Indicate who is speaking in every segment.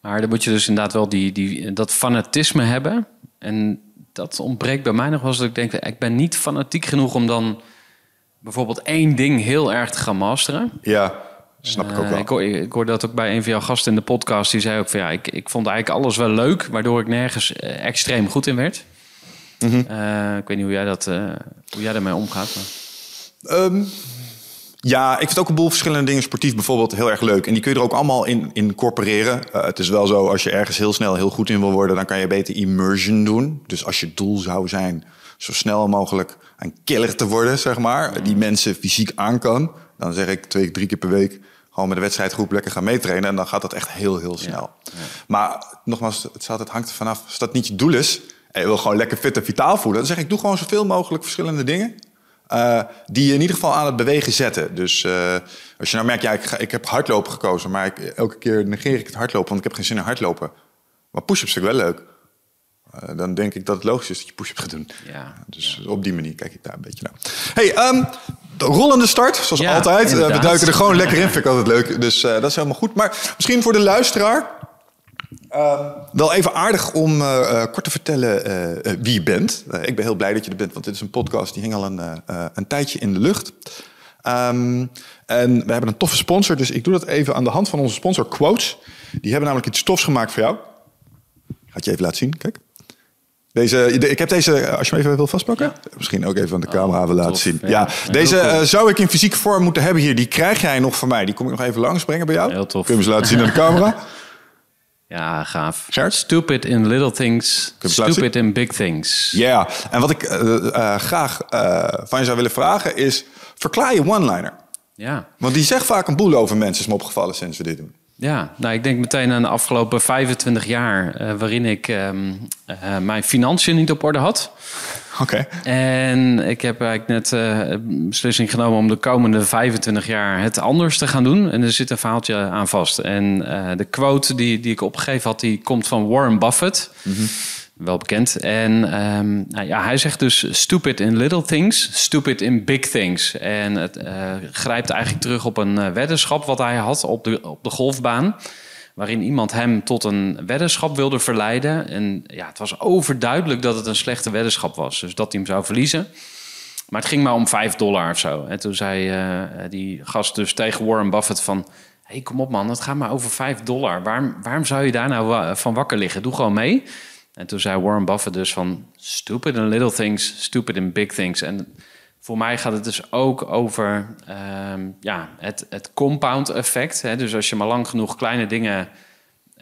Speaker 1: Maar dan moet je dus inderdaad wel die, die, dat fanatisme hebben. En dat ontbreekt bij mij nog wel eens. Dat ik denk, ik ben niet fanatiek genoeg om dan bijvoorbeeld één ding heel erg te gaan masteren.
Speaker 2: Ja, snap ik ook
Speaker 1: Eh,
Speaker 2: wel.
Speaker 1: ik, hoor, ik hoorde dat ook bij een van jouw gasten in de podcast. Die zei ook van ja, ik, ik vond eigenlijk alles wel leuk, waardoor ik nergens eh, extreem goed in werd.
Speaker 2: Mhm.
Speaker 1: Eh, ik weet niet hoe jij, dat, hoe jij daarmee omgaat. Maar...
Speaker 2: Ehm, ja, ik vind ook een boel verschillende dingen sportief bijvoorbeeld heel erg leuk. En die kun je er ook allemaal in incorporeren. Eh, het is wel zo, als je ergens heel snel heel goed in wil worden... dan kan je beter immersion doen. Dus als je doel zou zijn zo snel mogelijk een killer te worden, zeg maar... die mensen fysiek aan kan... dan zeg ik twee, drie keer per week... gewoon met de wedstrijdgroep lekker gaan meetrainen... en dan gaat dat echt heel, heel snel. Maar nogmaals, het, staat, het hangt er vanaf. Als dat niet je doel is... en je wil gewoon lekker fit en vitaal voelen... dan zeg ik, doe gewoon zoveel mogelijk verschillende dingen... Uh, die je in ieder geval aan het bewegen zetten. Dus uh, als je nou merkt, ja, ik, ga, ik heb hardlopen gekozen, maar ik, elke keer negeer ik het hardlopen, want ik heb geen zin in hardlopen. Maar push-ups vind ik wel leuk. Uh, dan denk ik dat het logisch is dat je push-ups gaat doen.
Speaker 1: Ja,
Speaker 2: dus op die manier kijk ik daar een beetje naar. Hey, um, de rollende start, zoals
Speaker 1: Ja,
Speaker 2: altijd. we duiken er gewoon lekker in, vind ik altijd leuk. Dus dat is helemaal goed. Maar misschien voor de luisteraar... Uh, wel even aardig om uh, kort te vertellen uh, wie je bent. Uh, ik ben heel blij dat je er bent, want dit is een podcast die hing al een, een tijdje in de lucht. Um, en we hebben een toffe sponsor, dus ik doe dat even aan de hand van onze sponsor Quotes. Die hebben namelijk iets tofs gemaakt voor jou. Ik ga het je even laten zien, kijk. Deze, ik heb deze, als je hem even wil vastpakken, ja. misschien ook even aan de camera willen laten zien.
Speaker 1: ja.
Speaker 2: Deze uh, zou ik in fysieke vorm moeten hebben hier. Die krijg jij nog van mij. Die kom ik nog even langsbrengen bij jou.
Speaker 1: Heel tof.
Speaker 2: Kun je hem eens laten zien aan de camera?
Speaker 1: Ja, gaaf. Stupid in little things, stupid in big things.
Speaker 2: Ja, en wat ik uh, uh, graag uh, van je zou willen vragen is... verklaar je one-liner.
Speaker 1: Ja.
Speaker 2: Want die zegt vaak een boel over mensen, is me opgevallen sinds we dit doen.
Speaker 1: Ja, nou, ik denk meteen aan de afgelopen 25 jaar... eh, waarin ik ehm, eh, mijn financiën niet op orde had.
Speaker 2: Oké.
Speaker 1: En ik heb eigenlijk net een beslissing genomen om de komende 25 jaar het anders te gaan doen. En er zit een verhaaltje aan vast. En de quote die, die ik opgegeven had, die komt van Warren Buffett. Wel bekend. En ehm, nou ja, hij zegt dus stupid in little things, stupid in big things. En het eh, grijpt eigenlijk terug op een eh, weddenschap wat hij had op de, op de golfbaan waarin iemand hem tot een weddenschap wilde verleiden. En ja, het was overduidelijk dat het een slechte weddenschap was. Dus dat hij hem zou verliezen. Maar het ging maar om 5 dollar of zo. En toen zei uh, die gast dus tegen Warren Buffett van... Hey, kom op man, het gaat maar over 5 dollar. Waarom, waarom zou je daar nou van wakker liggen? Doe gewoon mee. En toen zei Warren Buffett dus van... Stupid in little things, stupid in big things. En voor mij gaat het dus ook over uh, ja, het, het compound effect. Hè? Dus als je maar lang genoeg kleine dingen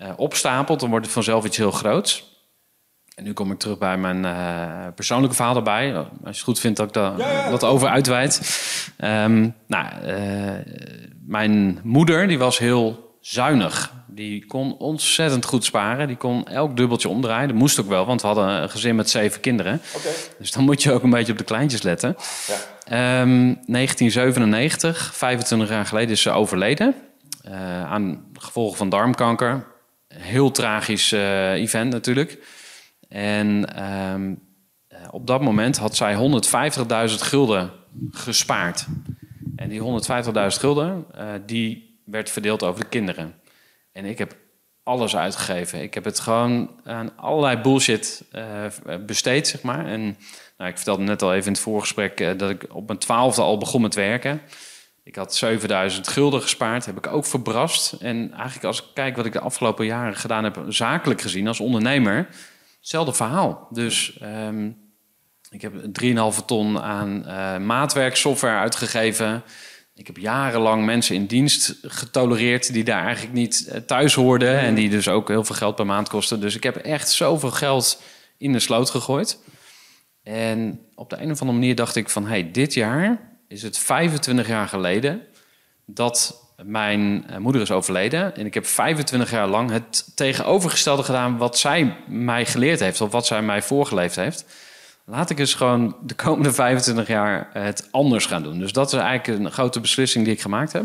Speaker 1: uh, opstapelt, dan wordt het vanzelf iets heel groots. En nu kom ik terug bij mijn uh, persoonlijke verhaal erbij. Als je het goed vindt dat ik daar ja. wat over uitweid. Um, nou, uh, mijn moeder die was heel zuinig. Die kon ontzettend goed sparen. Die kon elk dubbeltje omdraaien. Dat moest ook wel, want we hadden een gezin met zeven kinderen.
Speaker 2: Okay.
Speaker 1: Dus dan moet je ook een beetje op de kleintjes letten.
Speaker 2: Ja.
Speaker 1: Um, 1997, 25 jaar geleden, is ze overleden. Uh, aan gevolgen van darmkanker. Heel tragisch uh, event natuurlijk. En um, uh, op dat moment had zij 150.000 gulden gespaard. En die 150.000 gulden, uh, die werd verdeeld over de kinderen. En ik heb alles uitgegeven. Ik heb het gewoon aan allerlei bullshit uh, besteed, zeg maar. En nou, ik vertelde net al even in het voorgesprek uh, dat ik op mijn twaalfde al begon met werken. Ik had 7000 gulden gespaard, heb ik ook verbrast. En eigenlijk als ik kijk wat ik de afgelopen jaren gedaan heb, zakelijk gezien als ondernemer, hetzelfde verhaal. Dus um, ik heb 3,5 ton aan uh, maatwerksoftware uitgegeven. Ik heb jarenlang mensen in dienst getolereerd die daar eigenlijk niet thuis hoorden. En die dus ook heel veel geld per maand kosten. Dus ik heb echt zoveel geld in de sloot gegooid. En op de een of andere manier dacht ik van... hey, dit jaar is het 25 jaar geleden dat mijn moeder is overleden. En ik heb 25 jaar lang het tegenovergestelde gedaan... wat zij mij geleerd heeft of wat zij mij voorgeleefd heeft... Laat ik eens gewoon de komende 25 jaar het anders gaan doen. Dus dat is eigenlijk een grote beslissing die ik gemaakt heb.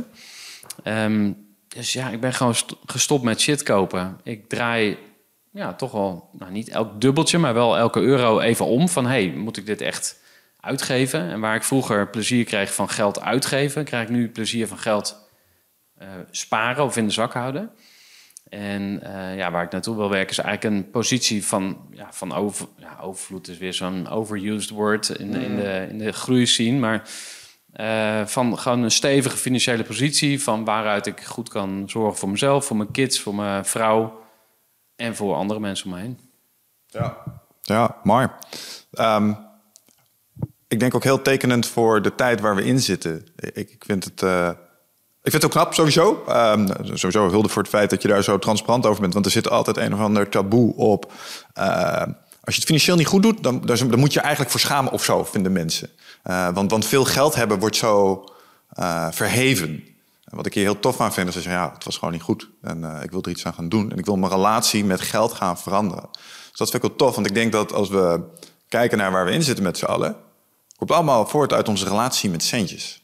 Speaker 1: Um, dus ja, ik ben gewoon gestopt met shit kopen. Ik draai ja, toch wel, nou niet elk dubbeltje, maar wel elke euro even om. Van hey, moet ik dit echt uitgeven? En waar ik vroeger plezier kreeg van geld uitgeven, krijg ik nu plezier van geld uh, sparen of in de zak houden. En uh, ja, waar ik naartoe wil werken is eigenlijk een positie van, ja, van over, ja, overvloed is weer zo'n overused word in, in, de, in de groeiscene. Maar uh, van gewoon een stevige financiële positie van waaruit ik goed kan zorgen voor mezelf, voor mijn kids, voor mijn vrouw en voor andere mensen om me heen.
Speaker 2: Ja, ja mooi. Um, ik denk ook heel tekenend voor de tijd waar we in zitten. Ik, ik vind het. Uh, ik vind het ook knap, sowieso. Um, sowieso hulde voor het feit dat je daar zo transparant over bent. Want er zit altijd een of ander taboe op. Uh, als je het financieel niet goed doet, dan, dan, moet je eigenlijk voor schamen of zo, vinden mensen. Uh, want, want veel geld hebben wordt zo verheven. wat ik hier heel tof aan vind, is dat ja, het was gewoon niet goed. En ik wil er iets aan gaan doen. En ik wil mijn relatie met geld gaan veranderen. Dus dat vind ik wel tof. Want ik denk dat als we kijken naar waar we in zitten met z'n allen komt allemaal voort uit onze relatie met centjes.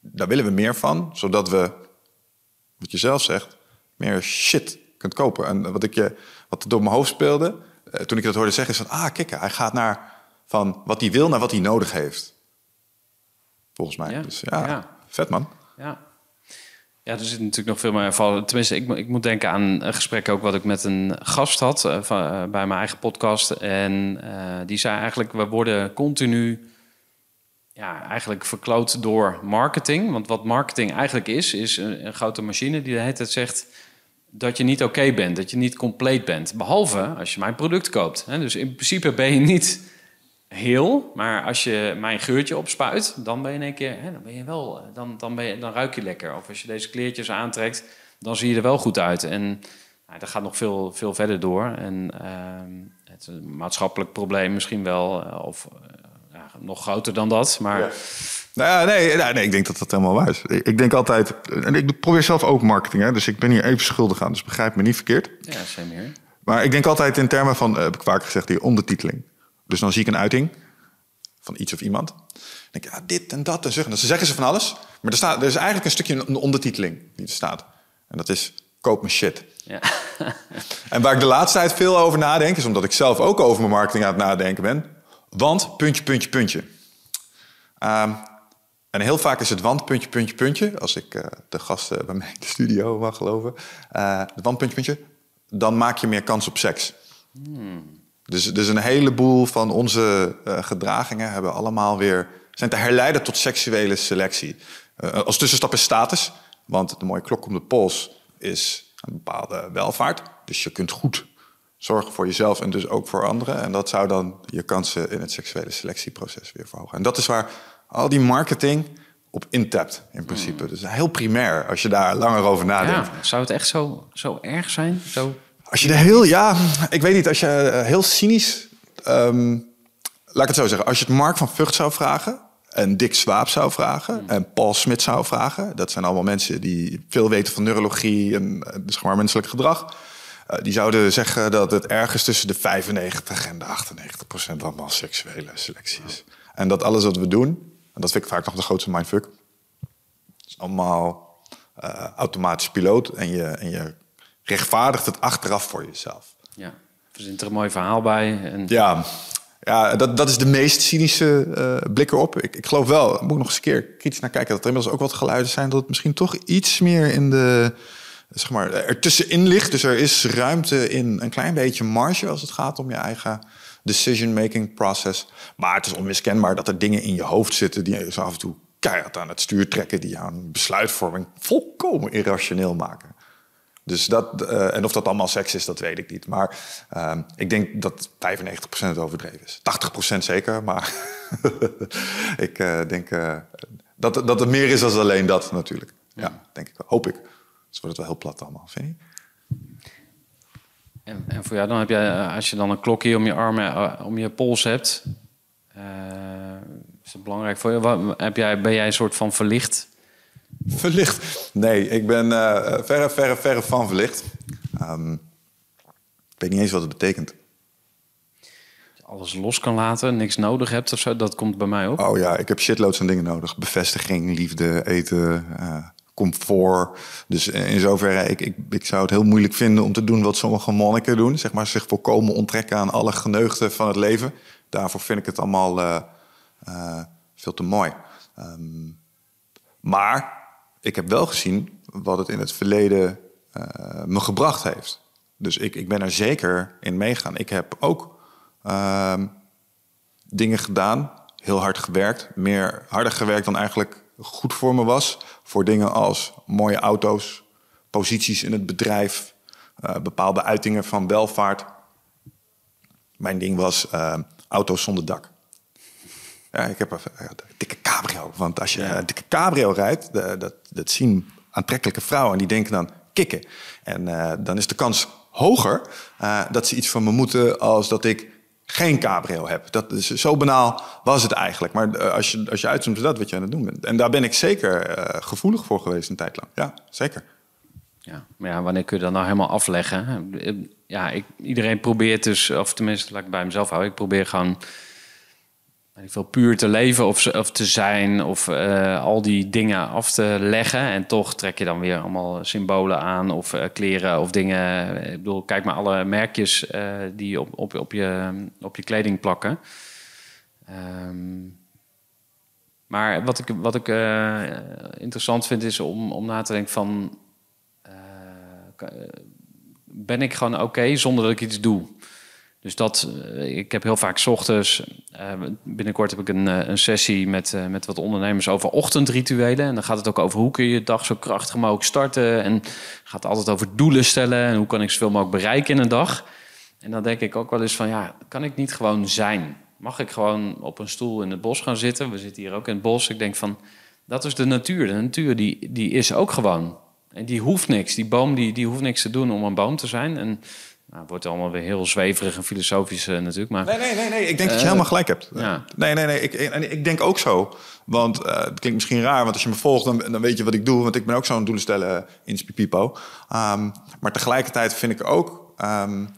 Speaker 2: Daar willen we meer van, zodat we, wat je zelf zegt, meer shit kunt kopen. En wat, ik je, wat door mijn hoofd speelde, eh, toen ik dat hoorde zeggen, is van, ah, kijk, hij gaat naar van wat hij wil naar wat hij nodig heeft. Volgens mij. Ja, dus ja, ja, vet man.
Speaker 1: Ja. Ja, er zit natuurlijk nog veel meer vallen. Tenminste, ik, ik, moet denken aan een gesprek ook wat ik met een gast had uh, van, uh, bij mijn eigen podcast. En die zei eigenlijk, we worden continu ja, eigenlijk verkloot door marketing. Want wat marketing eigenlijk is, is een, grote machine die de hele zegt dat je niet oké bent, dat je niet compleet bent. Behalve als je mijn product koopt. Dus in principe ben je niet heel, maar als je mijn geurtje opspuit, dan ben je in één keer, dan ben je wel, eh, dan, dan, ben je, dan ruik je lekker. Of als je deze kleertjes aantrekt, dan zie je er wel goed uit. En nou, dat gaat nog veel, veel verder door. En uh, het is een maatschappelijk probleem misschien wel, eh, of nog groter dan dat. Maar... Ja.
Speaker 2: Nou ja, nee, nee, nee, ik denk dat dat helemaal waar is. Ik denk altijd, en ik probeer zelf ook marketing, hè, dus ik ben hier even schuldig aan, dus begrijp me niet verkeerd.
Speaker 1: Ja, same hier.
Speaker 2: Maar ik denk altijd in termen van, uh, heb ik vaak gezegd, die ondertiteling. Dus dan zie ik een uiting van iets of iemand. Dan denk ik, ja, dit en dat en zo. En dan zeggen ze van alles. Maar er, staat, er is eigenlijk een stukje een ondertiteling die er staat. En dat is, koop me shit. Ja. en waar ik de laatste tijd veel over nadenk, is omdat ik zelf ook over mijn marketing aan het nadenken ben want, puntje, puntje, puntje. Um, en heel vaak is het want, puntje, puntje, puntje. Als ik uh, de gasten bij mij in de studio mag geloven. Uh, want, puntje, puntje. Dan maak je meer kans op seks. Hmm. Dus, dus een heleboel van onze uh, gedragingen hebben allemaal weer, zijn te herleiden tot seksuele selectie. als tussenstap is status. Want de mooie klok om de pols is een bepaalde welvaart. Dus je kunt goed zorgen voor jezelf en dus ook voor anderen. En dat zou dan je kansen in het seksuele selectieproces weer verhogen. En dat is waar al die marketing op intapt, in principe. Dus heel primair, als je daar langer over nadenkt.
Speaker 1: Ja, zou het echt zo, zo erg zijn? Zo...
Speaker 2: Als je er heel, ja, ik weet niet, als je eh, heel cynisch, um, laat ik het zo zeggen, als je het Mark van Vught zou vragen, en Dick Swaap zou vragen, hmm. en Paul Smit zou vragen, dat zijn allemaal mensen die veel weten van neurologie en eh, zeg maar menselijk gedrag die zouden zeggen dat het ergens tussen de 95 en de 98 procent allemaal seksuele selectie is. En dat alles wat we doen, en dat vind ik vaak nog de grootste mindfuck, is allemaal uh, automatisch piloot en je, en je rechtvaardigt het achteraf voor jezelf.
Speaker 1: Ja, er zit er een mooi verhaal bij. En...
Speaker 2: Ja, ja dat, dat is de meest cynische uh, blik erop. Ik, ik geloof wel, moet ik nog eens een keer kritisch naar kijken, dat er inmiddels ook wat geluiden zijn dat het misschien toch iets meer in de zeg maar, ertussenin ligt. Dus er is ruimte in een klein beetje marge als het gaat om je eigen decision-making process. Maar het is onmiskenbaar dat er dingen in je hoofd zitten die je zo af en toe keihard aan het stuur trekken, die aan besluitvorming volkomen irrationeel maken. Dus dat, uh, en of dat allemaal seks is, dat weet ik niet. Maar uh, ik denk dat 95% overdreven is. 80% zeker, maar ik uh, denk uh, dat, dat het meer is dan alleen dat natuurlijk. Ja, denk ik wel. Hoop ik. Dus wordt het wel heel plat allemaal, vind je?
Speaker 1: En, en, voor jou dan heb jij, eh, als je dan een klokje om je arm, uh, om je pols hebt, uh, is het belangrijk voor je? Wat, heb jij, ben jij een soort van verlicht?
Speaker 2: Verlicht? Nee, ik ben uh, verre, verre, verre van verlicht. Um, ik weet niet eens wat het betekent.
Speaker 1: Alles los kan laten, niks nodig hebt of zo, dat komt bij mij op.
Speaker 2: Oh ja, ik heb shitloads aan dingen nodig. Bevestiging, liefde, eten, comfort. Dus in zoverre, ik, ik, ik zou het heel moeilijk vinden om te doen wat sommige monniken doen. Zeg maar zich volkomen onttrekken aan alle geneugten van het leven. Daarvoor vind ik het allemaal uh, uh, veel te mooi. Um, maar ik heb wel gezien wat het in het verleden eh, me gebracht heeft. Dus ik, ik ben er zeker in meegaan. Ik heb ook ehm, dingen gedaan, heel hard gewerkt. Meer harder gewerkt dan eigenlijk goed voor me was. Voor dingen als mooie auto's, posities in het bedrijf, eh, bepaalde uitingen van welvaart. Mijn ding was uh, auto's zonder dak. Ja, ik heb een dikke cabrio. Want als je een dikke cabrio rijdt, dat, dat zien aantrekkelijke vrouwen. En die denken dan, kikken. En uh, dan is de kans hoger dat ze iets van me moeten als dat ik geen cabrio heb. Dat is, zo banaal was het eigenlijk. Maar uh, als je, als je uitzoomt, dat wat je aan het doen bent. En daar ben ik zeker gevoelig voor geweest een tijd lang. Ja, zeker.
Speaker 1: Ja, maar ja, wanneer kun je dat nou helemaal afleggen? Ja, ik, iedereen probeert dus, of tenminste, laat ik bij mezelf houden. Ik probeer gewoon veel puur te leven of, of te zijn of uh, al die dingen af te leggen. En toch trek je dan weer allemaal symbolen aan of uh, kleren of dingen. Ik bedoel, kijk maar alle merkjes uh, die op, op, op, je, op je kleding plakken. Um, maar wat ik, wat ik interessant vind is om, om na te denken van... ben ik gewoon oké zonder dat ik iets doe? Dus dat, eh, ik heb heel vaak ochtends, uh, binnenkort heb ik een, eh, een sessie met, met wat ondernemers over ochtendrituelen. En dan gaat het ook over hoe kun je je dag zo krachtig mogelijk starten. En gaat altijd over doelen stellen en hoe kan ik zoveel mogelijk bereiken in een dag. En dan denk ik ook wel eens van, ja, kan ik niet gewoon zijn? Mag ik gewoon op een stoel in het bos gaan zitten? We zitten hier ook in het bos. Ik denk van, dat is de natuur. De natuur die, die is ook gewoon. En die hoeft niks. Die boom die, die hoeft niks te doen om een boom te zijn. En nou, het wordt allemaal weer heel zweverig en filosofisch uh, natuurlijk. Maar,
Speaker 2: nee, nee, nee, nee. Ik denk dat je helemaal gelijk hebt. Ja. Nee, nee, nee. Ik, en ik denk ook zo. Want uh, het klinkt misschien raar, want als je me volgt, dan, dan weet je wat ik doe. Want ik ben ook zo'n doelen stellen in Spipipo. Um, maar tegelijkertijd vind ik ook... Um,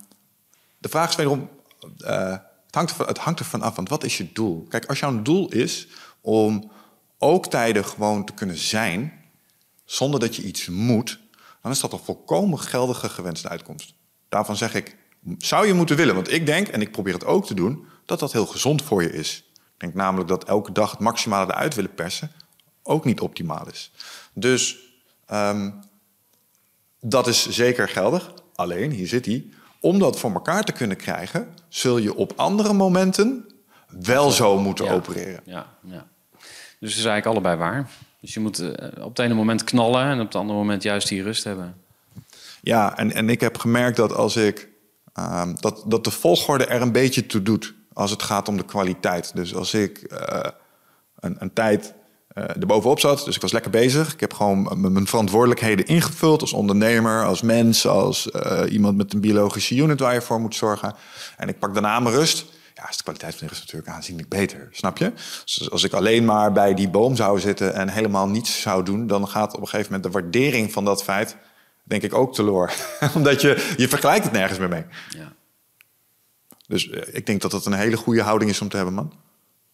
Speaker 2: de vraag is wederom... Het, hangt ervan, het hangt ervan af, want wat is je doel? Kijk, als jouw doel is om ook tijden gewoon te kunnen zijn... zonder dat je iets moet... dan is dat een volkomen geldige gewenste uitkomst. Daarvan zeg ik, zou je moeten willen. Want ik denk, en ik probeer het ook te doen, dat dat heel gezond voor je is. Ik denk namelijk dat elke dag het maximale eruit willen persen ook niet optimaal is. Dus um, dat is zeker geldig. Alleen, hier zit hij. Om dat voor elkaar te kunnen krijgen, zul je op andere momenten wel zo moeten
Speaker 1: ja,
Speaker 2: opereren.
Speaker 1: Ja, ja. Dus het is eigenlijk allebei waar. Dus je moet uh, op het ene moment knallen en op het andere moment juist die rust hebben.
Speaker 2: Ja, en, en ik heb gemerkt dat als ik uh, dat, dat de volgorde er een beetje toe doet als het gaat om de kwaliteit. Dus als ik uh, een, een tijd uh, erbovenop zat, dus ik was lekker bezig. Ik heb gewoon mijn verantwoordelijkheden ingevuld als ondernemer, als mens, als uh, iemand met een biologische unit waar je voor moet zorgen. En ik pak daarna mijn rust. Ja, is de kwaliteit van de rust natuurlijk aanzienlijk beter, snap je? Dus als ik alleen maar bij die boom zou zitten en helemaal niets zou doen, dan gaat op een gegeven moment de waardering van dat feit denk ik ook teloor. Omdat je, je vergelijkt het nergens meer mee. Ja. Dus eh, ik denk dat dat een hele goede houding is om te hebben, man.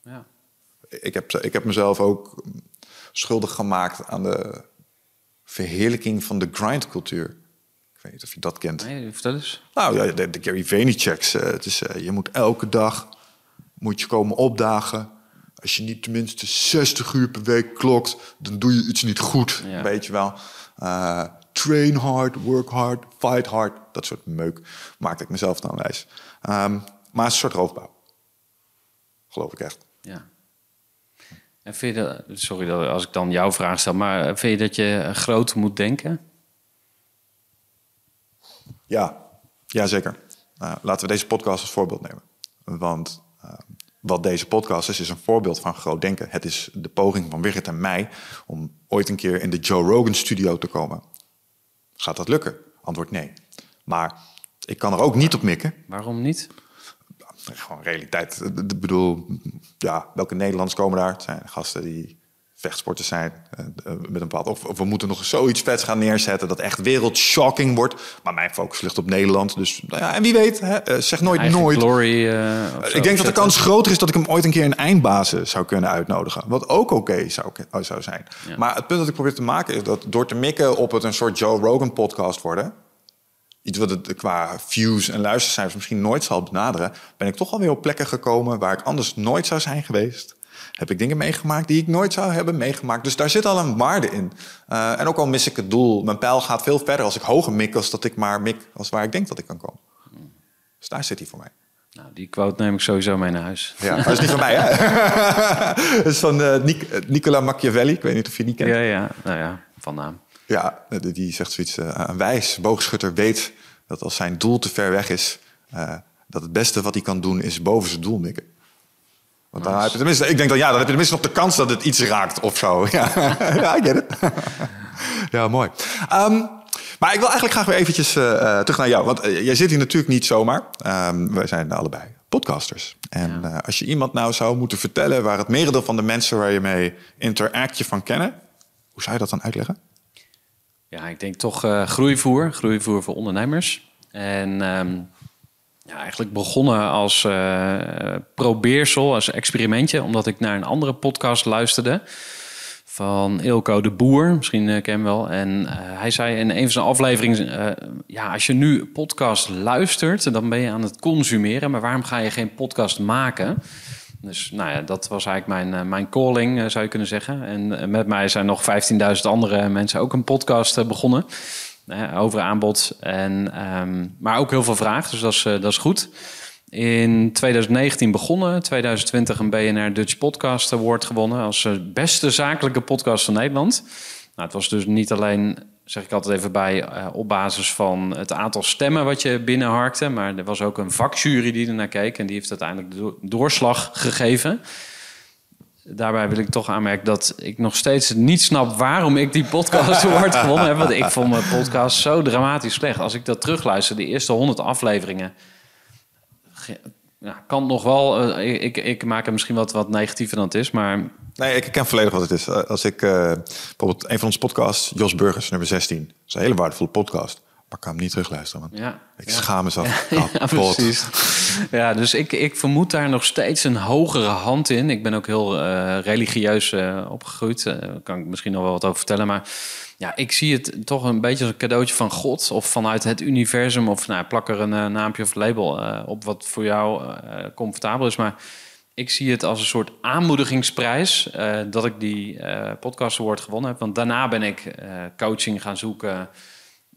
Speaker 2: Ja. Ik, heb, ik heb mezelf ook schuldig gemaakt aan de verheerlijking van de grindcultuur. Ik weet niet of je dat kent.
Speaker 1: Nee, vertel eens.
Speaker 2: Nou ja, de, de Gary Vaynerchuk's. Uh, het is, uh, je moet elke dag moet je komen opdagen. Als je niet tenminste 60 uur per week klokt, dan doe je iets niet goed. Ja. Weet je wel. Uh, train hard, work hard, fight hard. Dat soort meuk maakte ik mezelf dan wijs. Um, maar het is een soort roofbouw. Geloof ik echt.
Speaker 1: Ja. En vind je dat, sorry dat als ik dan jouw vraag stel, maar vind je dat je groot moet denken?
Speaker 2: Ja, ja zeker. Uh, laten we deze podcast als voorbeeld nemen. Want uh, wat deze podcast is, is een voorbeeld van groot denken. Het is de poging van Wigert en mij om ooit een keer in de Joe Rogan studio te komen. Gaat dat lukken? Antwoord nee. Maar ik kan er ook niet op mikken.
Speaker 1: Waarom niet?
Speaker 2: Gewoon realiteit. Ik bedoel, ja, welke Nederlanders komen daar? Het zijn gasten die vechtsporters zijn. Eh, met een bepaald, of, of, we moeten nog zoiets vets gaan neerzetten dat echt wereldshocking wordt. Maar mijn focus ligt op Nederland. Dus nou ja, en wie weet, hè, eh, zeg nooit
Speaker 1: Eigen
Speaker 2: nooit.
Speaker 1: Glory, uh,
Speaker 2: ik denk dat de kans groter is dat ik hem ooit een keer een eindbazen zou kunnen uitnodigen. Wat ook oké okay zou, zou zijn. Ja. Maar het punt dat ik probeer te maken is dat door te mikken op het een soort Joe Rogan podcast worden iets wat het qua views en luistercijfers misschien nooit zal benaderen, ben ik toch alweer op plekken gekomen waar ik anders nooit zou zijn geweest. Heb ik dingen meegemaakt die ik nooit zou hebben meegemaakt. Dus daar zit al een waarde in. Uh, en ook al mis ik het doel, mijn pijl gaat veel verder als ik hoger mik... als dat ik maar mik als waar ik denk dat ik kan komen. Dus daar zit hij voor mij.
Speaker 1: Nou, die quote neem ik sowieso mee naar huis.
Speaker 2: Ja, dat is niet van mij, hè? dat is van uh, Nic Nicola Machiavelli. Ik weet niet of je die kent.
Speaker 1: Ja, ja. Nou ja, van naam.
Speaker 2: Ja, die zegt zoiets. Uh, een wijs boogschutter weet dat als zijn doel te ver weg is... Uh, dat het beste wat hij kan doen is boven zijn doel mikken. Want dan heb je tenminste, ik denk dan ja, dan heb je tenminste nog de kans dat het iets raakt of zo. Ja, ja I get it. ja, mooi. Um, maar ik wil eigenlijk graag weer eventjes uh, terug naar jou. Want uh, jij zit hier natuurlijk niet zomaar. Um, wij zijn allebei podcasters. En ja. uh, als je iemand nou zou moeten vertellen... waar het merendeel van de mensen waar je mee interact je van kennen... hoe zou je dat dan uitleggen?
Speaker 1: Ja, ik denk toch groeivoer. Groeivoer voor ondernemers. En... Um, ja, eigenlijk begonnen als uh, probeersel, als experimentje, omdat ik naar een andere podcast luisterde van Ilko de Boer, misschien uh, ken hem wel. En uh, hij zei in een van zijn afleveringen: Ja, als je nu podcast luistert, dan ben je aan het consumeren, maar waarom ga je geen podcast maken? Dus nou ja, dat was eigenlijk mijn, mijn calling, zou je kunnen zeggen. En met mij zijn nog 15.000 andere mensen ook een podcast begonnen over aanbod. En, um, maar ook heel veel vraag, dus dat is, dat is goed. In 2019 begonnen, 2020 een BNR Dutch Podcast Award gewonnen als beste zakelijke podcast van Nederland. Nou, het was dus niet alleen, zeg ik altijd even bij, uh, op basis van het aantal stemmen wat je binnenharkte, maar er was ook een vakjury die ernaar keek en die heeft uiteindelijk de doorslag gegeven daarbij wil ik toch aanmerken dat ik nog steeds niet snap waarom ik die podcast award gewonnen heb. Want ik vond mijn podcast zo dramatisch slecht. Als ik dat terugluister, de eerste honderd afleveringen, kan nog wel. Uh, ik, ik maak het misschien wat, wat negatiever dan het is, maar.
Speaker 2: Nee, ik ken volledig wat het is. Als ik uh, bijvoorbeeld een van onze podcasts, Jos Burgers, nummer 16, dat is een hele waardevolle podcast. Kan hem niet terugluisteren. Man.
Speaker 1: Ja,
Speaker 2: ik ja. schaam mezelf.
Speaker 1: Ja, ja, precies. Ja, dus ik, ik vermoed daar nog steeds een hogere hand in. Ik ben ook heel uh, religieus uh, opgegroeid. Daar uh, kan ik misschien nog wel wat over vertellen. Maar ja, ik zie het toch een beetje als een cadeautje van God. Of vanuit het universum. Of nou, plak er een naampje of label op wat voor jou comfortabel is. Maar ik zie het als een soort aanmoedigingsprijs dat ik die podcast award gewonnen heb. Want daarna ben ik coaching gaan zoeken.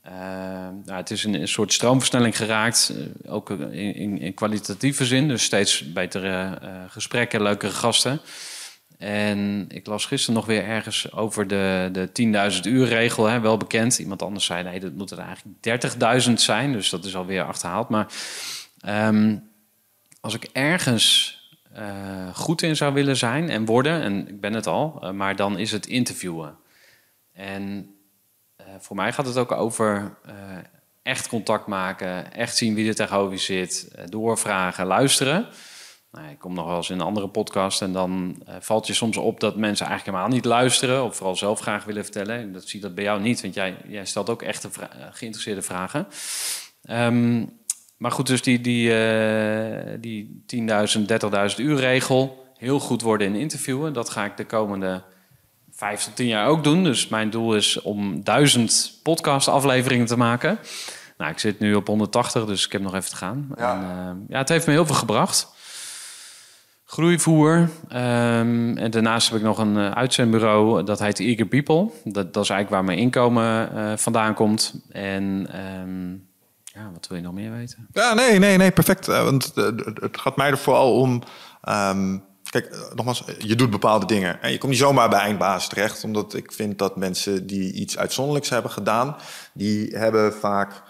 Speaker 1: Uh, het is een, soort stroomversnelling geraakt, uh, ook in, in, kwalitatieve zin. Dus steeds betere uh, gesprekken, leukere gasten. En ik las gisteren nog weer ergens over de, de 10.000 uur regel, hè, wel bekend. Iemand anders zei, nee, dat moet er eigenlijk 30.000 zijn. Dus dat is alweer achterhaald. Maar um, als ik ergens goed in zou willen zijn en worden, en ik ben het al, maar dan is het interviewen. En voor mij gaat het ook over uh, echt contact maken, echt zien wie er tegenover zit, uh, doorvragen, luisteren. Nou, ik kom nog wel eens in een andere podcast en dan valt je soms op dat mensen eigenlijk helemaal niet luisteren of vooral zelf graag willen vertellen. Dat zie dat bij jou niet, want jij, jij stelt ook echt vra geïnteresseerde vragen. Um, maar goed, dus die, die, die 10.000, 30.000 uur regel, heel goed worden in interviewen, dat ga ik de komende vijf tot tien jaar ook doen. Dus mijn doel is om duizend podcast-afleveringen te maken. Nou, ik zit nu op 180, dus ik heb nog even te gaan. Ja, en, uh, ja het heeft me heel veel gebracht. Groeivoer. Um, en daarnaast heb ik nog een uh, uitzendbureau, dat heet Eager People. Dat, dat is eigenlijk waar mijn inkomen uh, vandaan komt. En um, ja, wat wil je nog meer weten?
Speaker 2: Ja, nee, nee, nee, perfect. want het gaat mij er vooral om... Um Kijk, eh, nogmaals, je doet bepaalde dingen. En je komt niet zomaar bij eindbaas terecht. Omdat ik vind dat mensen die iets uitzonderlijks hebben gedaan... die hebben vaak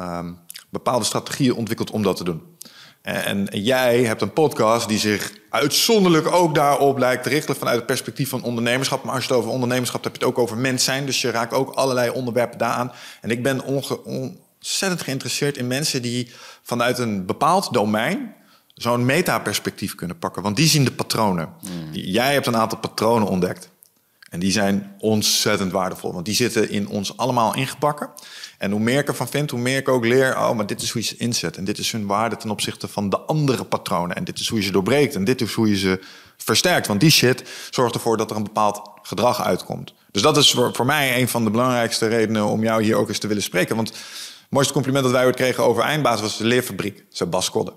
Speaker 2: um, bepaalde strategieën ontwikkeld om dat te doen. En, en, jij hebt een podcast die zich uitzonderlijk ook daarop lijkt te richten... vanuit het perspectief van ondernemerschap. Maar als je het over ondernemerschap hebt, heb je het ook over mens zijn. Dus je raakt ook allerlei onderwerpen daaraan. En ik ben ontzettend geïnteresseerd in mensen die vanuit een bepaald domein zo'n metaperspectief kunnen pakken. Want die zien de patronen. Mm. Jij hebt een aantal patronen ontdekt. En die zijn ontzettend waardevol. Want die zitten in ons allemaal ingepakken. En hoe meer ik ervan vind, hoe meer ik ook leer... oh, maar dit is hoe je ze inzet. En dit is hun waarde ten opzichte van de andere patronen. En dit is hoe je ze doorbreekt. En dit is hoe je ze versterkt. Want die shit zorgt ervoor dat er een bepaald gedrag uitkomt. Dus dat is voor, voor mij een van de belangrijkste redenen... om jou hier ook eens te willen spreken. Want het mooiste compliment dat wij ooit kregen over Eindbaas... was de leerfabriek, Sebas Kodde.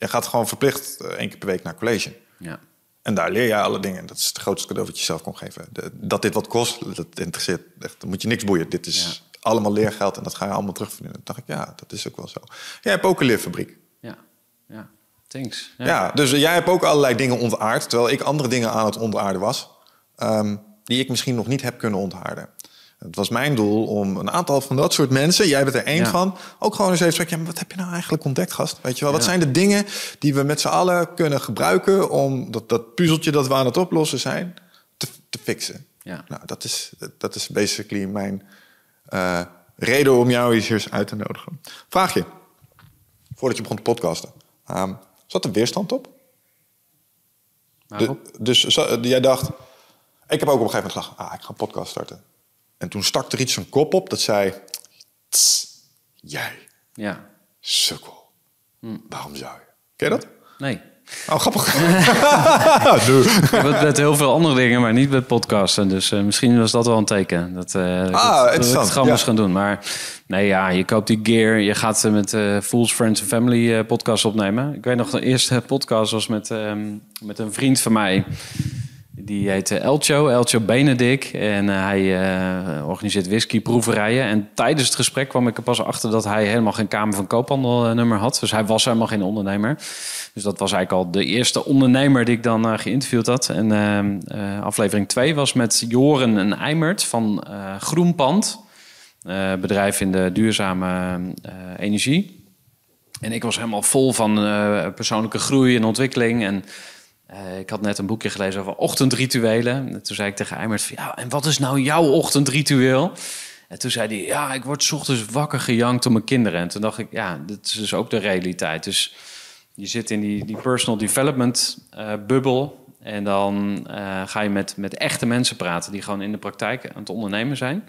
Speaker 2: Je gaat gewoon verplicht uh, één keer per week naar college.
Speaker 1: Ja.
Speaker 2: En daar leer je alle dingen. Dat is het grootste cadeau wat je zelf kon geven. De- dat dit wat kost, dat interesseert echt. Dan moet je niks boeien. Dit is allemaal leergeld en dat ga je allemaal terugverdienen. Toen dacht ik, ja, dat is ook wel zo. Jij hebt ook een leerfabriek.
Speaker 1: Ja, ja. Thanks.
Speaker 2: Ja. dus jij hebt ook allerlei dingen ontaard. Terwijl ik andere dingen aan het ontaarden was. ehm, die ik misschien nog niet heb kunnen ontaarden. Het was mijn doel om een aantal van dat soort mensen, jij bent er één
Speaker 1: Ja.
Speaker 2: van, ook gewoon eens even te zeggen, ja, maar wat heb je nou eigenlijk ontdekt, gast? Weet je wel, wat
Speaker 1: Ja.
Speaker 2: zijn de dingen die we met z'n allen kunnen gebruiken om dat, dat puzzeltje dat we aan het oplossen zijn, te, te fixen?
Speaker 1: Ja.
Speaker 2: Nou, dat is, dat is basically mijn eh, reden om jou eens hier eens uit te nodigen. Vraag je, voordat je begon te podcasten. Ehm, zat er weerstand op? De- dus zo- jij dacht, ik heb ook op een gegeven moment gedacht, ah, ik ga een podcast starten. En toen stak er iets zijn kop op dat zei, "Tss, jij,
Speaker 1: Ja.
Speaker 2: sukkel.
Speaker 1: Hm.
Speaker 2: Waarom zou je? Ken je dat?
Speaker 1: Nee.
Speaker 2: Oh, grappig.
Speaker 1: Ik heb met heel veel andere dingen, maar niet met podcasten. Dus eh, misschien was dat wel een teken. Dat, eh, dat, ik het- dat
Speaker 2: interessant, ja.
Speaker 1: moest gaan doen. Maar nee, ja, je koopt die gear. Je gaat eh, met Fools, Friends and Family podcast opnemen. Ik weet nog, de eerste podcast was met, ehm, met een vriend van mij. Die heet eh, Elcho, Elcho Benedict. En eh, hij eh, organiseert whiskyproeverijen. En tijdens het gesprek kwam ik er pas achter dat hij helemaal geen Kamer van Koophandel nummer had. Dus hij was helemaal geen ondernemer. Dus dat was eigenlijk al de eerste ondernemer die ik dan geïnterviewd had. En ehm, eh, aflevering 2 was met Joren en Eimert van Groenpand. bedrijf in de duurzame energie. En ik was helemaal vol van persoonlijke groei en ontwikkeling. En eh, ik had net een boekje gelezen over ochtendrituelen. En toen zei ik tegen Eimert van, ja, en wat is nou jouw ochtendritueel? En toen zei hij, ja, ik word ochtends wakker gejankt door mijn kinderen. En toen dacht ik, ja, dit is dus ook de realiteit. Dus je zit in die, die personal development eh, bubbel. En dan eh, ga je met, met echte mensen praten die gewoon in de praktijk aan het ondernemen zijn.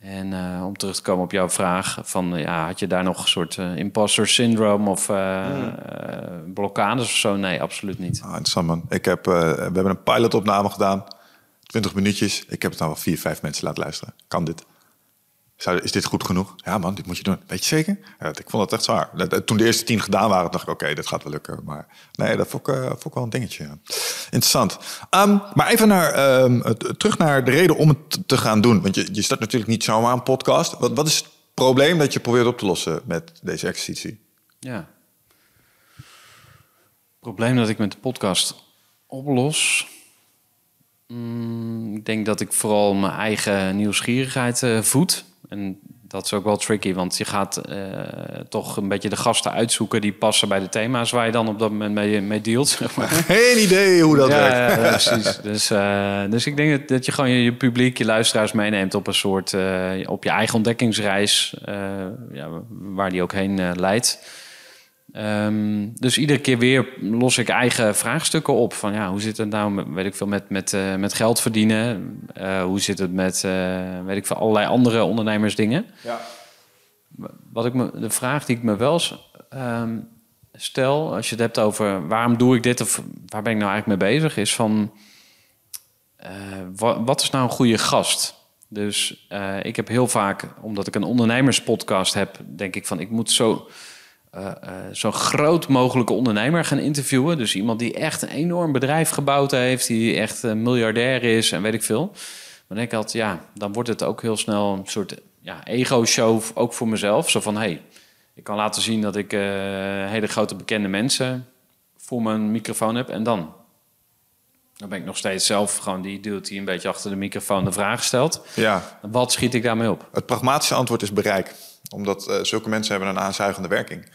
Speaker 1: En eh, om terug te komen op jouw vraag: van, eh, ja, had je daar nog een soort eh, imposter syndrome of eh, eh, blokkades of zo? Nee, absoluut niet.
Speaker 2: Ah, interessant man. Ik heb, eh, we hebben een pilotopname gedaan. 20 minuutjes. Ik heb het nou wel vier, vijf mensen laten luisteren. Kan dit? Is dit goed genoeg? Ja man, dit moet je doen. Weet je zeker? Ja, ik vond het echt zwaar. Dat- dat- Toen de eerste tien gedaan waren, dacht ik... oké, dit gaat wel lukken. Maar nee, dat vond ik, eh, wel een dingetje. Interessant. Ehm, maar even naar, ehm, het- terug naar de reden om het te gaan doen. Want je, je start natuurlijk niet zomaar een podcast. Wat, wat is het probleem dat je probeert op te lossen met deze exercitie?
Speaker 1: Ja. Probleem dat ik met de podcast oplos. Mm, ik denk dat ik vooral mijn eigen nieuwsgierigheid eh, voed. En dat is ook wel tricky, want je gaat eh, toch een beetje de gasten uitzoeken die passen bij de thema's waar je dan op dat moment mee, mee dealt. Zeg maar.
Speaker 2: Geen idee hoe dat
Speaker 1: ja,
Speaker 2: werkt.
Speaker 1: ja, precies. Dus, eh, dus ik denk dat, dat je gewoon je, je publiek, je luisteraars meeneemt op een soort, eh, op je eigen ontdekkingsreis, ja, waar die ook heen leidt. Ehm, dus iedere keer weer los ik eigen vraagstukken op. Van ja, hoe zit het nou met, weet ik veel, met, met, eh, met geld verdienen? Eh, hoe zit het met, eh, weet ik veel, allerlei andere ondernemersdingen?
Speaker 2: Ja.
Speaker 1: Wat ik me, de vraag die ik me wel ehm, stel, als je het hebt over waarom doe ik dit of waar ben ik nou eigenlijk mee bezig, is van wa- wat is nou een goede gast? Dus ik heb heel vaak, omdat ik een ondernemerspodcast heb, denk ik van ik moet zo, eh, eh, zo groot mogelijke ondernemer gaan interviewen. Dus iemand die echt een enorm bedrijf gebouwd heeft, die echt een miljardair is en weet ik veel. Maar dan denk ik altijd, ja, dan wordt het ook heel snel een soort ja, ego-show, ook voor mezelf. Zo van, hé, hey, ik kan laten zien dat ik eh, hele grote bekende mensen voor mijn microfoon heb. En dan? Dan ben ik nog steeds zelf gewoon die dude die een beetje achter de microfoon de vraag stelt.
Speaker 2: ja,
Speaker 1: Wat schiet ik daarmee op?
Speaker 2: Het pragmatische antwoord is bereik. Omdat eh, zulke mensen hebben een aanzuigende werking.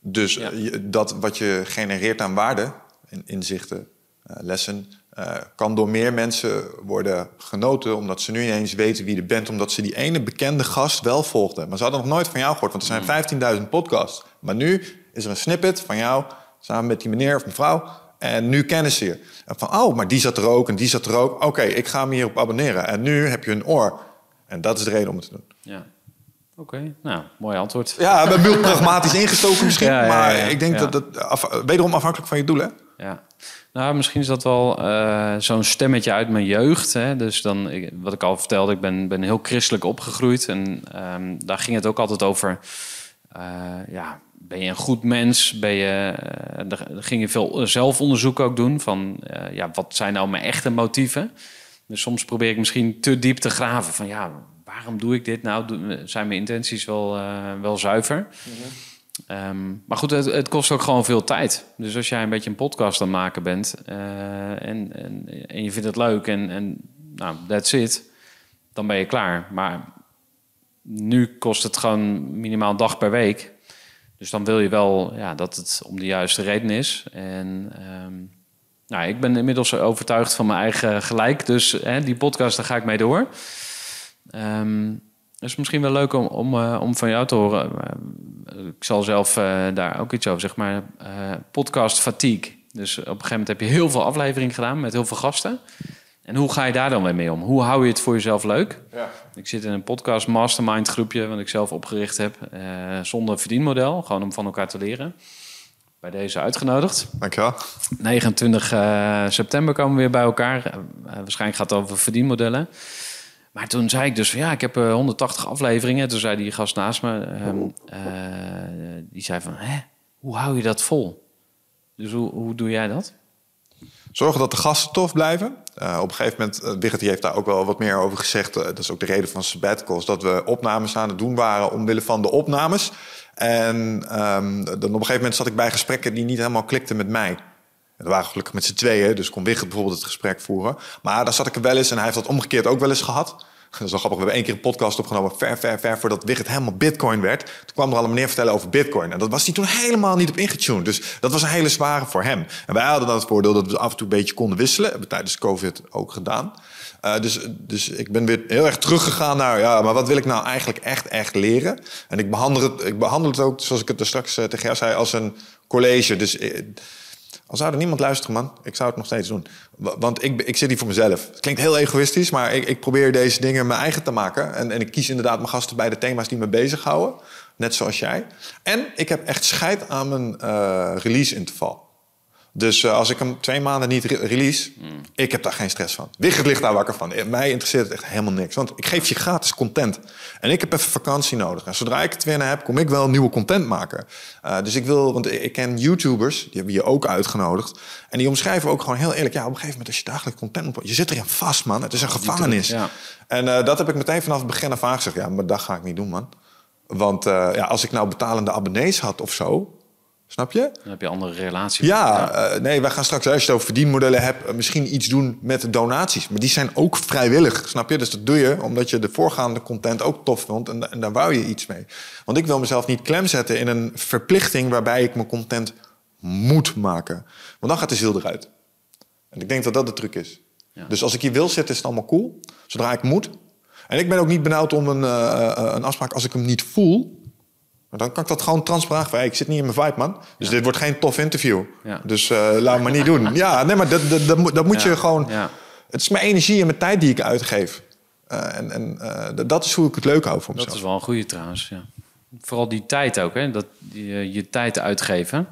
Speaker 2: Dus
Speaker 1: Ja.
Speaker 2: eh, je- dat wat je genereert aan waarde, in, inzichten, eh, lessen... kan door meer mensen worden genoten... omdat ze nu ineens weten wie je bent... omdat ze die ene bekende gast wel volgden. Maar ze hadden nog nooit van jou gehoord... want er zijn 15.000 podcasts. Maar nu is er een snippet van jou... samen met die meneer of mevrouw... en nu kennen ze je. En van, oh, maar die zat er ook en die zat er ook. Oké, ik ga me hierop abonneren. En nu heb je een oor... En dat is de reden om het te doen.
Speaker 1: Ja. Oké, nou, mooi antwoord.
Speaker 2: Ja, we hebben pragmatisch ingestoken misschien.
Speaker 1: Ja, ja, ja,
Speaker 2: maar ik denk dat af, wederom afhankelijk van je doel, hè?
Speaker 1: Ja. Nou, misschien is dat wel eh, zo'n stemmetje uit mijn jeugd. Hè? Dus dan, ik- wat ik al vertelde, ik ben, ben heel christelijk opgegroeid. En ehm, daar ging het ook altijd over ja, ben je een goed mens? Ben je, uh, ging je veel zelfonderzoek ook doen van ja, wat zijn nou mijn echte motieven? Dus soms probeer ik misschien te diep te graven van ja, waarom doe ik dit nou? Zijn mijn intenties wel, wel zuiver? Ehm, maar goed, het, het, kost ook gewoon veel tijd. Dus als jij een beetje een podcast aan het maken bent en, en, en je vindt het leuk en, en nou, that's it, dan ben je klaar. Maar nu kost het gewoon minimaal een dag per week. Dus dan wil je wel ja, dat het om de juiste reden is. En ehm, nou, ik ben inmiddels overtuigd van mijn eigen gelijk. Dus hè, die podcast, daar ga ik mee door. Um, is misschien wel leuk om, om, uh, om van jou te horen. Uh, ik zal zelf uh, daar ook iets over zeg maar podcast fatigue. Dus op een gegeven moment heb je heel veel afleveringen gedaan met heel veel gasten. En hoe ga je daar dan weer mee om? Hoe hou je het voor jezelf leuk? Ja. Ik zit in een podcast mastermind groepje, wat ik zelf opgericht heb, zonder verdienmodel, gewoon om van elkaar te leren. Bij deze uitgenodigd.
Speaker 2: Dankjewel.
Speaker 1: 29 uh, september komen we weer bij elkaar. Waarschijnlijk gaat het over verdienmodellen. Maar toen zei ik dus van ja, ik heb 180 afleveringen. Toen zei die gast naast me, ehm, die zei van, hè, hoe hou je dat vol? Dus hoe, hoe doe jij dat?
Speaker 2: Zorgen dat de gasten tof blijven. Uh, op een gegeven moment, uh, heeft daar ook wel wat meer over gezegd. Dat is ook de reden van sabbaticals. Dat we opnames aan het doen waren omwille van de opnames. En um, dan op een gegeven moment zat ik bij gesprekken die niet helemaal klikten met mij. En waren gelukkig met z'n tweeën, dus kon Wigert bijvoorbeeld het gesprek voeren. Maar daar zat ik er wel eens en hij heeft dat omgekeerd ook wel eens gehad. Dat is wel grappig. We hebben één keer een podcast opgenomen, ver, ver, ver voordat Wigert helemaal Bitcoin werd. Toen kwam er al een meneer vertellen over Bitcoin. En dat was hij toen helemaal niet op ingetuned. Dus dat was een hele zware voor hem. En wij hadden dan het voordeel dat we af en toe een beetje konden wisselen. Hebben we tijdens COVID ook gedaan. Uh, dus, dus ik ben weer heel erg teruggegaan naar, ja, maar wat wil ik nou eigenlijk echt, echt leren? En ik behandel het, ik behandel het ook, zoals ik het er straks uh, tegen jou zei, als een college. Dus uh, al zou er niemand luisteren, man, ik zou het nog steeds doen. Want ik, ik zit hier voor mezelf. Het klinkt heel egoïstisch, maar ik, ik probeer deze dingen mijn eigen te maken. En, en ik kies inderdaad mijn gasten bij de thema's die me bezighouden. Net zoals jij. En ik heb echt scheid aan mijn uh, release-interval. Dus uh, als ik hem twee maanden niet re release, mm. ik heb daar geen stress van. Wigert ligt daar wakker van. Mij interesseert het echt helemaal niks. Want ik geef je gratis content. En ik heb even vakantie nodig. En zodra ik het weer heb, kom ik wel nieuwe content maken. Uh, dus ik wil, want ik ken YouTubers, die hebben je ook uitgenodigd. En die omschrijven ook gewoon heel eerlijk. Ja, op een gegeven moment als je dagelijks content moet... Je zit erin vast, man. Het is een gevangenis. Ja. En uh, dat heb ik meteen vanaf het begin af aan gezegd. Ja, maar dat ga ik niet doen, man. Want ja, als ik nou betalende abonnees had of zo Snap je?
Speaker 1: Dan heb je andere relaties.
Speaker 2: Ja, Uh, nee, wij gaan straks, als je het over verdienmodellen hebt, eh, misschien iets doen met donaties. Maar die zijn ook vrijwillig, snap je? Dus dat doe je omdat je de voorgaande content ook tof vond en, en daar wou je iets mee. Want ik wil mezelf niet klemzetten in een verplichting waarbij ik mijn content moet maken. Want dan gaat de ziel eruit. En ik denk dat dat de truc is. Ja. Dus als ik hier wil zitten, is het allemaal cool. Zodra ik moet. En ik ben ook niet benauwd om een, uh, een afspraak als ik hem niet voel maar dan kan ik dat gewoon transparant van, ik zit niet in mijn vibe, man. Dus dit wordt geen tof interview. Ja. Dus uh, laat me niet doen. Ja, nee, maar dat, dat, dat, dat moet je gewoon... Het is mijn energie en mijn tijd die ik uitgeef. Uh, en en uh, dat is hoe ik het leuk hou voor mezelf.
Speaker 1: Dat is wel een goede trouwens, ja. Vooral die tijd ook, hè? Dat, die, je tijd uitgeven.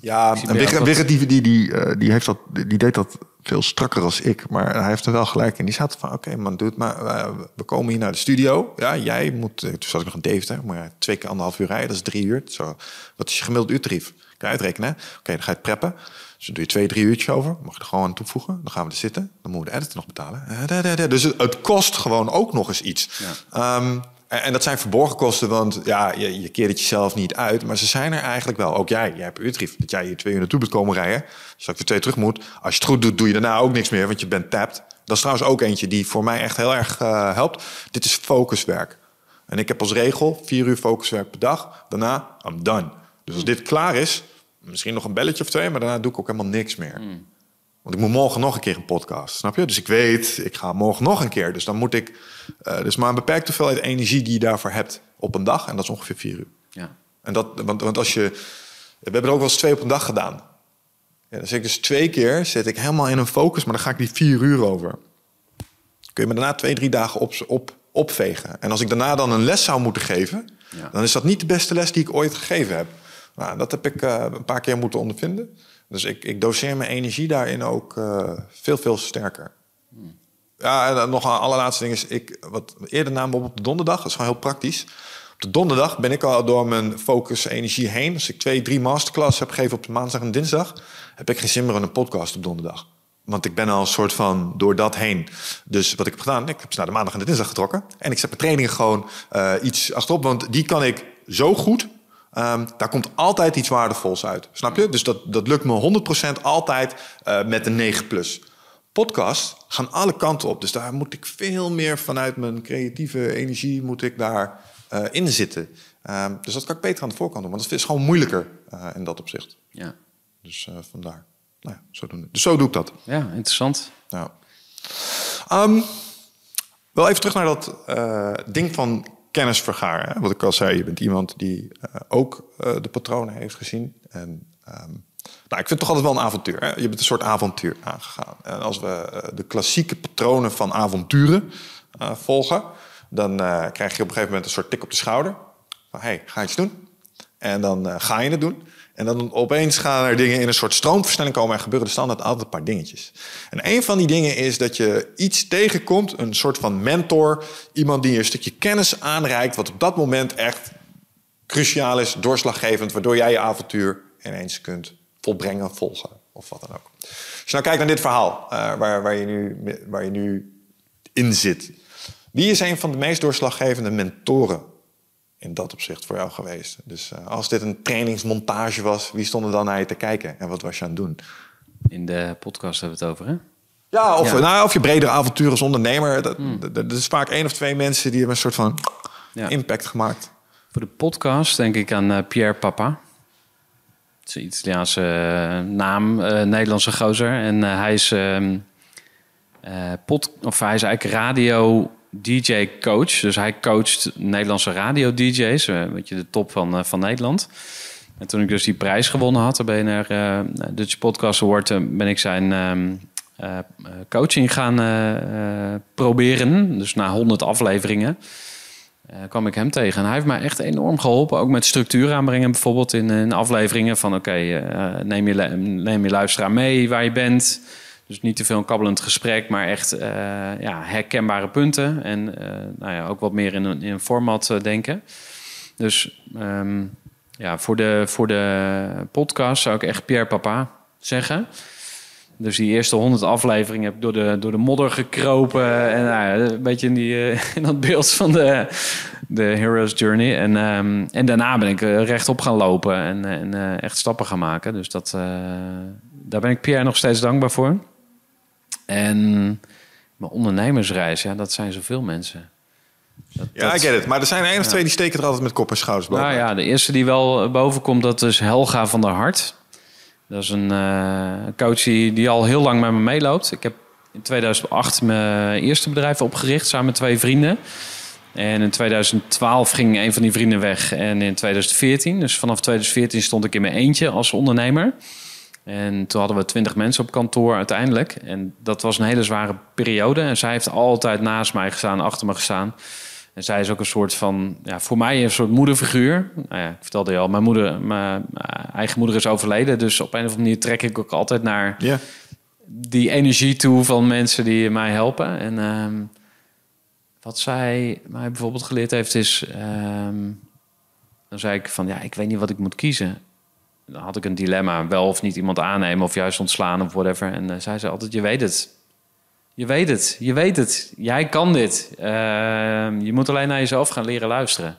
Speaker 2: Ja, en Wigert, die, die, die, die, heeft dat, die deed dat veel strakker als ik. Maar hij heeft er wel gelijk in. Die zat van, oké man, doe het maar. Uh, we komen hier naar de studio. Ja, jij moet... Eh, toen zat ik nog in Deventer. Maar twee keer anderhalf uur rijden, dat is drie uur. Zo, wat is je gemiddeld uurtarief? Kan je uitrekenen, Oké, okay, dan ga je het preppen. Dus dan doe je twee, drie uurtjes over. Mag je er gewoon aan toevoegen. Dan gaan we er zitten. Dan moeten we de editor nog betalen. Dus het, kost gewoon ook nog eens iets. Ja. Um, en, dat zijn verborgen kosten, want ja, je, keert het jezelf niet uit. Maar ze zijn er eigenlijk wel. Ook jij, jij hebt uurtarief. Dat jij hier twee uur naartoe moet komen rijden. Dus als ik weer twee terug moet. Als je het goed doet, doe je daarna ook niks meer, want je bent tapped. Dat is trouwens ook eentje die voor mij echt heel erg uh, helpt. Dit is focuswerk. En ik heb als regel vier uur focuswerk per dag. Daarna, I'm done. Dus als dit klaar is, misschien nog een belletje of twee, maar daarna doe ik ook helemaal niks meer. Hmm. Want ik moet morgen nog een keer een podcast, snap je? Dus ik weet, ik ga morgen nog een keer. Dus dan moet ik... Uh, dus maar een beperkte hoeveelheid energie die je daarvoor hebt op een dag. En dat is ongeveer vier uur. Ja. En dat, want, want als je... We hebben er ook wel eens twee op een dag gedaan. Ja, dan zit ik dus twee keer, zit ik helemaal in een focus, maar dan ga ik die vier uur over. Kun je me daarna twee, drie dagen op, op, opvegen. En als ik daarna dan een les zou moeten geven, ja. dan is dat niet de beste les die ik ooit gegeven heb. Nou, dat heb ik uh, een paar keer moeten ondervinden. Dus ik, ik doseer mijn energie daarin ook uh, veel, veel sterker. Ja, en nog een allerlaatste ding is, ik, wat eerder namen op op de donderdag, dat is gewoon heel praktisch. Op de donderdag ben ik al door mijn focus energie heen. Als ik twee, drie masterclass heb gegeven op de maandag en dinsdag, heb ik geen zin meer in een podcast op donderdag. Want ik ben al een soort van door dat heen. Dus wat ik heb gedaan, ik heb ze naar de maandag en de dinsdag getrokken. En ik zet mijn trainingen gewoon uh, iets achterop. Want die kan ik zo goed. Um, daar komt altijd iets waardevols uit. Snap je? Dus dat, dat lukt me 100% altijd uh, met een 9 plus. Podcasts gaan alle kanten op. Dus daar moet ik veel meer vanuit mijn creatieve energie moet ik daar uh, in zitten. Um, dus dat kan ik beter aan de voorkant doen. Want het is gewoon moeilijker in dat opzicht.
Speaker 1: Ja.
Speaker 2: Dus vandaar. Nou ja, zo doen. Dus zo doe ik dat.
Speaker 1: Ja, interessant.
Speaker 2: Ja. Um, wel even terug naar dat ding van kennis vergaren. Wat ik al zei, je bent iemand die uh, ook uh, de patronen heeft gezien. En um, nou, ik vind het toch altijd wel een avontuur. Hè? Je bent een soort avontuur aangegaan. En als we de klassieke patronen van avonturen volgen, dan krijg je op een gegeven moment een soort tik op de schouder. Van, hey, ga iets doen. En dan ga je het doen. En dan opeens gaan er dingen in een soort stroomversnelling komen en gebeuren er standaard altijd een paar dingetjes. En een van die dingen is dat je iets tegenkomt, een soort van mentor, iemand die je een stukje kennis aanreikt, wat op dat moment echt cruciaal is, doorslaggevend, waardoor jij je avontuur ineens kunt volbrengen, volgen of wat dan ook. Als je nou kijkt naar dit verhaal uh, waar, waar, je nu, waar je nu in zit. Wie is een van de meest doorslaggevende mentoren in dat opzicht voor jou geweest. Dus uh, als dit een trainingsmontage was, wie stond er dan naar je te kijken en wat was je aan het doen?
Speaker 1: In de podcast hebben we het over, hè?
Speaker 2: Ja, of, ja. Nou, of je bredere avonturen als ondernemer. Dat, hmm. dat, dat, is vaak één of twee mensen die hebben een soort van ja. impact gemaakt.
Speaker 1: Voor de podcast denk ik aan uh, Pierre Papa. Het is een Italiaanse uh, naam, Nederlandse gozer. En hij is, ehm, pod, of hij is eigenlijk radio DJ-coach. Dus hij coacht Nederlandse radio-DJ's, uh, weet je, de top van, uh, van Nederland. En toen ik dus die prijs gewonnen had, de BNR uh, Dutch Podcast Award, ben ik zijn um, coaching gaan proberen. Dus na 100 afleveringen kwam ik hem tegen. En hij heeft mij echt enorm geholpen, ook met structuur aanbrengen, bijvoorbeeld in, in afleveringen van oké, neem, je, neem je luisteraar mee waar je bent. Dus niet te veel een kabbelend gesprek, maar echt uh, ja, herkenbare punten. En uh, nou ja, ook wat meer in een, in een format uh, denken. Dus um, ja, voor de, voor de podcast zou ik echt Pierre Papa zeggen. Dus die eerste honderd afleveringen heb ik door de, door de modder gekropen. En nou een beetje in, die, in dat beeld van de, de Hero's Journey. En, um, en daarna ben ik rechtop gaan lopen en, en echt stappen gaan maken. Dus dat, daar ben ik Pierre nog steeds dankbaar voor. En mijn ondernemersreis, ja, dat zijn zoveel mensen.
Speaker 2: Dat, ja, ik get het. Maar er zijn één of twee die steken er altijd met kop en schouders boven.
Speaker 1: Nou ja, de eerste die wel boven komt, dat is Helga van der Hart. Dat is een uh, coach die, die al heel lang met me meeloopt. Ik heb in 2008 mijn eerste bedrijf opgericht samen met twee vrienden. En in 2012 ging een van die vrienden weg. En in 2014, dus vanaf 2014 stond ik in mijn eentje als ondernemer. En toen hadden we twintig mensen op kantoor uiteindelijk. En dat was een hele zware periode. En zij heeft altijd naast mij gestaan, achter me gestaan. En zij is ook een soort van, ja, voor mij een soort moederfiguur. Nou ja, ik vertelde je al, mijn moeder, mijn eigen moeder is overleden. Dus op een of andere manier trek ik ook altijd naar yeah. die energie toe van mensen die mij helpen. En um, wat zij mij bijvoorbeeld geleerd heeft is, um, dan zei ik van, ja, ik weet niet wat ik moet kiezen dan had ik een dilemma. Wel of niet iemand aannemen of juist ontslaan of whatever. En zij zei altijd, je weet het. Je weet het, je weet het. Jij kan dit. Uh, je moet alleen naar jezelf gaan leren luisteren.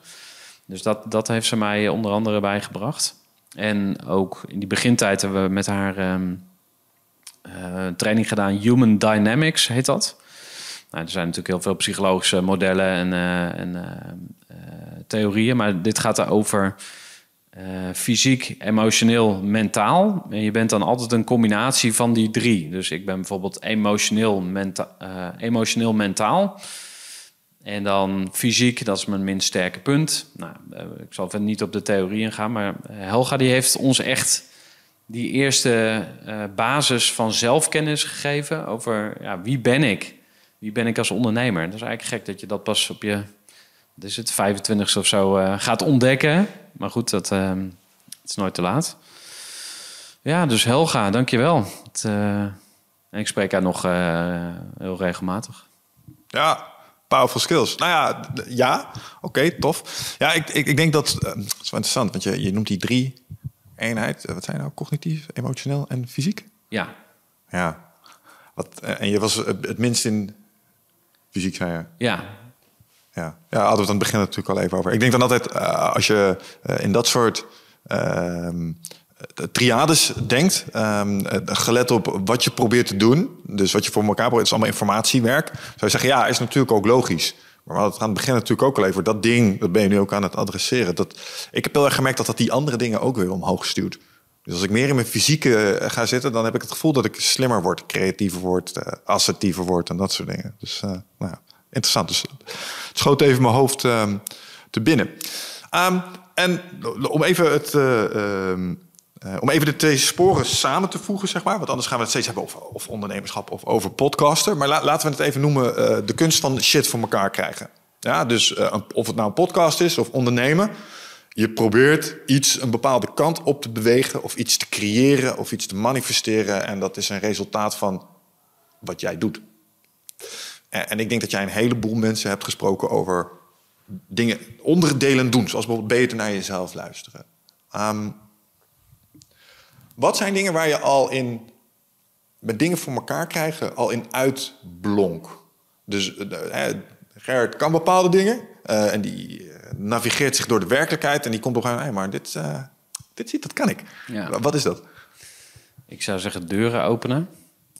Speaker 1: Dus dat, dat heeft ze mij onder andere bijgebracht. En ook in die begintijd hebben we met haar um, uh, training gedaan. Human Dynamics heet dat. Nou, er zijn natuurlijk heel veel psychologische modellen en, en theorieën. Maar dit gaat erover uh, fysiek, emotioneel, mentaal. En je bent dan altijd een combinatie van die drie. Dus ik ben bijvoorbeeld emotioneel, uh, emotioneel mentaal. En dan fysiek, dat is mijn minst sterke punt. Nou, uh, ik zal verder niet op de theorie ingaan, maar Helga die heeft ons echt die eerste basis van zelfkennis gegeven over ja, wie ben ik? Wie ben ik als ondernemer? Dat is eigenlijk gek dat je dat pas op je is het 25ste of zo gaat ontdekken. Maar goed, dat uh, het is nooit te laat. Ja, dus Helga, dankjewel. Het, uh, ik spreek haar nog heel regelmatig.
Speaker 2: Ja, Powerful skills. Nou ja, ja. Oké, tof. Ja, ik, ik, ik denk dat... eh, dat is wel interessant, want je, je noemt die drie eenheid. eh, Wat zijn nou? Cognitief, emotioneel en fysiek?
Speaker 1: Ja,
Speaker 2: Ja. Wat, eh, en je was het het minst in fysiek, zei je?
Speaker 1: ja,
Speaker 2: Ja, ja hadden we het aan het begin natuurlijk al even over. Ik denk dan altijd, eh, als je eh, in dat soort ehm, eh, triades denkt, ehm, eh, gelet op wat je probeert te doen, dus wat je voor elkaar het is allemaal informatiewerk, zou je zeggen, ja, is natuurlijk ook logisch. Maar we hadden aan het begin natuurlijk ook al even, dat ding, dat ben je nu ook aan het adresseren. Dat, ik heb heel erg gemerkt dat dat die andere dingen ook weer omhoog stuurt. Dus als ik meer in mijn fysieke ga zitten, dan heb ik het gevoel dat ik slimmer word, creatiever word, assertiever word en dat soort dingen. Dus nou ja, interessant. Dus het schoot even mijn hoofd ehm, te binnen. Ehm, en om even, het, eh, ehm, eh, om even de twee sporen samen te voegen, zeg maar. Want anders gaan we het steeds hebben over of ondernemerschap of over podcaster. Maar la- laten we het even noemen eh, de kunst van shit voor elkaar krijgen. Ja, dus of het nou een podcast is of ondernemen. Je probeert iets een bepaalde kant op te bewegen... of iets te creëren of iets te manifesteren. En dat is een resultaat van wat jij doet. En, en ik denk dat jij een heleboel mensen hebt gesproken over dingen, onderdelen doen. Zoals bijvoorbeeld beter naar jezelf luisteren. Ehm, wat zijn dingen waar je al in, met dingen voor elkaar krijgen, al in uitblonk? Dus eh, Gerrit kan bepaalde dingen eh, en die eh, navigeert zich door de werkelijkheid en die komt op een hey, maar dit, eh, dit ziet, dat kan ik.
Speaker 1: Ja.
Speaker 2: Wat is dat?
Speaker 1: Ik zou zeggen deuren openen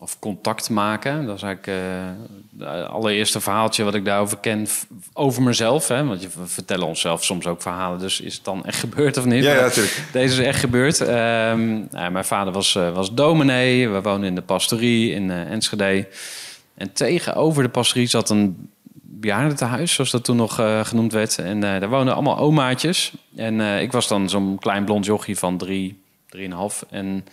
Speaker 1: of contact maken. Dat is eigenlijk eh, het allereerste verhaaltje wat ik daarover ken over mezelf. Hè? Want je, we vertellen onszelf soms ook verhalen, dus is het dan echt gebeurd of niet?
Speaker 2: Ja, natuurlijk.
Speaker 1: Deze is echt gebeurd. Ehm, nou, mijn vader was, eh, was dominee. We woonden in de pastorie in eh, Enschede. En tegenover de pastorie zat een bejaardentehuis, zoals dat toen nog genoemd werd. En daar woonden allemaal omaatjes. En ik was dan zo'n klein blond jochie van drie, drieënhalf. En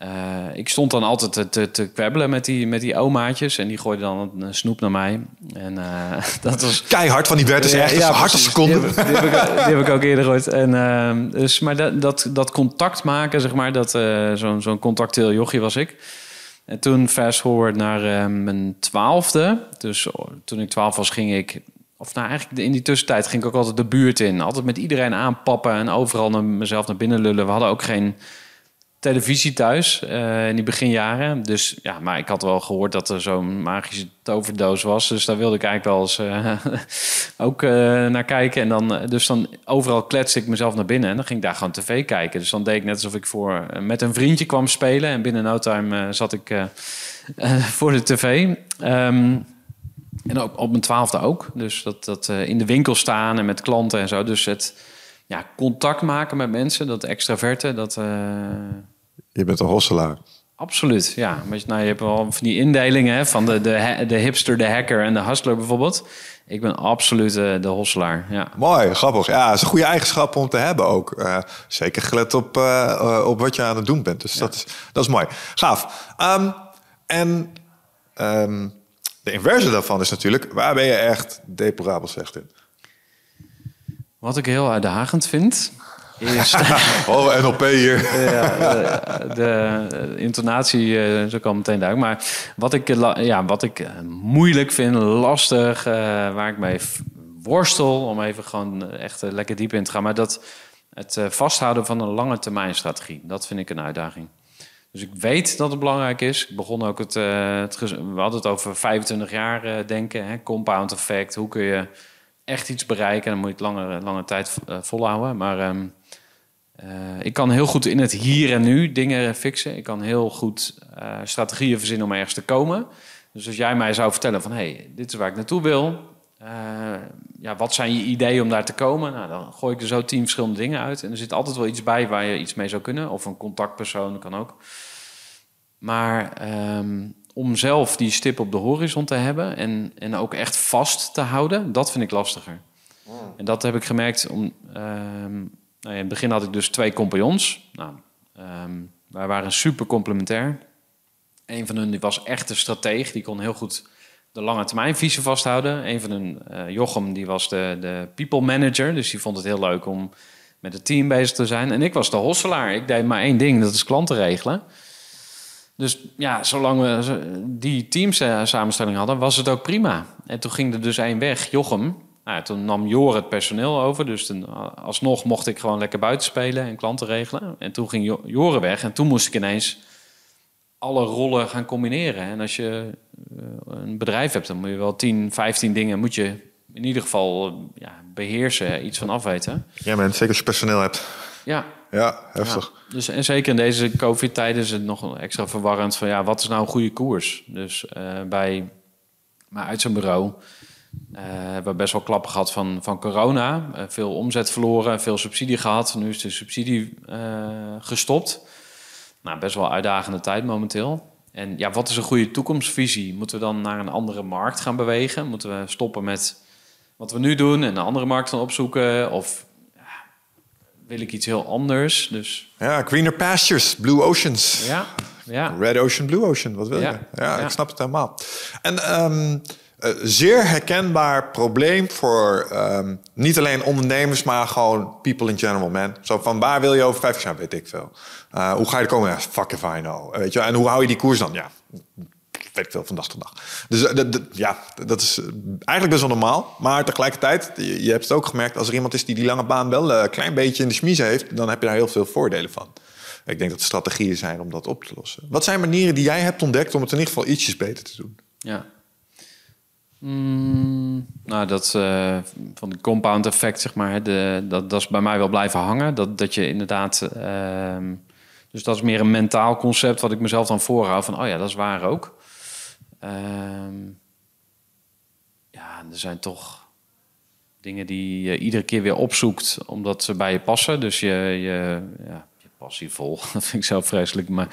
Speaker 1: eh, ik stond dan altijd te, te, te kwebbelen met die, met die omaatjes. En die gooiden dan een snoep naar mij. En eh, dat was...
Speaker 2: Keihard van die Bert is echt een harte
Speaker 1: precies.
Speaker 2: seconde.
Speaker 1: Die heb, ik, die heb ik ook eerder gehoord. En, ehm, dus, maar dat, dat, dat contact maken, zeg maar, dat, eh, zo'n zo'n contacteel jochie was ik. En toen fast forward naar mijn twaalfde. Dus oh, toen ik twaalf was, ging ik... Of nou, eigenlijk in die tussentijd ging ik ook altijd de buurt in. Altijd met iedereen aanpappen en overal naar mezelf naar binnen lullen. We hadden ook geen televisie thuis eh, in die beginjaren. Dus ja, maar ik had wel gehoord dat er zo'n magische toverdoos was. Dus daar wilde ik eigenlijk wel eens eh, ook eh, naar kijken. En dan, dus dan overal kletste ik mezelf naar binnen. En dan ging ik daar gewoon tv kijken. Dus dan deed ik net alsof ik voor, met een vriendje kwam spelen. En binnen no time zat ik voor de tv. Ehm, en op, op mijn twaalfde ook. Dus dat, dat in de winkel staan en met klanten en zo. Dus het ja, contact maken met mensen, dat extraverte, dat...
Speaker 2: Je bent een hosselaar.
Speaker 1: Absoluut, ja. Maar, nou, je hebt wel van die indelingen hè, van de, de, de hipster, de hacker en de hustler bijvoorbeeld. Ik ben absoluut eh, de hosselaar, ja.
Speaker 2: Mooi, grappig. Ja, dat is een goede eigenschap om te hebben ook. Eh, zeker gelet op, eh, op wat je aan het doen bent. Dus dat, is, dat is mooi. Gaaf. Ehm, en ehm, de inverse daarvan is natuurlijk... waar ben je echt deplorabel slecht in?
Speaker 1: Wat ik heel uitdagend vind,
Speaker 2: Oh, NLP hier.
Speaker 1: ja, de, de intonatie, eh ook al meteen duidelijk. Maar wat ik, eh, ja, wat ik eh, moeilijk vind, lastig, eh, waar ik mee worstel... om even gewoon eh, echt eh, lekker diep in te gaan... maar dat het eh, vasthouden van een lange termijn strategie, dat vind ik een uitdaging. Dus ik weet dat het belangrijk is. Ik begon ook het, eh, het we hadden het over 25 jaar eh, denken, hè, compound effect. Hoe kun je echt iets bereiken? Dan moet je het lange, lange tijd eh, volhouden. Maar ehm, eh, ik kan heel goed in het hier en nu dingen fixen. Ik kan heel goed eh, strategieën verzinnen om ergens te komen. Dus als jij mij zou vertellen van... hey, dit is waar ik naartoe wil. Eh, ja, wat zijn je ideeën om daar te komen? Nou, dan gooi ik er zo tien verschillende dingen uit. En er zit altijd wel iets bij waar je iets mee zou kunnen. Of een contactpersoon, kan ook. Maar ehm, om zelf die stip op de horizon te hebben... En, en ook echt vast te houden, dat vind ik lastiger. En dat heb ik gemerkt om... ehm, nou ja, in het begin had ik dus twee compagnons. Nou, ehm, wij waren super complementair. Een van hun die was echt een strateeg. Die kon heel goed de lange termijn visie vasthouden. Een van hun, eh, Jochem, die was de, de people manager. Dus die vond het heel leuk om met het team bezig te zijn. En ik was de hosselaar. Ik deed maar één ding, dat is klanten regelen. Dus ja, zolang we die teams eh, samenstelling hadden, was het ook prima. En toen ging er dus één weg, Jochem. Nou, toen nam Jor het personeel over. Dus toen, eh, alsnog mocht ik gewoon lekker buiten spelen en klanten regelen. En toen ging Jo- Joren weg. En toen moest ik ineens alle rollen gaan combineren. En als je eh, een bedrijf hebt, dan moet je wel 10, 15 dingen... moet je in ieder geval ja, beheersen, iets van afweten.
Speaker 2: Ja, man, zeker als je personeel hebt.
Speaker 1: Ja,
Speaker 2: Ja, heftig.
Speaker 1: Dus, en zeker in deze COVID-tijden is het nog extra verwarrend van ja, wat is nou een goede koers? Dus eh, bij mijn uitzendbureau eh hebben we best wel klappen gehad van, van corona. Eh, veel omzet verloren, veel subsidie gehad. Nu is de subsidie gestopt. Nou, best wel uitdagende tijd momenteel. En ja, wat is een goede toekomstvisie? Moeten we dan naar een andere markt gaan bewegen? Moeten we stoppen met wat we nu doen en een andere markt gaan opzoeken? Of wil ik iets heel anders? Dus
Speaker 2: Ja, greener pastures, blue oceans.
Speaker 1: ja, ja.
Speaker 2: Red Ocean, Blue Ocean, wat wil je?
Speaker 1: Ja,
Speaker 2: ik snap het helemaal. En eh, zeer herkenbaar probleem voor ehm, niet alleen ondernemers, maar gewoon people in general, man. Zo van waar wil je over vijf jaar, weet ik veel. Eh, hoe ga je er komen? Ja, fuck if I know. Weet je? En hoe hou je die koers dan? Ja, veel, van dag tot dag. Dus eh, ja, dat is eh, eigenlijk best wel normaal. Maar tegelijkertijd, je, hebt het ook gemerkt... als er iemand is die die lange baan wel eh, een klein beetje in de smiezen heeft... dan heb je daar heel veel voordelen van. Ik denk dat er strategieën zijn om dat op te lossen. Wat zijn manieren die jij hebt ontdekt om het in ieder geval ietsjes beter te doen?
Speaker 1: Ja. Mm, nou, dat eh, van het compound effect, zeg maar, de, dat, dat is bij mij wel blijven hangen. Dat, dat je inderdaad. ehm, dus dat is meer een mentaal concept wat ik mezelf dan voorhoud van, oh ja, dat is waar ook. Ehm, ja, er zijn toch dingen die je iedere keer weer opzoekt omdat ze bij je passen. Dus je, je, ja, je passie vol. Dat vind ik zelf vreselijk. Maar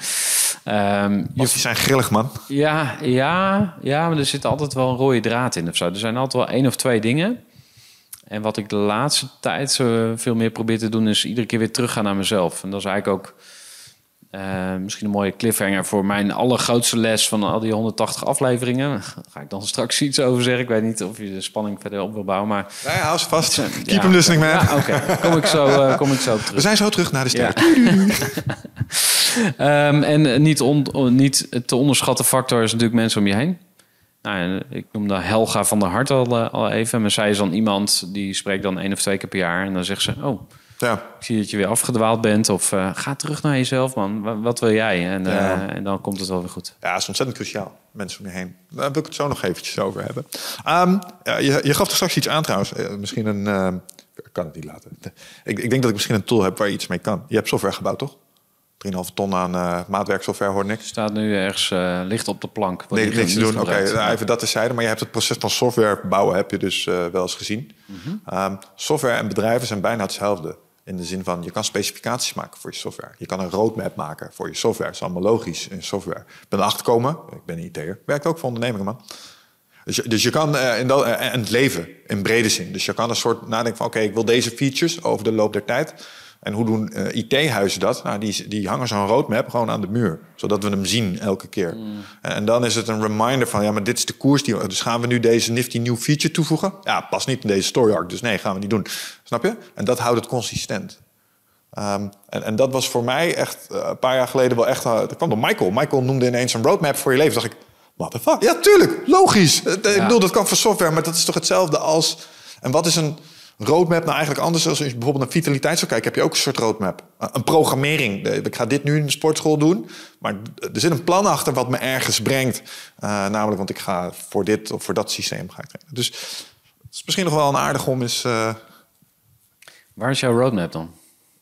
Speaker 1: ehm, je
Speaker 2: zijn grillig, man.
Speaker 1: ja, ja, ja, maar er zit altijd wel een rode draad in of zo. Er zijn altijd wel één of twee dingen. En wat ik de laatste tijd zo veel meer probeer te doen, is iedere keer weer teruggaan naar mezelf. En dat is eigenlijk ook eh, misschien een mooie cliffhanger voor mijn allergrootste les van al die 180 afleveringen. Daar ga ik dan straks iets over zeggen. Ik weet niet of je de spanning verder op wil bouwen, maar...
Speaker 2: Ja, ja, hou ze vast.
Speaker 1: Ja,
Speaker 2: Keep them listening, man.
Speaker 1: Ja, oké. Kom ik zo, eh, kom ik zo terug.
Speaker 2: We zijn zo terug naar de ster.
Speaker 1: Ja. Ehm, en niet, on- niet te onderschatten factor is natuurlijk mensen om je heen. Nou, ik noemde Helga van der Hart al, eh, al even. Maar zij is dan iemand die spreekt dan één of twee keer per jaar. En dan zegt ze, oh,
Speaker 2: Ja.
Speaker 1: ik zie dat je weer afgedwaald bent. Of eh, ga terug naar jezelf, man. Wa- Wat, wil jij? En, eh, en dan komt het wel weer goed.
Speaker 2: Ja, dat is ontzettend cruciaal. Mensen om je heen. Daar wil ik het zo nog eventjes over hebben. Ehm, je, je gaf er straks iets aan trouwens. Eh, misschien een... ik kan het niet laten. Ik, ik denk dat ik misschien een tool heb waar je iets mee kan. Je hebt software gebouwd, toch? 3,5 ton aan maatwerksoftware, hoorde ik.
Speaker 1: Staat nu ergens licht op de plank.
Speaker 2: Nee,
Speaker 1: niet-
Speaker 2: niks te
Speaker 1: niet
Speaker 2: doen. Oké, nou, even dat terzijde. Maar je hebt het proces van software bouwen heb je dus wel eens gezien.
Speaker 1: Mhm.
Speaker 2: Ehm, software en bedrijven zijn bijna hetzelfde. In de zin van, je kan specificaties maken voor je software. Je kan een roadmap maken voor je software. Dat is allemaal logisch in software. Ik ben erachter gekomen, ik ben een IT'er. Werkt ook voor ondernemingen, man. Dus je, dus je kan eh, in dat, eh, het leven in brede zin. Dus je kan een soort nadenken van: oké, ik wil deze features over de loop der tijd. En hoe doen eh, IT-huizen dat? Nou, die, die hangen zo'n roadmap gewoon aan de muur, zodat we hem zien elke keer. En, en dan is het een reminder van: ja, maar dit is de koers. Die, dus gaan we nu deze nifty new feature toevoegen? Ja, past niet in deze story arc, dus nee, gaan we niet doen. Snap je? En dat houdt het consistent. Ehm, en, en dat was voor mij echt eh, een paar jaar geleden wel echt. eh, dat kwam door Michael. Michael noemde ineens een roadmap voor je leven. Dacht ik, what the fuck? Ja, tuurlijk, logisch. Eh, Ik bedoel, dat kan voor software, maar dat is toch hetzelfde als. En wat is een roadmap nou eigenlijk anders als je bijvoorbeeld naar vitaliteit zou kijken? Heb je ook een soort roadmap? Een programmering. Ik ga dit nu in de sportschool doen, maar er zit een plan achter wat me ergens brengt. Eh, namelijk, want ik ga voor dit of voor dat systeem ga ik trainen. Dus het is misschien nog wel een aardig om eens. eh,
Speaker 1: Waar is jouw roadmap dan?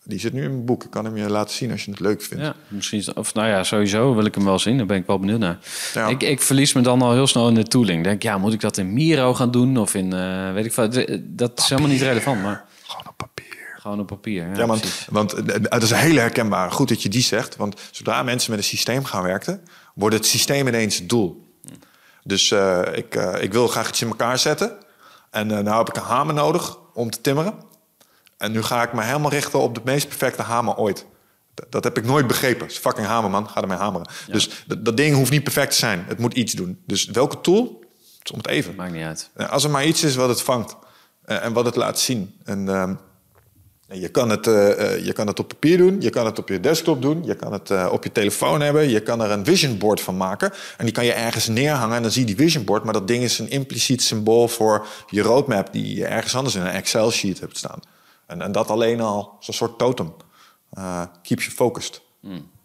Speaker 2: Die zit nu in mijn boek. Ik kan hem je laten zien als je het leuk vindt.
Speaker 1: Ja, misschien, is- of nou ja, sowieso wil ik hem wel zien. Daar ben ik wel benieuwd naar.
Speaker 2: Ja.
Speaker 1: Ik, ik verlies me dan al heel snel in de tooling. Denk, ja, moet ik dat in Miro gaan doen of in, eh, weet ik veel. Dat is helemaal niet relevant, maar
Speaker 2: Gewoon op papier.
Speaker 1: gewoon op papier. Ja,
Speaker 2: Ja, want eh, het is een hele herkenbare. Goed dat je die zegt. Want zodra mensen met een systeem gaan werken, wordt het systeem ineens het doel. Dus eh, ik, eh, ik wil graag iets in elkaar zetten. En eh nou heb ik een hamer nodig om te timmeren. En nu ga ik me helemaal richten op de meest perfecte hamer ooit. Dat, dat heb ik nooit begrepen. Is fucking hamer, man. Ga ermee hameren. Dus dat, dat ding hoeft niet perfect te zijn. Het moet iets doen. Dus welke tool? Het om het even.
Speaker 1: Maakt niet uit.
Speaker 2: Ja, Als er maar iets is wat het vangt eh, en wat het laat zien. En ehm, Je kan, het, eh, eh, je kan het op papier doen, je kan het op je desktop doen, je kan het eh, op je telefoon hebben, je kan er een vision board van maken. En die kan je ergens neerhangen en dan zie je die vision board, maar dat ding is een impliciet symbool voor je roadmap die je ergens anders in een Excel sheet hebt staan. En, en dat alleen al is een soort totem. Uh, keeps you focused.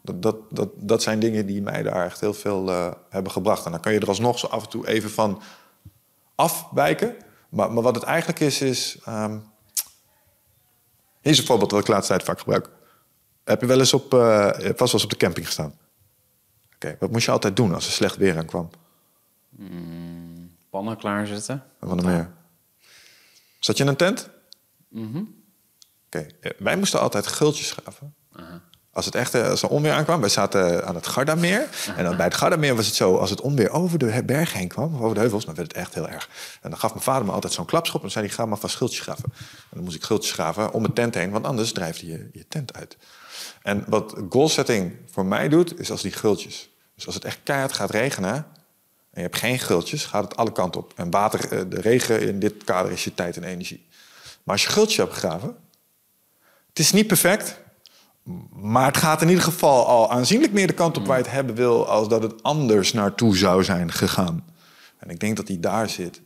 Speaker 2: Dat, dat, dat, dat zijn dingen die mij daar echt heel veel hebben gebracht. En dan kan je er alsnog zo af en toe even van afwijken. Maar, maar wat het eigenlijk is, is. Um, hier is een voorbeeld wat ik laatst tijd vaak gebruik. Heb je wel eens op, uh, vast wel eens op de camping gestaan? Oké, wat moest je altijd doen als er slecht weer aankwam?
Speaker 1: Mm, pannen klaarzetten.
Speaker 2: En wat nog meer? Zat je in een tent? Oké, wij moesten altijd gultjes graven. Als het echt als er onweer aankwam, wij zaten aan het Gardameer. En dan bij het Gardameer was het zo, als het onweer over de berg heen kwam, of over de heuvels, dan werd het echt heel erg. En dan gaf mijn vader me altijd zo'n klapschop en dan zei hij, ga maar van schultjes graven. En dan moest ik schultjes graven om mijn tent heen, want anders drijft je je tent uit. En wat goalsetting voor mij doet, is als die gultjes. Dus als het echt keihard gaat regenen en je hebt geen gultjes, gaat het alle kanten op. En water, de regen in dit kader is je tijd en energie. Maar als je gultjes hebt gegraven, het is niet perfect, maar het gaat in ieder geval al aanzienlijk meer de kant op waar je het hebben wil, als dat het anders naartoe zou zijn gegaan. En ik denk dat die daar zit.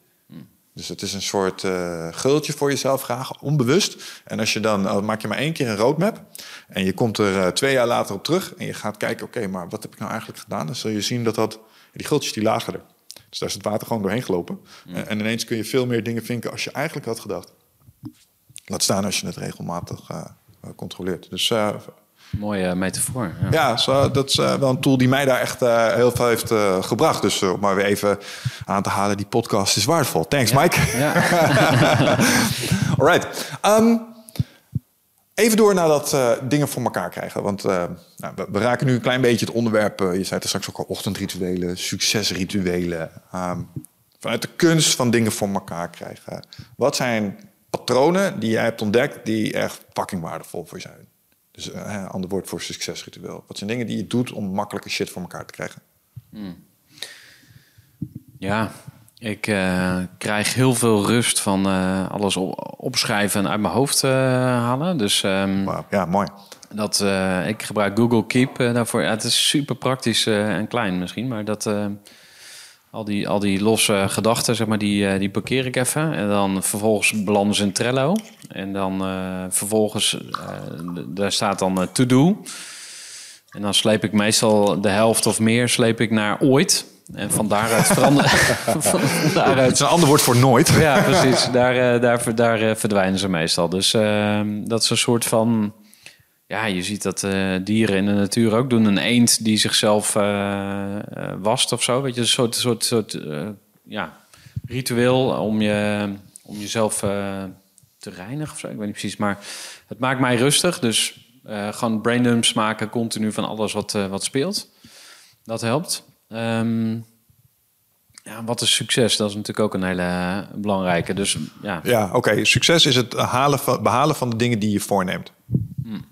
Speaker 2: Dus het is een soort uh, gultje voor jezelf graag, onbewust. En als je dan, uh, maak je maar één keer een roadmap. En je komt er uh, twee jaar later op terug. En je gaat kijken, oké, okay, maar wat heb ik nou eigenlijk gedaan? Dan zul je zien dat, dat die gultjes die lagen er. Dus daar is het water gewoon doorheen gelopen. En, en, ineens kun je veel meer dingen vinken als je eigenlijk had gedacht. Laat staan als je het regelmatig controleert. Dus
Speaker 1: Mooie metafoor.
Speaker 2: Ja, ja zo, dat is uh, wel een tool die mij daar echt heel veel heeft gebracht. Dus om maar weer even aan te halen, die podcast is waardevol. Thanks,
Speaker 1: ja.
Speaker 2: Mike.
Speaker 1: Ja.
Speaker 2: All right. Um, even door naar dat dingen voor elkaar krijgen. Want nou, we, we, raken nu een klein beetje het onderwerp. je zei er straks ook al ochtendrituelen, succesrituelen. Um, vanuit de kunst van dingen voor elkaar krijgen. Wat zijn patronen die jij hebt ontdekt die echt fucking waardevol voor je zijn? Dus een uh, ander woord voor succesritueel. Wat zijn dingen die je doet om makkelijke shit voor elkaar te krijgen?
Speaker 1: Hmm. Ja, ik uh, krijg heel veel rust van uh, alles op, opschrijven en uit mijn hoofd halen. Dus um,
Speaker 2: wow, ja, mooi.
Speaker 1: Dat, ik gebruik Google Keep daarvoor. Ja, het is super praktisch en klein misschien, maar dat al die, al die losse gedachten, zeg maar, die, die parkeer ik even. En dan vervolgens belanden ze in Trello. En dan uh, vervolgens, uh, daar staat dan uh, to do. En dan sleep ik meestal de helft of meer sleep ik naar ooit. En van daaruit veranderen.
Speaker 2: daaruit... Het is een ander woord voor nooit.
Speaker 1: ja, precies. Daar, daar, daar verdwijnen ze meestal. Dus ehm, dat is een soort van. Ja, je ziet dat dieren in de natuur ook doen. Een eend die zichzelf wast of zo. Weet je, een soort, soort, soort ja, ritueel om, je, om jezelf te reinigen of zo. Ik weet niet precies, maar het maakt mij rustig. Dus uh, gewoon braindumps maken continu van alles wat, uh, wat speelt. Dat helpt. Um, ja, wat is succes? Dat is natuurlijk ook een hele belangrijke. Dus ja.
Speaker 2: Ja, oké. Okay. Succes is het halen van, behalen van de dingen die je voorneemt.
Speaker 1: Hmm.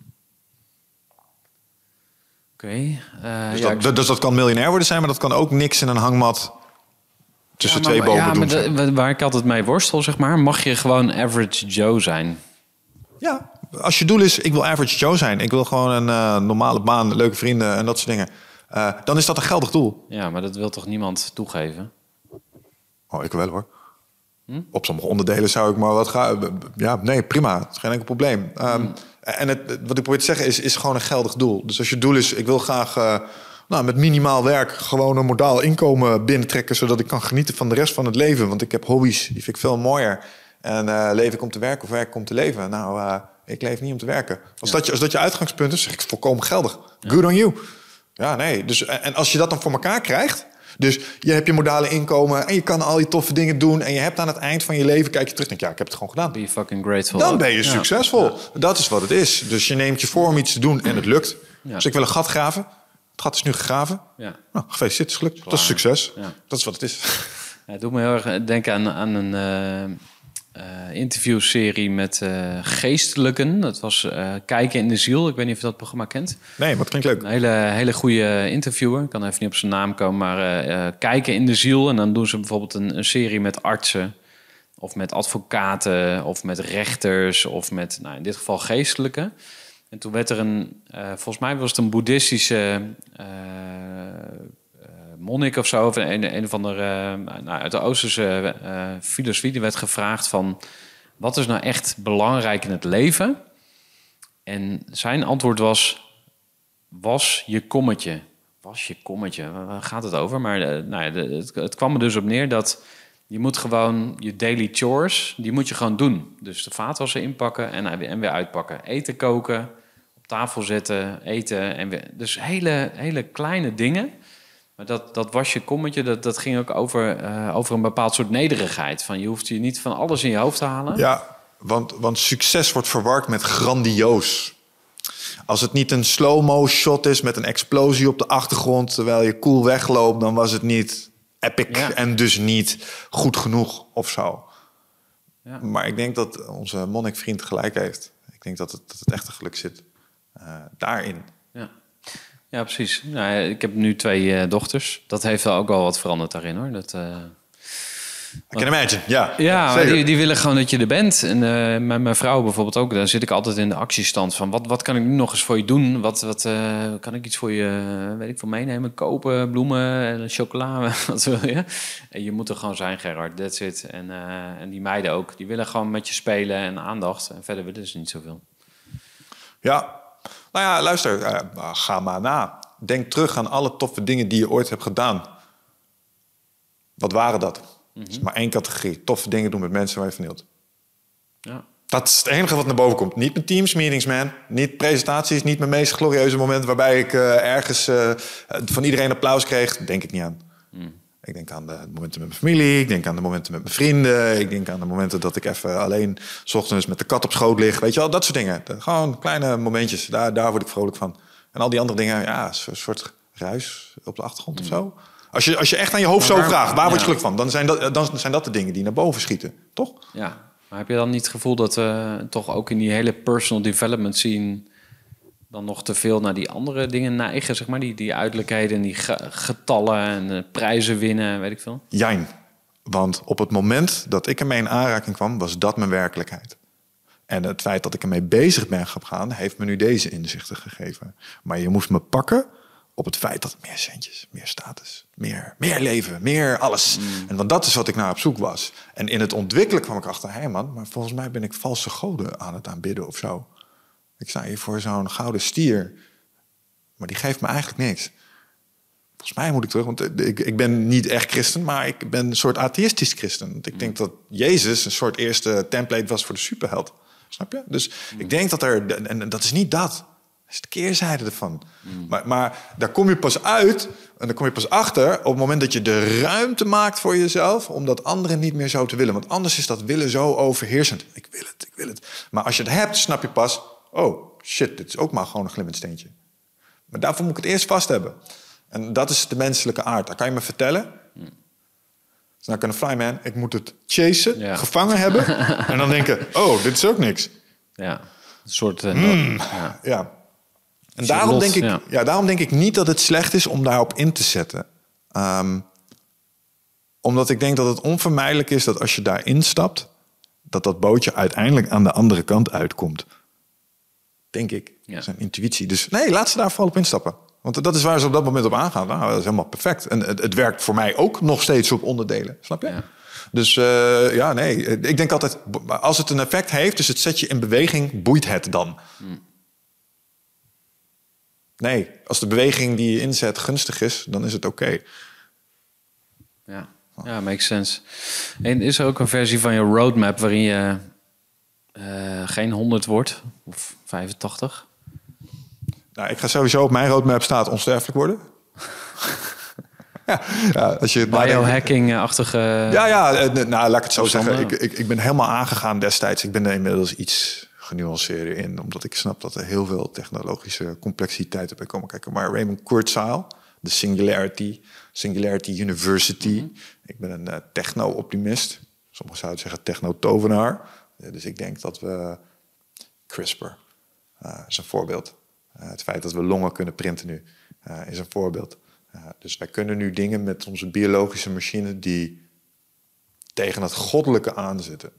Speaker 1: Oké. Okay. Uh,
Speaker 2: dus,
Speaker 1: ja,
Speaker 2: dat, dus dat kan miljonair worden zijn, maar dat kan ook niks in een hangmat tussen
Speaker 1: ja, maar,
Speaker 2: twee bomen
Speaker 1: ja,
Speaker 2: doen.
Speaker 1: Maar de, waar ik altijd mee worstel, zeg maar, mag je gewoon average Joe zijn?
Speaker 2: Ja, als je doel is, ik wil average Joe zijn. Ik wil gewoon een uh, normale baan, leuke vrienden en dat soort dingen. Uh, dan is dat een geldig doel.
Speaker 1: Ja, maar dat wil toch niemand toegeven?
Speaker 2: Oh, ik wel hoor. Hm? Op sommige onderdelen zou ik maar wat gaan. Ja, nee, prima. Het is geen enkel probleem. Um, hm. En het, wat ik probeer te zeggen is, is gewoon een geldig doel. Dus als je doel is, ik wil graag... Uh, nou, met minimaal werk gewoon een modaal inkomen binnentrekken... zodat ik kan genieten van de rest van het leven. Want ik heb hobby's, die vind ik veel mooier. En uh, leef ik om te werken of werk ik om te leven? Nou, uh, ik leef niet om te werken. Als, ja. dat, je, als dat je uitgangspunt is, zeg ik volkomen geldig. Ja. Good on you. Ja, nee. Dus, en als je dat dan voor elkaar krijgt... Dus je hebt je modale inkomen en je kan al die toffe dingen doen. En je hebt aan het eind van je leven, kijk je terug en denk ja, ik heb het gewoon gedaan.
Speaker 1: Be fucking grateful.
Speaker 2: Dan ben je succesvol. Ja. Dat is wat het is. Dus je neemt je voor om iets te doen en het lukt. Ja. Dus ik wil een gat graven. Het gat is nu gegraven.
Speaker 1: Ja.
Speaker 2: Nou, gefeliciteerd, het is gelukt. Klaar. Dat is succes. Ja. Dat is wat het is.
Speaker 1: Ja, het doet me heel erg denken aan, aan een uh, uh, interviewserie met uh, geestelijken. Dat was Kijken in de Ziel. Ik weet niet of je dat programma kent.
Speaker 2: Nee, maar het klinkt leuk.
Speaker 1: Een hele, hele goede interviewer. Ik kan even niet op zijn naam komen. Maar Kijken in de Ziel. En dan doen ze bijvoorbeeld een, een serie met artsen of met advocaten, of met rechters, of met, nou, in dit geval geestelijken. En toen werd er een, eh, volgens mij was het een boeddhistische monnik of zo, of een, een of andere, nou, uit de Oosterse filosofie, die werd gevraagd van, wat is nou echt belangrijk in het leven? En zijn antwoord was, was je kommetje. Was je kommetje, waar gaat het over? Maar nou ja, het, kwam er dus op neer dat je moet gewoon je daily chores, die moet je gewoon doen. Dus de vaatwasser inpakken en, en weer uitpakken. Eten koken, op tafel zetten, eten. En weer, dus hele, hele kleine dingen. Maar dat, dat wasje kommetje, dat, dat ging ook over, uh, over een bepaald soort nederigheid. Van je hoeft je niet van alles in je hoofd te halen.
Speaker 2: Ja, want, want succes wordt verward met grandioos. Als het niet een slow-mo shot is met een explosie op de achtergrond terwijl je cool wegloopt, dan was het niet epic en dus niet goed genoeg of zo. Ja. Maar ik denk dat onze monnikvriend gelijk heeft. Ik denk dat het, dat het echte geluk zit uh, daarin.
Speaker 1: Ja. Ja, precies. Nou, ik heb nu twee uh, dochters. Dat heeft wel ook wel wat veranderd daarin hoor. Dat, uh,
Speaker 2: I can imagine, ja.
Speaker 1: Ja, die, die, willen gewoon dat je er bent. En uh, mijn, mijn vrouw bijvoorbeeld ook. Dan zit ik altijd in de actiestand van... wat, wat kan ik nu nog eens voor je doen? Wat, wat uh, kan ik iets voor je, weet ik veel, meenemen? Kopen, bloemen, en chocola, wat wil je? En je moet er gewoon zijn, Gerard. That's it. En, uh, en die meiden ook. Die willen gewoon met je spelen en aandacht. En verder willen ze niet zoveel.
Speaker 2: Ja. Nou ja, luister. ga maar na. Denk terug aan alle toffe dingen die je ooit hebt gedaan. Wat waren dat? Mm -hmm. maar één categorie. Toffe dingen doen met mensen waar je vernielt. Ja. Dat is het enige wat naar boven komt. Niet mijn teams meetings, man. Niet presentaties, niet mijn meest glorieuze moment waarbij ik uh, ergens uh, van iedereen applaus kreeg. Denk ik niet aan. Mm. Ik denk aan de momenten met mijn familie. Ik denk aan de momenten met mijn vrienden. Ik denk aan de momenten dat ik even alleen s ochtends met de kat op schoot lig. Weet je wel, dat soort dingen. Gewoon kleine momentjes. Daar, daar word ik vrolijk van. En al die andere dingen, ja, een soort ruis op de achtergrond mm. of zo. Als je, als je echt aan je hoofd zo vraagt, waar word je gelukkig van? Dan zijn, dat, dan zijn dat de dingen die naar boven schieten, toch?
Speaker 1: Ja, maar heb je dan niet het gevoel dat we toch ook in die hele personal development zien... dan nog te veel naar die andere dingen neigen, zeg maar? Die, die uiterlijkheden en die getallen en uh, prijzen winnen, weet ik veel?
Speaker 2: Jijn. Want op het moment dat ik ermee in aanraking kwam, was dat mijn werkelijkheid. En het feit dat ik ermee bezig ben gegaan, heeft me nu deze inzichten gegeven. Maar je moest me pakken op het feit dat meer centjes, meer status, meer, meer leven, meer alles. Mm. En want dat is wat ik naar op zoek was. En in het ontwikkelen kwam ik achter, hé hey man, maar volgens mij ben ik valse goden aan het aanbidden of zo. Ik sta hier voor zo'n gouden stier, maar die geeft me eigenlijk niks. Volgens mij moet ik terug, want ik, ik ben niet echt christen, maar ik ben een soort atheïstisch christen. Want ik denk mm. dat Jezus een soort eerste template was voor de superheld. Snap je? Dus mm. ik denk dat er, en dat is niet dat is de keerzijde ervan. Mm. Maar, maar daar kom je pas uit en dan kom je pas achter op het moment dat je de ruimte maakt voor jezelf om dat anderen niet meer zo te willen. Want anders is dat willen zo overheersend. Ik wil het, ik wil het. Maar als je het hebt, snap je pas, oh shit, dit is ook maar gewoon een glimmend steentje. Maar daarvoor moet ik het eerst vast hebben. En dat is de menselijke aard. Dat kan je me vertellen. Dus dan fly man, ik moet het chasen, gevangen hebben. en dan denken, oh, dit is ook niks.
Speaker 1: Ja, een soort... Uh,
Speaker 2: ja. ja. En daarom, denk ik, ja. daarom denk ik niet dat het slecht is om daarop in te zetten. Um, omdat ik denk dat het onvermijdelijk is dat als je daarin stapt, dat dat bootje uiteindelijk aan de andere kant uitkomt. Denk ik. Ja. Dat is een intuïtie. Dus nee, laat ze daar vooral op instappen. Want dat is waar ze op dat moment op aangaan. Nou, dat is helemaal perfect. En het, het werkt voor mij ook nog steeds op onderdelen. Snap je? Ja. Dus uh, ja, nee. Ik denk altijd, als het een effect heeft, dus het zet je in beweging, boeit het dan. Hmm. Nee, als de beweging die je inzet gunstig is, dan is het oké.
Speaker 1: Ja. ja, makes sense. En is er ook een versie van je roadmap waarin je geen 100 wordt of 85?
Speaker 2: Nou, ik ga sowieso op mijn roadmap staat onsterfelijk worden.
Speaker 1: ja, als je Biohacking-achtige...
Speaker 2: Ja, ja, eh, nou, laat ik het zo zeggen. Ik, ik, ik ben helemaal aangegaan destijds. Ik ben er inmiddels iets genuanceerder in. Omdat ik snap dat er heel veel technologische complexiteit bij komen kijken. Maar Raymond Kurzweil, de Singularity, Singularity University. Mhm. Ik ben een uh, techno-optimist. Sommigen zouden zeggen techno-tovenaar. Dus ik denk dat we CRISPR uh, is een voorbeeld. Uh, het feit dat we longen kunnen printen nu is een voorbeeld. dus wij kunnen nu dingen met onze biologische machine die tegen het goddelijke aanzitten.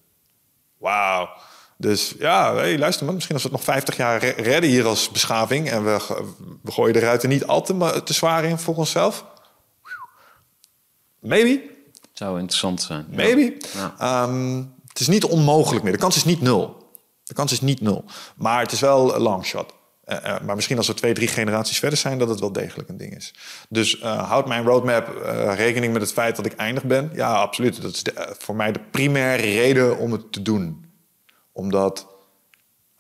Speaker 2: Wauw. Dus ja, hey, luister man, misschien als we het nog 50 jaar re- redden hier als beschaving... en we, we gooien de ruiten niet al te, te zwaar in voor onszelf. Maybe,
Speaker 1: Zou interessant zijn.
Speaker 2: Maybe.
Speaker 1: Ja.
Speaker 2: Ehm, het is niet onmogelijk meer. De kans is niet nul. De kans is niet nul. Maar het is wel een long shot. Eh, eh, maar misschien als we twee, drie generaties verder zijn, dat het wel degelijk een ding is. Dus eh houdt mijn roadmap rekening met het feit dat ik eindig ben? Ja, absoluut. Dat is de- voor mij de primaire reden om het te doen. Omdat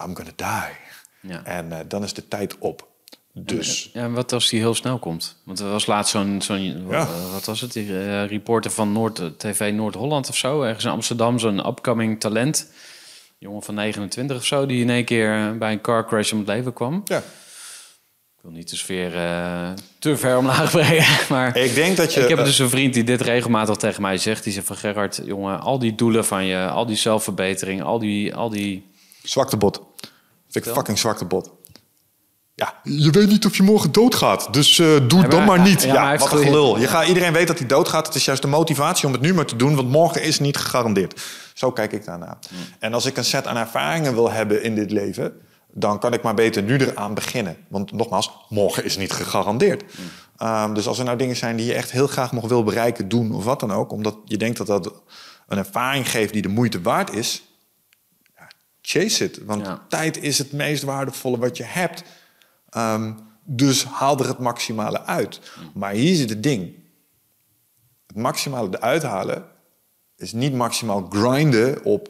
Speaker 2: I'm gonna die.
Speaker 1: Ja.
Speaker 2: En dan is de tijd op. Dus.
Speaker 1: Ja, en wat als die heel snel komt? Want er was laatst zo'n, zo'n
Speaker 2: Ja.
Speaker 1: wat was het, die eh, reporter van Noord, eh, TV Noord-Holland of zo, ergens in Amsterdam, zo'n upcoming talent, jongen van 29 of zo, die in één keer eh, bij een car crash om het leven kwam.
Speaker 2: Ja.
Speaker 1: Ik wil niet de sfeer te ver omlaag brengen, maar
Speaker 2: Ik denk dat je.
Speaker 1: ik heb dus een vriend die dit regelmatig tegen mij zegt. Die zegt van Gerard, jongen, al die doelen van je, al die zelfverbetering, al die, al die
Speaker 2: Zwakte bot. Vind ik fucking zwakte bot. Ja, je weet niet of je morgen doodgaat. Dus eh, doe het dan maar niet.
Speaker 1: ja, maar
Speaker 2: wat een gelul. Je gaat, iedereen weet dat hij doodgaat. Het is juist de motivatie om het nu maar te doen. Want morgen is niet gegarandeerd. Zo kijk ik daarna. En als ik een set aan ervaringen wil hebben in dit leven... dan kan ik maar beter nu eraan beginnen. Want nogmaals, morgen is niet gegarandeerd. Ehm, dus als er nou dingen zijn die je echt heel graag nog wil bereiken... doen of wat dan ook... omdat je denkt dat dat een ervaring geeft die de moeite waard is chase it. Want
Speaker 1: Ja.
Speaker 2: tijd is het meest waardevolle wat je hebt. Ehm, dus haal er het maximale uit. Maar hier zit het ding. Het maximale eruit halen is niet maximaal grinden op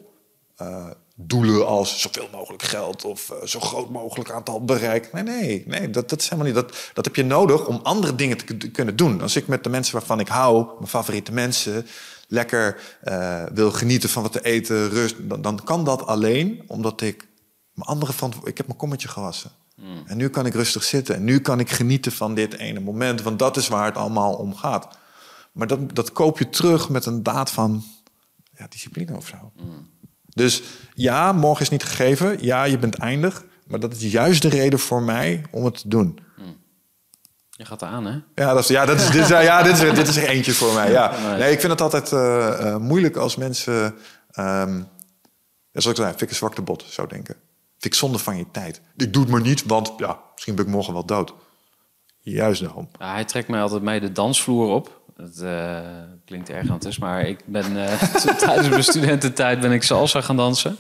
Speaker 2: eh, doelen als zoveel mogelijk geld of eh, zo groot mogelijk aantal bereik. Nee, nee, nee dat, dat is helemaal niet. Dat, dat heb je nodig om andere dingen te, kunnen doen. Als ik met de mensen waarvan ik hou, mijn favoriete mensen, lekker eh, wil genieten van wat te eten, rust, dan, dan kan dat alleen omdat ik mijn andere verantwo- Ik heb mijn kommetje gewassen. En nu kan ik rustig zitten. En nu kan ik genieten van dit ene moment. Want dat is waar het allemaal om gaat. Maar dat, dat koop je terug met een daad van ja, discipline of zo. Dus ja, morgen is niet gegeven. Ja, je bent eindig. Maar dat is juist de reden voor mij om het te doen.
Speaker 1: Je gaat er aan, hè?
Speaker 2: Ja, dat is, ja, dat is, dit, is, ja dit, is, dit is er eentje voor mij. Ja. Nee, ik vind het altijd eh, eh, moeilijk als mensen... ehm ja, zoals ik zei, vind ik een zwakte bot, zou denken. Vind ik zonde van je tijd. Ik doe het maar niet, want ja, misschien ben ik morgen wel dood. Juist daarom.
Speaker 1: Hij trekt mij altijd mee de dansvloer op. Het eh, klinkt erg aan het maar ik ben t- tijdens mijn studententijd ben ik salsa gaan dansen.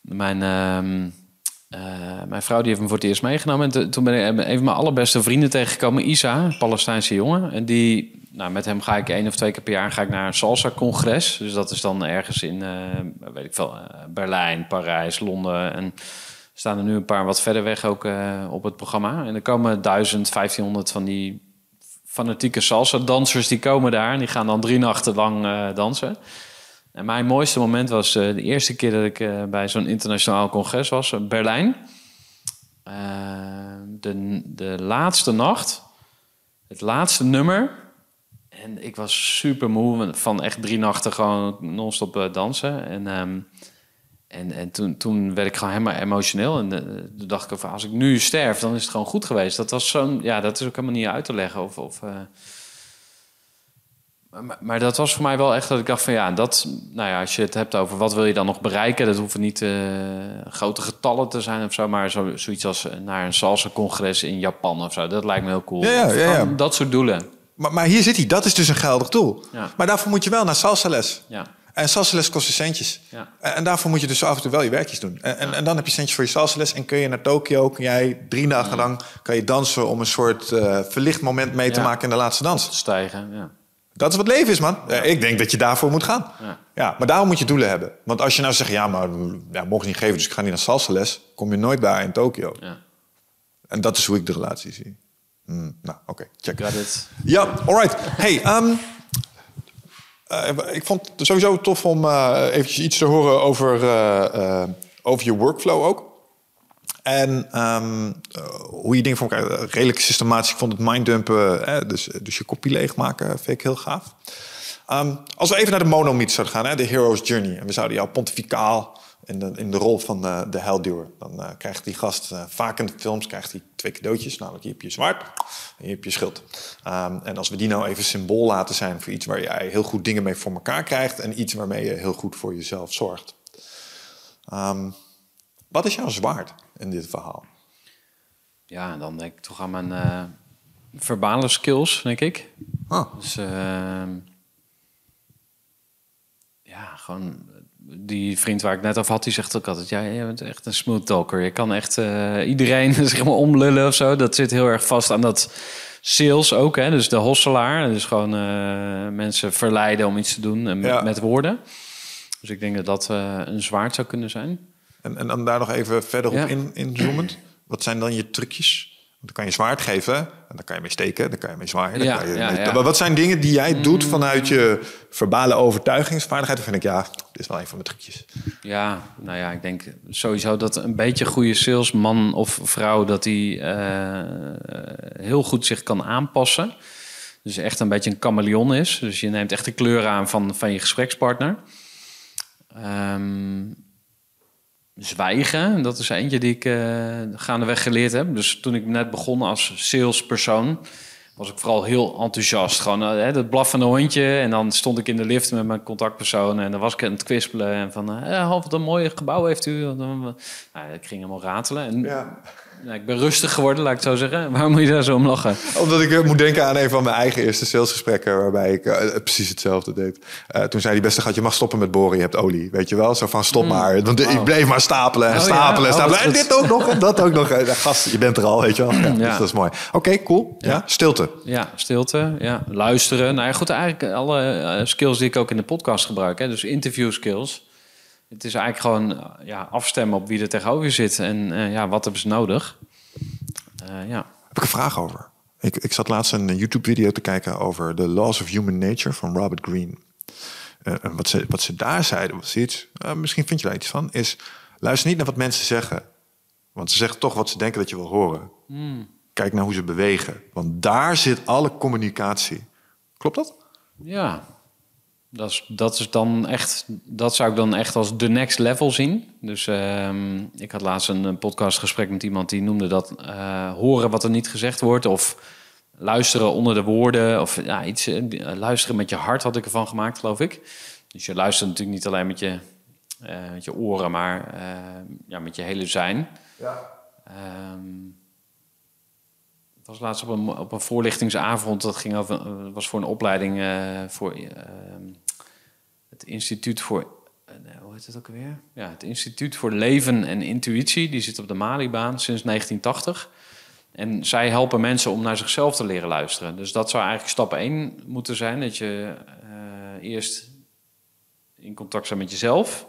Speaker 1: Mijn, ehm, eh, mijn vrouw die heeft me voor het eerst meegenomen. En to- toen ben ik een van mijn allerbeste vrienden tegengekomen, Isa, een Palestijnse jongen. En die, nou, met hem ga ik één of twee keer per jaar ga ik naar een salsa-congres. Dus dat is dan ergens in, eh, weet ik veel, eh, Berlijn, Parijs, Londen. En staan er nu een paar wat verder weg ook eh, op het programma. En er komen 1000, 1500 van die fanatieke salsa-dansers die komen daar. En die gaan dan drie nachten lang dansen. En mijn mooiste moment was de eerste keer dat ik bij zo'n internationaal congres was, in Berlijn. De, de laatste nacht, het laatste nummer. En ik was super moe van echt drie nachten gewoon non-stop eh, dansen. En, ehm, en, en toen, toen werd ik gewoon helemaal emotioneel. En eh, toen dacht ik, van, als ik nu sterf, dan is het gewoon goed geweest. Dat was zo'n, ja, dat is ook helemaal niet uit te leggen. Of, of, eh, maar, maar dat was voor mij wel echt dat ik dacht van ja, dat, nou ja, als je het hebt over wat wil je dan nog bereiken, dat hoeven niet grote getallen te zijn of zo, maar zo, zoiets als naar een salsa-congres in Japan of zo, dat lijkt me heel cool.
Speaker 2: Ja,
Speaker 1: Dat soort doelen.
Speaker 2: Maar, maar hier zit hij. Dat is dus een geldig doel.
Speaker 1: Ja.
Speaker 2: Maar daarvoor moet je wel naar salsa-les.
Speaker 1: Ja.
Speaker 2: En salsa-les kost je centjes.
Speaker 1: Ja.
Speaker 2: En, en daarvoor moet je dus af en toe wel je werkjes doen. En, en, en dan heb je centjes voor je salsa-les. En kun je naar Tokio, kun jij drie dagen lang kan je dansen... om een soort eh, verlicht moment mee te maken in de laatste dans.
Speaker 1: Stijgen, ja.
Speaker 2: Dat is wat leven is, man. Ik denk dat je daarvoor moet gaan.
Speaker 1: Ja.
Speaker 2: Ja. maar daarom moet je doelen hebben. Want als je nou zegt, ja, maar ja, mogen niet geven... dus ik ga niet naar salsa-les... kom je nooit daar in Tokio.
Speaker 1: ja.
Speaker 2: En dat is hoe ik de relatie zie. Hmm, nou, oké, check.
Speaker 1: Got it.
Speaker 2: Ja, alright. Hey, ehm, eh, ik vond het sowieso tof om eh eventjes iets te horen over, eh, over je workflow ook. En ehm, eh, hoe je dingen voor elkaar... Redelijk systematisch. Ik vond het minddumpen, eh, dus, dus je kopie leegmaken, vind ik heel gaaf. Ehm, als we even naar de monomythe zouden gaan, hè, de hero's journey. En we zouden jou pontificaal in de, in de rol van de, de helduwer. Dan eh, krijgt die gast eh, vaak in de films krijgt hij twee cadeautjes. Namelijk hier heb je zwaard en hier heb je schild. Ehm, en als we die nou even symbool laten zijn voor iets waar jij heel goed dingen mee voor elkaar krijgt... en iets waarmee je heel goed voor jezelf zorgt. Ehm, wat is jouw zwaard in dit verhaal?
Speaker 1: Ja, dan denk ik toch aan mijn eh, verbale skills, denk ik.
Speaker 2: Ah.
Speaker 1: Dus ehm, ja, gewoon die vriend waar ik net over had, die zegt ook altijd: ja, je bent echt een smooth talker. Je kan echt eh, iedereen zeg maar omlullen of zo. Dat zit heel erg vast aan dat sales ook, hè? Dus de hosselaar, dus gewoon eh, mensen verleiden om iets te doen en met,
Speaker 2: Ja.
Speaker 1: met woorden. Dus ik denk dat dat eh, een zwaard zou kunnen zijn.
Speaker 2: En, en dan daar nog even verder op
Speaker 1: Ja.
Speaker 2: in, inzoomend. Wat zijn dan je trucjes? Dan kan je zwaard geven en dan kan je mee steken, dan kan je mee zwaaien.
Speaker 1: Ja,
Speaker 2: kan je
Speaker 1: ja,
Speaker 2: mee-. Maar Wat zijn dingen die jij doet vanuit je verbale overtuigingsvaardigheid? Dan vind ik, ja, dit is wel een van mijn trucjes.
Speaker 1: Ja, nou ja, ik denk sowieso dat een beetje goede salesman of vrouw... dat die eh, heel goed zich kan aanpassen. Dus echt een beetje een chameleon is. Dus je neemt echt de kleur aan van, van je gesprekspartner. Ehm, zwijgen, dat is eentje die ik eh gaandeweg geleerd heb. Dus toen ik net begon als salespersoon... was ik vooral heel enthousiast. Gewoon eh, hè, dat blaffende hondje. En dan stond ik in de lift met mijn contactpersoon. En dan was ik aan het kwispelen. En van, eh, ja, wat een mooi gebouw heeft u. Nou, ik ging helemaal ratelen. En
Speaker 2: Ja.
Speaker 1: Nou, ik ben rustig geworden, laat ik het zo zeggen. Waarom moet je daar zo om lachen?
Speaker 2: Omdat ik eh, moet denken aan een van mijn eigen eerste salesgesprekken... waarbij ik eh, precies hetzelfde deed. Eh, toen zei die beste gat, je mag stoppen met boren, je hebt olie. Weet je wel? Zo van, stop maar. Want ik
Speaker 1: Oh.
Speaker 2: bleef maar stapelen en
Speaker 1: Oh,
Speaker 2: stapelen en
Speaker 1: Oh,
Speaker 2: stapelen. En dit ook nog en dat ook nog. Eh, Gast, je bent er al, weet je wel. Ja, Dus dat is mooi. Oké, cool. Ja. stilte.
Speaker 1: Ja, stilte, ja, luisteren. Nou ja, goed, eigenlijk alle eh, skills die ik ook in de podcast gebruik. Hè, dus interview skills. Het is eigenlijk gewoon eh, ja, afstemmen op wie er tegenover je zit. En eh, ja, wat hebben ze nodig? Eh, ja.
Speaker 2: heb ik een vraag over. Ik, ik zat laatst een YouTube-video te kijken over The Laws of Human Nature van Robert Greene. En wat, ze, wat ze daar zeiden was iets, misschien vind je daar iets van, is luister niet naar wat mensen zeggen. Want ze zeggen toch wat ze denken dat je wil horen. Kijk naar hoe ze bewegen. Want daar zit alle communicatie. Klopt dat?
Speaker 1: Ja, dat is, dat is dan echt, dat zou ik dan echt als de next level zien. Dus ehm, ik had laatst een, podcastgesprek met iemand die noemde dat eh, horen wat er niet gezegd wordt. Of luisteren onder de woorden. Of ja, iets, eh, eh, luisteren met je hart had ik ervan gemaakt, geloof ik. Dus je luistert natuurlijk niet alleen met je, met je oren, maar ja, met je hele zijn.
Speaker 2: Ja.
Speaker 1: Ehm, het was laatst op een, op een voorlichtingsavond. Dat ging over, was voor een opleiding voor het Instituut voor. eh, hoe heet het ook alweer? Ja, het Instituut voor Leven en Intuïtie. Die zit op de Malibaan sinds 1980. En zij helpen mensen om naar zichzelf te leren luisteren. Dus dat zou eigenlijk stap 1 moeten zijn. Dat je eh, eerst in contact zijn met jezelf.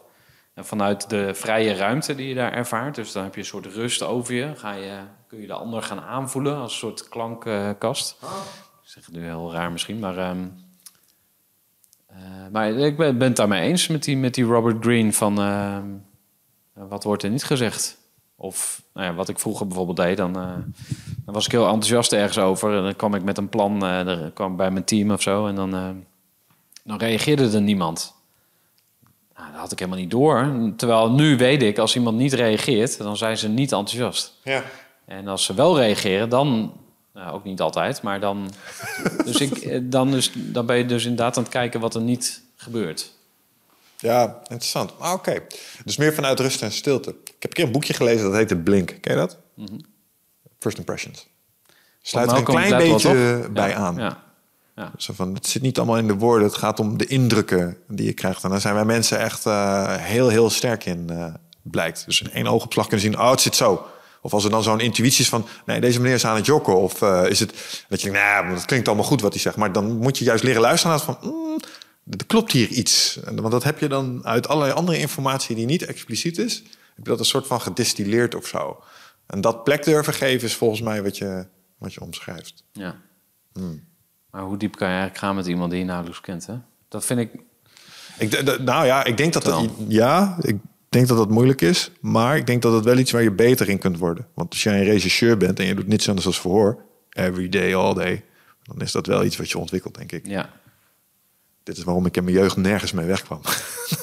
Speaker 1: En vanuit de vrije ruimte die je daar ervaart. Dus dan heb je een soort rust over je. Ga je kun je de ander gaan aanvoelen als een soort klankkast. Ik zeg het nu heel raar misschien, maar... ehm, eh, maar ik ben, ben het daarmee eens met die, met die Robert Greene van... ehm, wat wordt er niet gezegd? Of nou ja, wat ik vroeger bijvoorbeeld deed, dan, eh, dan was ik heel enthousiast ergens over. En dan kwam ik met een plan, eh er kwam ik bij mijn team of zo. En dan, eh, dan reageerde er niemand. Nou, dat had ik helemaal niet door. Terwijl nu weet ik, als iemand niet reageert, dan zijn ze niet enthousiast.
Speaker 2: Ja.
Speaker 1: En als ze wel reageren, dan... Nou, ook niet altijd, maar dan... dus ik, eh, dan, dus, dan ben je dus inderdaad aan het kijken wat er niet gebeurt.
Speaker 2: Ja, interessant. Ah, Oké. Dus meer vanuit rust en stilte. Ik heb een keer een boekje gelezen dat heette Blink. Ken je dat? First Impressions. Sluit er een klein beetje bij
Speaker 1: Ja,
Speaker 2: aan.
Speaker 1: Ja, ja.
Speaker 2: Zo van, het zit niet allemaal in de woorden. Het gaat om de indrukken die je krijgt. En daar zijn wij mensen echt eh, heel, heel sterk in, eh, blijkt. Dus in één oogopslag kunnen zien, oh, het zit zo. Of als er dan zo'n intuïtie is van, nee, deze meneer is aan het jokken. Of eh, is het, dat je denkt, nou, dat klinkt allemaal goed wat hij zegt. Maar dan moet je juist leren luisteren naar het van, mm, er klopt hier iets. Want dat heb je dan uit allerlei andere informatie die niet expliciet is. Heb je dat een soort van gedistilleerd of zo. En dat plek durven geven is volgens mij wat je, wat je omschrijft.
Speaker 1: ja. Maar hoe diep kan je eigenlijk gaan met iemand die je nauwelijks kent, hè? Dat vind ik...
Speaker 2: Ik, nou ja, ik denk dat dat, ja, ik denk dat dat moeilijk is. Maar ik denk dat het wel iets waar je beter in kunt worden. Want als jij een regisseur bent en je doet niets anders als verhoor, every day, all day, dan is dat wel iets wat je ontwikkelt, denk ik.
Speaker 1: Ja.
Speaker 2: Dit is waarom ik in mijn jeugd nergens mee wegkwam.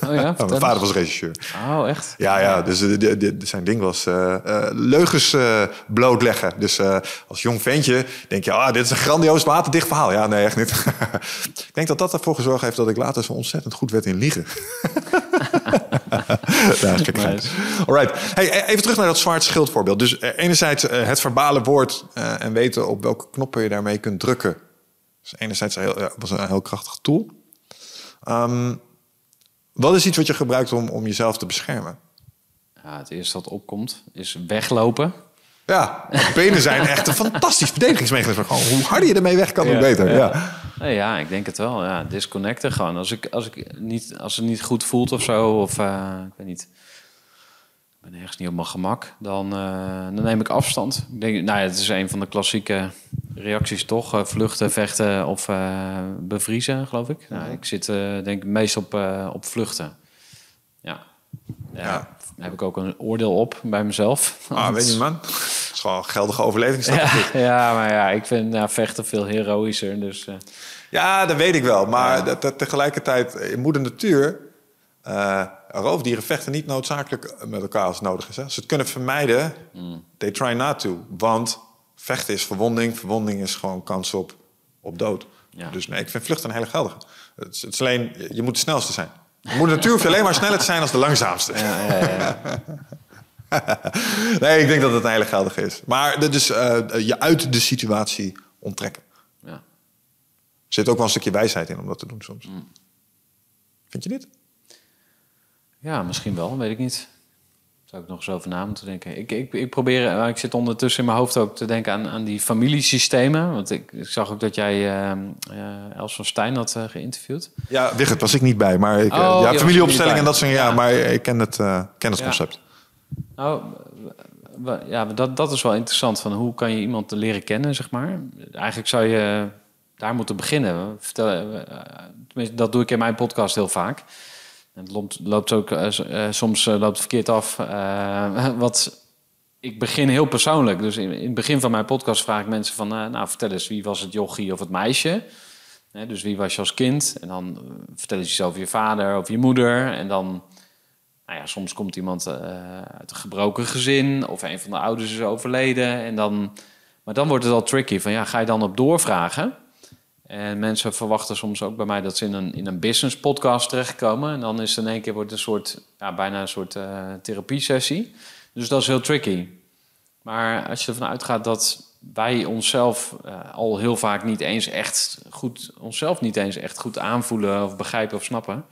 Speaker 1: Oh ja,
Speaker 2: mijn vader was regisseur.
Speaker 1: Oh, echt?
Speaker 2: Ja, ja, dus de, de, de- zijn ding was eh, eh, leugens eh, blootleggen. Dus eh, als jong ventje denk je, ah, dit is een grandioos waterdicht verhaal. Ja, nee, echt niet. ik denk dat dat ervoor gezorgd heeft dat ik later zo ontzettend goed werd in liegen. ja, gekkigheid.
Speaker 1: Nice.
Speaker 2: Alright. Hey, e- even terug naar dat zwart schildvoorbeeld. Dus eh, enerzijds eh, het verbale woord eh, en weten op welke knoppen je daarmee kunt drukken. Dus enerzijds een heel, was een heel krachtig tool. Ehm, wat is iets wat je gebruikt om, om jezelf te beschermen?
Speaker 1: Ja, het eerste wat opkomt is weglopen.
Speaker 2: Ja, benen zijn echt een fantastisch verdedigingsmechanisme. Gewoon, hoe harder je ermee weg kan, hoe beter. Ja.
Speaker 1: ja. Ik denk het wel. Ja, disconnecten gewoon. Als, ik, als, ik niet, als het niet goed voelt of zo, of eh, ik weet niet, ik ben ergens niet op mijn gemak, dan, eh, dan neem ik afstand. Ik denk, nou ja, het is een van de klassieke reacties toch? Eh, vluchten, vechten of bevriezen, geloof ik. Nou, ik zit denk ik meest op, op vluchten. Ja. Ja.
Speaker 2: Ja.
Speaker 1: Daar heb ik ook een oordeel op bij mezelf.
Speaker 2: Ah, weet je man. Het is gewoon een geldige overlevingsstrategie.
Speaker 1: Ja, ja, maar ja, ik vind ja, vechten veel heroïscher. Dus eh,
Speaker 2: Ja, dat weet ik wel. Maar dat, dat tegelijkertijd, in moeder natuur... eh, roofdieren vechten niet noodzakelijk met elkaar als nodig is. Hè. Als ze het kunnen vermijden, they try not to. Want vechten is verwonding. Verwonding is gewoon kans op, op dood.
Speaker 1: Ja.
Speaker 2: Dus nee, ik vind vluchten een hele geldige. Het is, het is alleen, je- je moet de snelste zijn. In moeder natuur hoef je alleen maar sneller te zijn als de langzaamste.
Speaker 1: ja, ja, ja.
Speaker 2: Nee, ik denk dat het een hele geldige is. Maar de- dus eh, je uit de situatie onttrekken.
Speaker 1: ja.
Speaker 2: Er zit ook wel een stukje wijsheid in om dat te doen soms. Vind je niet?
Speaker 1: Ja, misschien wel, weet ik niet. Zou ik nog eens over na moeten denken. Ik, ik, ik probeer, eh, ik zit ondertussen in mijn hoofd ook te denken aan, aan die familiesystemen. Want ik, ik zag ook dat jij eh, eh, Els van Stijn had geïnterviewd.
Speaker 2: Ja, Wigert was ik niet bij. Maar ik,
Speaker 1: Oh,
Speaker 2: ja, familieopstelling en dat soort ja,
Speaker 1: Ja.
Speaker 2: maar ik ken het, ken het
Speaker 1: Ja.
Speaker 2: concept.
Speaker 1: Nou, ja, dat, dat is wel interessant. Van hoe kan je iemand leren kennen, zeg maar. Eigenlijk zou je daar moeten beginnen. Vertel, dat doe ik in mijn podcast heel vaak. Het loopt, loopt ook, eh, eh, soms eh, loopt verkeerd af. Wat, ik begin heel persoonlijk. Dus in, het begin van mijn podcast vraag ik mensen van... nou, vertel eens, wie was het jochie of het meisje? Dus wie was je als kind? En dan vertel eens over je vader, over je moeder. En dan... Nou ja, soms komt iemand uit een gebroken gezin of een van de ouders is overleden. En dan, maar dan wordt het al tricky. Van ja, ga je dan op doorvragen? En mensen verwachten soms ook bij mij dat ze in een, in een business podcast terechtkomen. En dan is het in één keer wordt een soort, ja, bijna een soort eh therapie-sessie. Dus dat is heel tricky. Maar als je ervan uitgaat dat wij onszelf eh, al heel vaak niet eens echt goed, onszelf niet eens echt goed aanvoelen of begrijpen of snappen.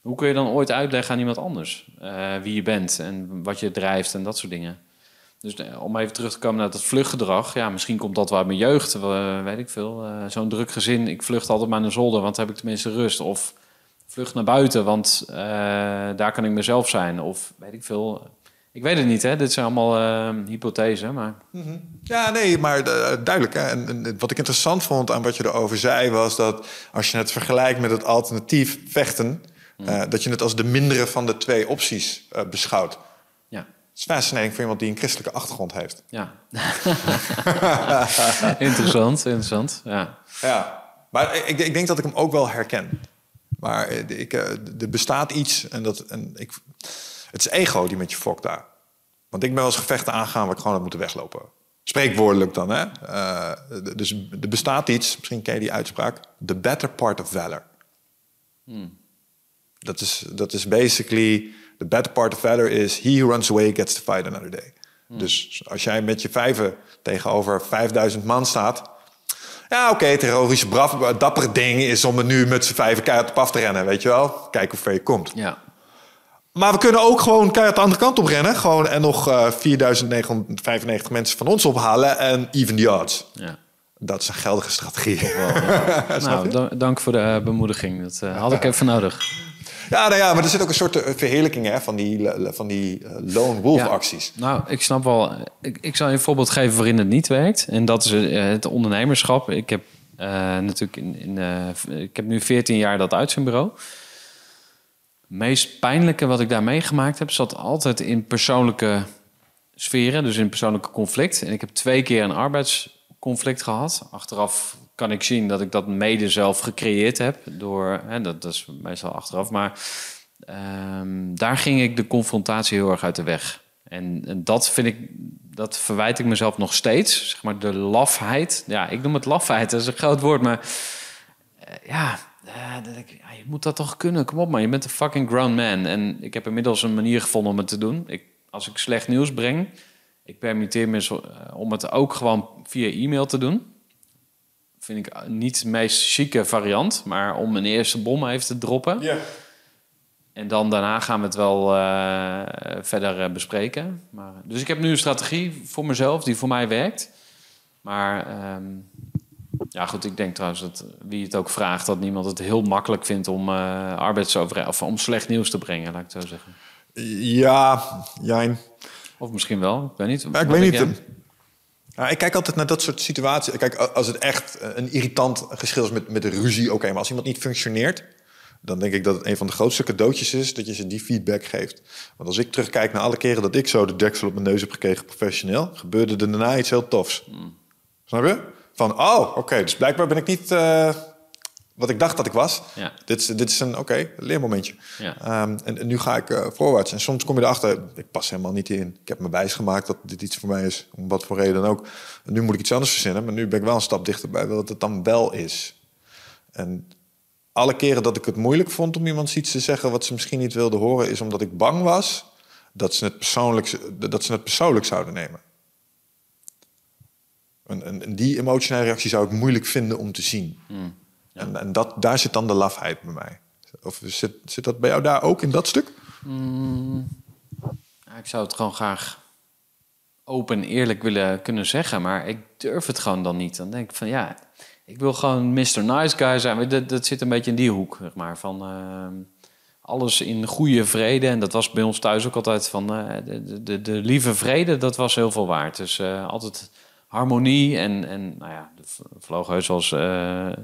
Speaker 1: Hoe kun je dan ooit uitleggen aan iemand anders eh, wie je bent en wat je drijft en dat soort dingen? Dus eh, om even terug te komen naar dat vluchtgedrag. Ja, misschien komt dat wel uit mijn jeugd, eh, weet ik veel. Eh, Zo'n druk gezin, ik vlucht altijd maar naar zolder, want dan heb ik tenminste rust. Of vlucht naar buiten, want daar kan ik mezelf zijn. Of weet ik veel. Ik weet het niet, hè. Dit zijn allemaal eh hypothesen, maar...
Speaker 2: Ja, nee, maar duidelijk. Hè? En, en wat ik interessant vond aan wat je erover zei... was dat als je het vergelijkt met het alternatief vechten... eh, dat je het als de mindere van de twee opties beschouwt. Het is fascinating voor iemand die een christelijke achtergrond heeft.
Speaker 1: ja. interessant, interessant, ja.
Speaker 2: Ja, maar ik, ik denk dat ik hem ook wel herken. Maar eh, ik, eh, er bestaat iets en dat en ik, het is ego die met je fokt daar. Want ik ben wel eens gevechten aangaan waar ik gewoon had moeten weglopen. Spreekwoordelijk dan, hè? Eh, dus er bestaat iets, misschien ken je die uitspraak, the better part of valor. Dat, is, dat is basically, the better part of valor is he who runs away gets to fight another day. Dus als jij met je vijven tegenover 5000 man staat, ja, oké, het heroïsche, dappere ding is om er nu met z'n vijven keihard op af te rennen, weet je wel? Kijk hoe ver je komt.
Speaker 1: Ja,
Speaker 2: Maar we kunnen ook gewoon keihard de andere kant op rennen. Gewoon en nog eh 4995 mensen van ons ophalen en even the odds.
Speaker 1: ja.
Speaker 2: Dat is een geldige strategie.
Speaker 1: Nou, da- dank voor de eh, bemoediging. Dat eh, had ik even nodig.
Speaker 2: Ja, nou ja, maar er zit ook een soort eh, verheerlijking hè, van die, eh, van die eh, lone wolf
Speaker 1: Ja.
Speaker 2: acties.
Speaker 1: Nou, ik snap wel. Ik, ik zal je een voorbeeld geven waarin het niet werkt. En dat is het ondernemerschap. Ik heb natuurlijk in, in ik heb nu 14 jaar dat uitzendbureau. Het meest pijnlijke wat ik daar meegemaakt heb, zat altijd in persoonlijke sferen, dus in persoonlijke conflict. En ik heb twee keer een arbeidsconflict gehad. Achteraf kan ik zien dat ik dat mede zelf gecreëerd heb. Door, hè, dat, dat is meestal achteraf. Maar ehm, daar ging ik de confrontatie heel erg uit de weg. En, en dat vind ik, dat verwijt ik mezelf nog steeds. Zeg maar de lafheid. Ja, ik noem het lafheid, dat is een groot woord. Maar eh, ja, eh, ik, je moet dat toch kunnen. Kom op man, je bent een fucking grown man. En ik heb inmiddels een manier gevonden om het te doen. Ik, als ik slecht nieuws breng, ik permitteer me eh, om het ook gewoon via e-mail te doen. Vind ik niet de meest chique variant, maar om een eerste bom even te droppen.
Speaker 2: Ja.
Speaker 1: En dan daarna gaan we het wel eh, verder eh, bespreken. Maar, dus ik heb nu een strategie voor mezelf die voor mij werkt. Maar ehm, ja, goed, ik denk trouwens dat wie het ook vraagt, dat niemand het heel makkelijk vindt om uh, arbeidsovereenkomst of om slecht nieuws te brengen, laat ik het zo zeggen.
Speaker 2: Ja, Jijn.
Speaker 1: Of misschien wel, ik weet niet.
Speaker 2: Ja, ik weet niet.
Speaker 1: jij?
Speaker 2: Ja, ik kijk altijd naar dat soort situaties. Kijk, als het echt een irritant geschil is met, met de ruzie, oké. maar als iemand niet functioneert, dan denk ik dat het een van de grootste cadeautjes is dat je ze die feedback geeft. Want als ik terugkijk naar alle keren dat ik zo de deksel op mijn neus heb gekregen professioneel, gebeurde er daarna iets heel tofs. Snap je? Van, oh, oké, dus blijkbaar ben ik niet eh, wat ik dacht dat ik was.
Speaker 1: Ja.
Speaker 2: Dit, is, dit is een, oké, leermomentje.
Speaker 1: Ja.
Speaker 2: Ehm, en, en nu ga ik eh, voorwaarts. En soms kom je erachter, ik pas helemaal niet in. Ik heb me wijsgemaakt dat dit iets voor mij is, om wat voor reden dan ook. En nu moet ik iets anders verzinnen, maar nu ben ik wel een stap dichterbij wat het dan wel is. En alle keren dat ik het moeilijk vond om iemand iets te zeggen wat ze misschien niet wilde horen, is omdat ik bang was dat ze het persoonlijk, dat ze het persoonlijk zouden nemen. En, en, en die emotionele reactie zou ik moeilijk vinden om te zien. En, en dat, daar zit dan de lafheid bij mij. Of zit, zit dat bij jou daar ook in dat stuk?
Speaker 1: Ja, ik zou het gewoon graag open en eerlijk willen kunnen zeggen, maar ik durf het gewoon dan niet. Dan denk ik van ja, ik wil gewoon Mr. Nice Guy zijn. Dat, dat zit een beetje in die hoek, zeg maar. Van ehm, alles in goede vrede. En dat was bij ons thuis ook altijd van eh, de, de, de lieve vrede, dat was heel veel waard. Dus eh, altijd harmonie en, en nou ja, er heus wel eens eh, eh,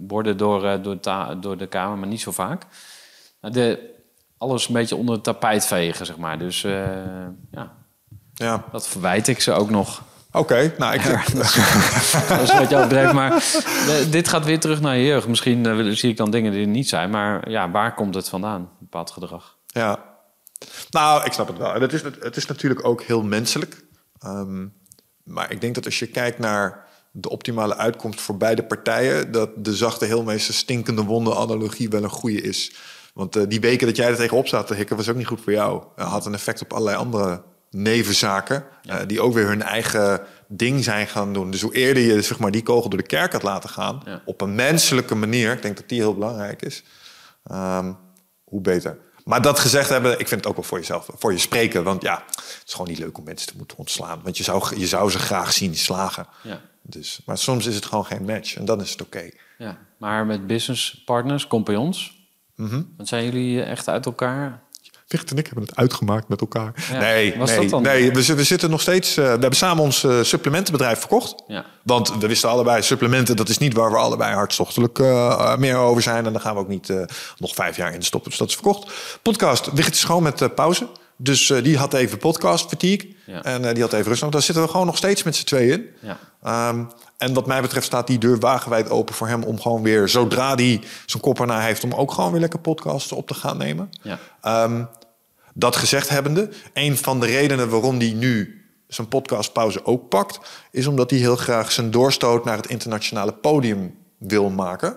Speaker 1: borden door, eh, door, door de kamer, maar niet zo vaak. Nou, De, alles een beetje onder het tapijt vegen, zeg maar. Dus ja,
Speaker 2: Ja.
Speaker 1: dat verwijt ik ze ook nog.
Speaker 2: Oké, nou ik...
Speaker 1: Dat is wat je overdreven, maar dit gaat weer terug naar je jeugd. Misschien zie ik dan dingen die er niet zijn, maar ja, waar komt het vandaan, een bepaald gedrag?
Speaker 2: Ja. Nou, ik snap het wel. Het is, het is natuurlijk ook heel menselijk. Ehm, maar ik denk dat als je kijkt naar de optimale uitkomst voor beide partijen, dat de zachte heelmeester stinkende wonden analogie wel een goede is. Want eh, die weken dat jij er tegenop zat te hikken, was ook niet goed voor jou. Het had een effect op allerlei andere nevenzaken, eh, die ook weer hun eigen ding zijn gaan doen. Dus hoe eerder je zeg maar, die kogel door de kerk had laten gaan,
Speaker 1: Ja.
Speaker 2: op een menselijke manier, ik denk dat die heel belangrijk is, Ehm, hoe beter. Maar dat gezegd hebben, ik vind het ook wel voor jezelf, voor je spreken. Want ja, het is gewoon niet leuk om mensen te moeten ontslaan. Want je zou, je zou ze graag zien slagen.
Speaker 1: Ja.
Speaker 2: Dus, maar soms is het gewoon geen match en dan is het oké.
Speaker 1: Ja, maar met businesspartners, compagnons, dan zijn jullie echt uit elkaar?
Speaker 2: Vicht en ik hebben het uitgemaakt met elkaar.
Speaker 1: Ja,
Speaker 2: Nee, nee, we, zi- we zitten nog steeds. eh, we hebben samen ons eh, supplementenbedrijf verkocht.
Speaker 1: Ja.
Speaker 2: Want we wisten allebei, supplementen, dat is niet waar we allebei hartstochtelijk eh, meer over zijn. En daar gaan we ook niet nog vijf jaar in stoppen. Dus dat is verkocht. Podcast, Wicht is gewoon met pauze. Dus die had even podcast fatigue.
Speaker 1: Ja.
Speaker 2: En die had even rust. Daar zitten we gewoon nog steeds met z'n tweeën.
Speaker 1: Ja.
Speaker 2: Ehm, en wat mij betreft staat die deur wagenwijd open voor hem om gewoon weer, zodra hij zijn kop erna heeft, om ook gewoon weer lekker podcasts op te gaan nemen.
Speaker 1: Ja.
Speaker 2: Ehm, dat gezegd hebbende, een van de redenen waarom hij nu zijn podcastpauze ook pakt, is omdat hij heel graag zijn doorstoot naar het internationale podium wil maken.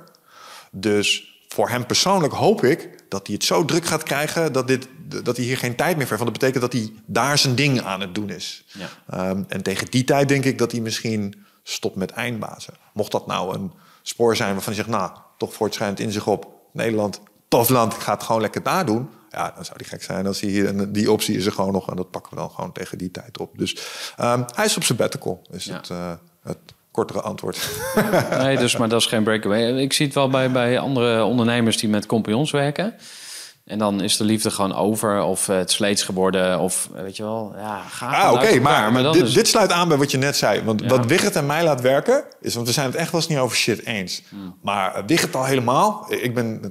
Speaker 2: Dus voor hem persoonlijk hoop ik dat hij het zo druk gaat krijgen dat, dit, dat hij hier geen tijd meer voor heeft. Want dat betekent dat hij daar zijn ding aan het doen is.
Speaker 1: Ja.
Speaker 2: Ehm, en tegen die tijd denk ik dat hij misschien stopt met eindbazen. Mocht dat nou een spoor zijn waarvan hij zegt, nou, toch voortschrijdend in zich op. Nederland, tof land, ik ga het gewoon lekker daar doen. Ja, dan zou die gek zijn als hij hier... En die optie is er gewoon nog en dat pakken we dan gewoon tegen die tijd op. Dus ehm, hij is op zijn sabbatical, is
Speaker 1: Ja.
Speaker 2: het, eh, het kortere antwoord.
Speaker 1: Nee, dus, maar dat is geen breakaway. Ik zie het wel bij, bij andere ondernemers die met compagnons werken. En dan is de liefde gewoon over, of het sleets geworden, of weet je wel, ja, ga
Speaker 2: Ah, oké, maar,
Speaker 1: dan
Speaker 2: dit,
Speaker 1: is-
Speaker 2: dit sluit aan bij wat je net zei. Want
Speaker 1: Ja.
Speaker 2: wat Wigert en mij laat werken, is... Want we zijn het echt wel eens niet over shit eens.
Speaker 1: Hmm.
Speaker 2: Maar uh, Wigert al helemaal. Ik ben eh,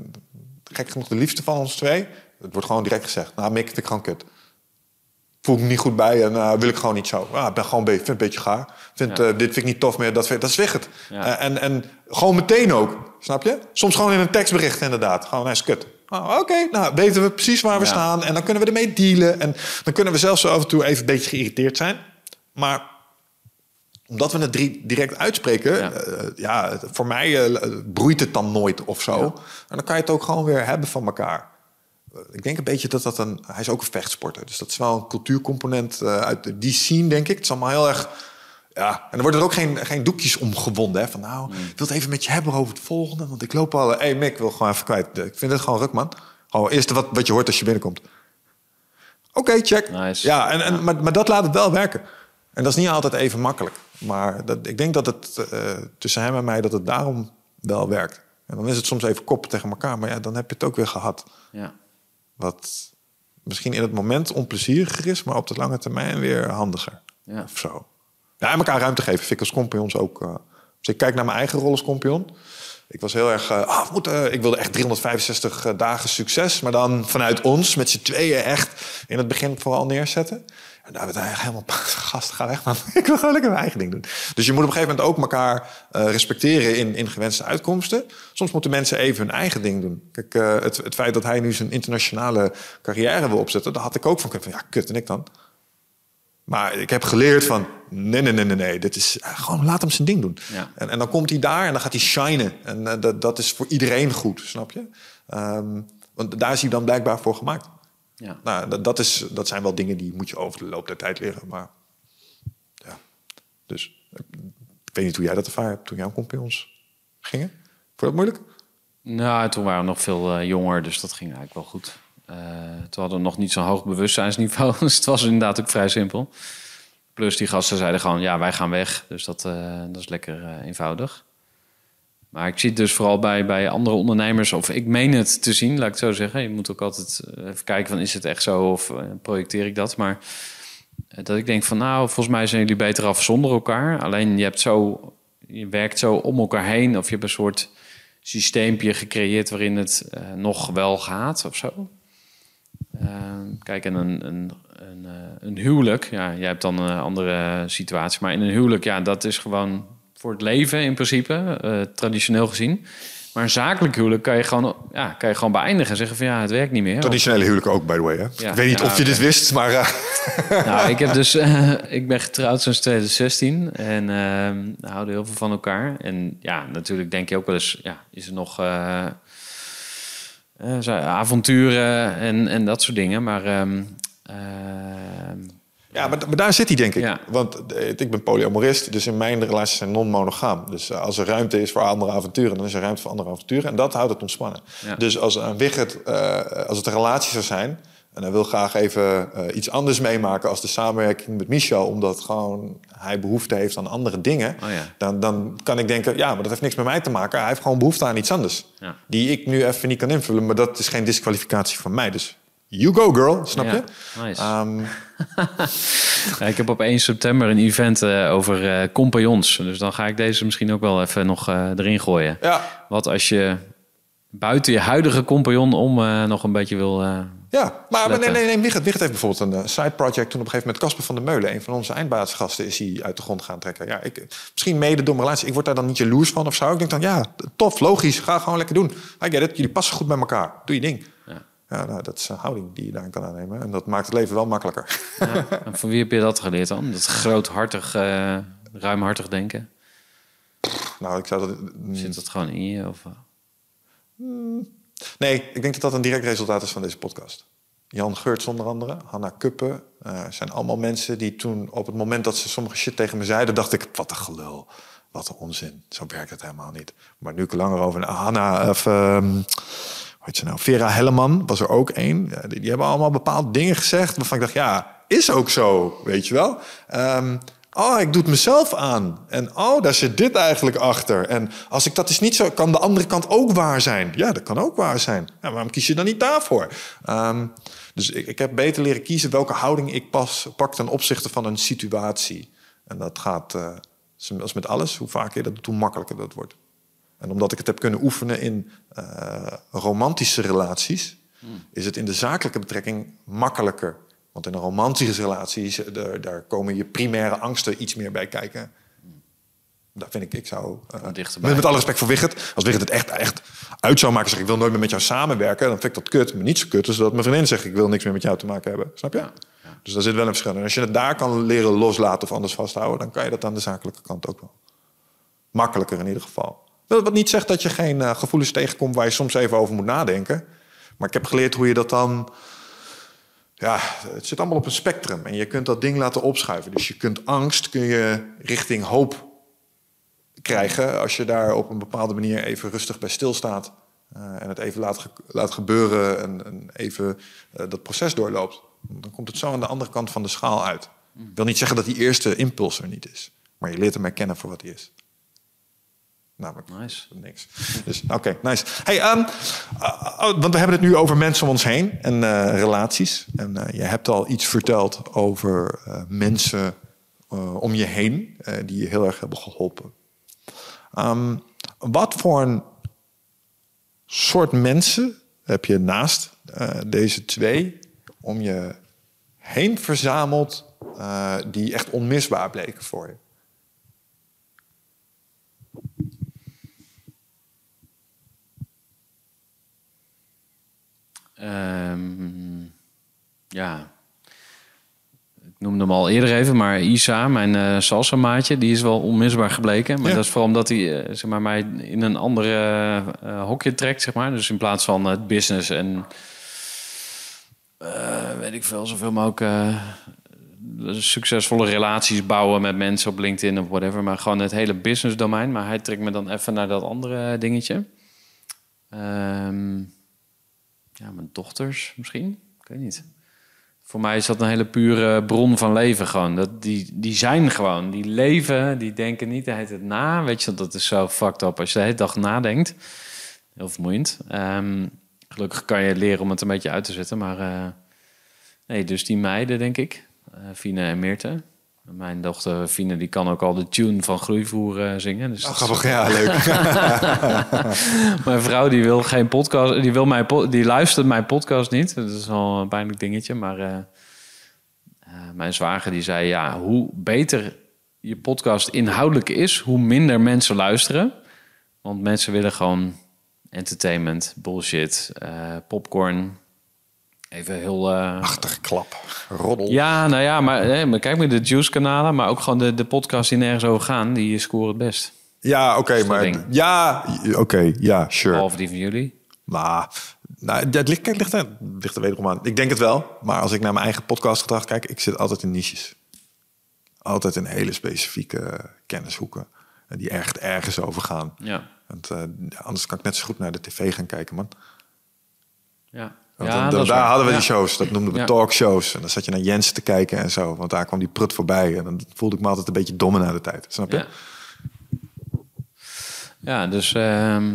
Speaker 2: gek genoeg de liefste van ons twee. Het wordt gewoon direct gezegd. Nou, Mick, vind ik gewoon kut. voel ik me niet goed bij en eh, wil ik gewoon niet zo. Ah, ik ben gewoon een beetje, vind het een beetje gaar. Vind,
Speaker 1: Ja.
Speaker 2: eh, dit vind ik niet tof meer, dat, vind- dat is weg het.
Speaker 1: Ja.
Speaker 2: Eh, en, en gewoon meteen ook, snap je? Soms gewoon in een tekstbericht inderdaad. Gewoon, hij is kut. Oh, Oké, nou weten we precies waar we staan en dan kunnen we ermee dealen. En dan kunnen we zelfs zo af en toe even een beetje geïrriteerd zijn. Maar omdat we het drie- direct uitspreken,
Speaker 1: Ja.
Speaker 2: voor mij broeit het dan nooit of zo. En dan kan je het ook gewoon weer hebben van elkaar. Eh, Ik denk een beetje dat dat een... Hij is ook een vechtsporter. Dus dat is wel een cultuurcomponent eh, uit die scene, denk ik. Het is allemaal heel erg... Ja, en dan worden er ook geen, geen doekjes omgewonden. Hè? Van nou, ik wil het even met je hebben over het volgende. Want ik loop al... Hé hey Mick, ik wil gewoon even kwijt. Ik vind het gewoon ruk, man. Gewoon eerst wat, wat je hoort als je binnenkomt. Oké, check.
Speaker 1: Nice.
Speaker 2: Ja, en, en, Maar, maar dat laat het wel werken. En dat is niet altijd even makkelijk. Maar dat, ik denk dat het eh, tussen hem en mij... dat het daarom wel werkt. En dan is het soms even koppen tegen elkaar. Maar ja, dan heb je het ook weer gehad.
Speaker 1: Ja.
Speaker 2: Wat misschien in het moment onplezieriger is... maar op de lange termijn weer handiger.
Speaker 1: Ja.
Speaker 2: Of zo. Ja, en elkaar ruimte geven vind ik als compagnons ook. eh. dus ik kijk naar mijn eigen rol als compagnon. Ik was heel erg... eh, ah, we moeten, ik wilde echt 365 dagen succes. Maar dan vanuit ons, met z'n tweeën echt... in het begin vooral neerzetten. En daar werd hij helemaal... Gast, ga weg man. ik wil gewoon lekker mijn eigen ding doen. Dus je moet op een gegeven moment ook elkaar eh, respecteren... In, in gewenste uitkomsten. Soms moeten mensen even hun eigen ding doen. Kijk, eh, het, het feit dat hij nu zijn internationale carrière wil opzetten... daar had ik ook van kunnen van... ja, kut, en ik dan? Maar ik heb geleerd van, nee, nee, nee, nee, nee. Dit is eh, gewoon, laat hem zijn ding doen.
Speaker 1: Ja.
Speaker 2: En, en dan komt hij daar en dan gaat hij shinen. En dat, dat is voor iedereen goed, snap je? Ehm, want daar is hij dan blijkbaar voor gemaakt.
Speaker 1: Ja.
Speaker 2: Nou, dat, dat, is, dat zijn wel dingen die moet je over de loop der tijd leren. Maar ja, dus ik, weet niet hoe jij dat ervaren hebt toen jouw compagnons gingen. Vond je dat moeilijk?
Speaker 1: Nou, toen waren we nog veel eh, jonger, dus dat ging eigenlijk wel goed. Eh, toen hadden we nog niet zo'n hoog bewustzijnsniveau, dus het was inderdaad ook vrij simpel. Plus die gasten zeiden gewoon, ja, wij gaan weg. Dus dat, eh, dat is lekker eenvoudig. Maar ik zie het dus vooral bij, bij andere ondernemers, of ik meen het te zien, laat ik het zo zeggen. Je moet ook altijd eh, even kijken van, is het echt zo of eh, projecteer ik dat? Maar eh, dat ik denk van, nou, volgens mij zijn jullie beter af zonder elkaar. Alleen je hebt zo, je werkt zo om elkaar heen, of je hebt een soort systeempje gecreëerd waarin het nog wel gaat of zo. Ehm, kijk, en een, een, een, een huwelijk, ja, jij hebt dan een andere situatie, maar in een huwelijk, ja, dat is gewoon voor het leven in principe, eh, traditioneel gezien. Maar een zakelijk huwelijk kan je gewoon, ja, kan je gewoon beëindigen en zeggen van ja, het werkt niet meer.
Speaker 2: Traditionele huwelijken ook, by the way. Hè?
Speaker 1: Ja,
Speaker 2: ik weet niet of je dit wist, maar... eh,
Speaker 1: Nou, ik heb dus, eh, ik ben getrouwd sinds 2016 en we houden heel veel van elkaar. En ja, natuurlijk denk je ook wel eens, ja, is er nog avonturen en, en dat soort dingen. Maar ehm, ehm,
Speaker 2: Ja, maar, maar daar zit hij, denk ik.
Speaker 1: Ja.
Speaker 2: Want eh, ik ben polyamorist, dus in mijn relaties zijn non-monogaam. Dus eh, als er ruimte is voor andere avonturen, dan is er ruimte voor andere avonturen. En dat houdt het ontspannen.
Speaker 1: Ja.
Speaker 2: Dus als een Wigert, eh, als het een relatie zou zijn... en hij wil graag even iets anders meemaken als de samenwerking met Michel... omdat gewoon hij behoefte heeft aan andere dingen...
Speaker 1: Oh ja.
Speaker 2: dan, dan kan ik denken, ja, maar dat heeft niks met mij te maken. Hij heeft gewoon behoefte aan iets anders. Die ik nu even niet kan invullen, maar dat is geen disqualificatie van mij. Dus you go girl, snap
Speaker 1: Ja,
Speaker 2: je?
Speaker 1: nice.
Speaker 2: Ehm,
Speaker 1: ja, ik heb op 1 september een event eh, over eh, compagnons. Dus dan ga ik deze misschien ook wel even nog eh, erin gooien.
Speaker 2: ja,
Speaker 1: Wat als je buiten je huidige compagnon om nog een beetje wil...
Speaker 2: Ja, maar, maar nee,
Speaker 1: Sletten.
Speaker 2: nee, nee. Wigert, Wigert heeft bijvoorbeeld een side project. Toen op een gegeven moment Casper van der Meulen, een van onze eindbaasgasten, is hij uit de grond gaan trekken. Ja, ik, misschien mede door mijn relatie. Ik word daar dan niet jaloers van of zo. Ik denk dan, ja, tof, logisch, ga gewoon lekker doen. I get it, jullie passen goed bij elkaar. Doe je ding.
Speaker 1: Ja.
Speaker 2: Ja, nou, dat is een houding die je daarin kan aannemen. En dat maakt het leven wel makkelijker.
Speaker 1: Ja. En van wie heb je dat geleerd dan? Dat groothartig, eh, ruimhartig denken?
Speaker 2: nou, ik zou dat...
Speaker 1: Zit dat gewoon in je? Of, eh?
Speaker 2: Nee, ik denk dat dat een direct resultaat is van deze podcast. Jan Geurts onder andere, Hanna Kuppen. eh, zijn allemaal mensen die toen op het moment dat ze sommige shit tegen me zeiden... dacht ik, wat een gelul, wat een onzin. Zo werkt het helemaal niet. Maar nu ik er langer over... Hanna, of ehm, heet ze nou? Vera Helleman was er ook één. Die, hebben allemaal bepaalde dingen gezegd... waarvan ik dacht, ja, is ook zo, weet je wel. Ehm, Oh, ik doe het mezelf aan. En oh, daar zit dit eigenlijk achter. En als ik dat is niet zo, kan de andere kant ook waar zijn. Ja, dat kan ook waar zijn. Waarom kies je dan niet daarvoor? Ehm, dus ik, ik heb beter leren kiezen welke houding ik pas pak ten opzichte van een situatie. En dat gaat, eh, als met alles, hoe vaker je dat doet, hoe makkelijker dat wordt. En omdat ik het heb kunnen oefenen in eh, romantische relaties, is het in de zakelijke betrekking makkelijker Want in een romantische relatie, daar, daar komen je primaire angsten iets meer bij kijken. Dat vind ik, ik zou... Uh,
Speaker 1: Dichterbij.
Speaker 2: met, met alle respect voor Wigert. Als Wigert het echt, echt uit zou maken... zeg ik wil nooit meer met jou samenwerken... dan vind ik dat kut. Maar niet zo kut als dat mijn vriendin zegt... ik wil niks meer met jou te maken hebben. Snap je? Dus daar zit wel een verschil. En als je het daar kan leren loslaten of anders vasthouden... dan kan je dat aan de zakelijke kant ook wel. Makkelijker in ieder geval. Wat niet zegt dat je geen uh, gevoelens tegenkomt... waar je soms even over moet nadenken. Maar ik heb geleerd hoe je dat dan... Ja, het zit allemaal op een spectrum. En je kunt dat ding laten opschuiven. Dus je kunt angst kun je richting hoop krijgen als je daar op een bepaalde manier even rustig bij stilstaat uh, en het even laat, laat gebeuren en, en even uh, dat proces doorloopt. Dan komt het zo aan de andere kant van de schaal uit. Ik wil niet zeggen dat die eerste impuls er niet is, maar je leert hem herkennen voor wat hij is. Namelijk
Speaker 1: nice.
Speaker 2: niks. Dus oké, okay, nice. Hey, um, uh, want we hebben het nu over mensen om ons heen en relaties. En je hebt al iets verteld over mensen om je heen die je heel erg hebben geholpen. Um, wat voor een soort mensen heb je naast deze twee om je heen verzameld die echt onmisbaar bleken voor je?
Speaker 1: Um, ja, noemde hem al eerder even, maar Isa, mijn uh, salsa maatje, die is wel onmisbaar gebleken. Maar
Speaker 2: Ja.
Speaker 1: dat is vooral omdat hij uh, zeg maar, mij in een andere uh, hokje trekt, zeg maar. Dus in plaats van het business en eh, weet ik veel, zoveel mogelijk eh, succesvolle relaties bouwen met mensen op LinkedIn of whatever. Maar gewoon het hele business domein. Maar hij trekt me dan even naar dat andere dingetje. Ehm, ja, mijn dochters misschien. Ik weet niet. Voor mij is dat een hele pure bron van leven gewoon. Dat, die, die zijn gewoon, die leven, die denken niet de hele na. Weet je, dat is zo fucked up als je de hele dag nadenkt. Heel vermoeiend. Ehm, gelukkig kan je leren om het een beetje uit te zetten. Maar uh, nee, dus die meiden denk ik. Uh, Fine en Meerte. Mijn dochter Fine die kan ook al de tune van Groeivoer uh, zingen. Dus
Speaker 2: oh, grappig, ja, leuk.
Speaker 1: mijn vrouw die wil geen podcast, die, wil mijn die luistert mijn podcast niet. Dat is al een pijnlijk dingetje. Maar uh, uh, mijn zwager die zei, ja, hoe beter je podcast inhoudelijk is, hoe minder mensen luisteren. Want mensen willen gewoon entertainment, bullshit, popcorn, Even heel... Uh...
Speaker 2: Achterklap, roddel.
Speaker 1: Ja, nou ja, maar, kijk maar de Juice-kanalen... maar ook gewoon de, de podcasts die nergens over gaan... die scoren het best.
Speaker 2: Ja, oké, okay, maar... Ding. Ja, oké, okay, ja, sure.
Speaker 1: Behalve die van jullie.
Speaker 2: Maar, nou, dat ligt, kijk, ligt, er, ligt er wederom aan. Ik denk het wel, maar als ik naar mijn eigen podcastgedrag kijk... ik zit altijd in niches. Altijd in hele specifieke kennishoeken... die echt ergens over gaan.
Speaker 1: Ja.
Speaker 2: Want, uh, anders kan ik net zo goed naar de tv gaan kijken, man.
Speaker 1: Ja.
Speaker 2: Want
Speaker 1: ja,
Speaker 2: dan, daar hadden we die shows, dat noemden we
Speaker 1: Ja.
Speaker 2: talkshows. En dan zat je naar Jens te kijken en zo. Want daar kwam die prut voorbij. En dan voelde ik me altijd een beetje domme na de tijd. Snap je?
Speaker 1: Ja, ja dus... ehm,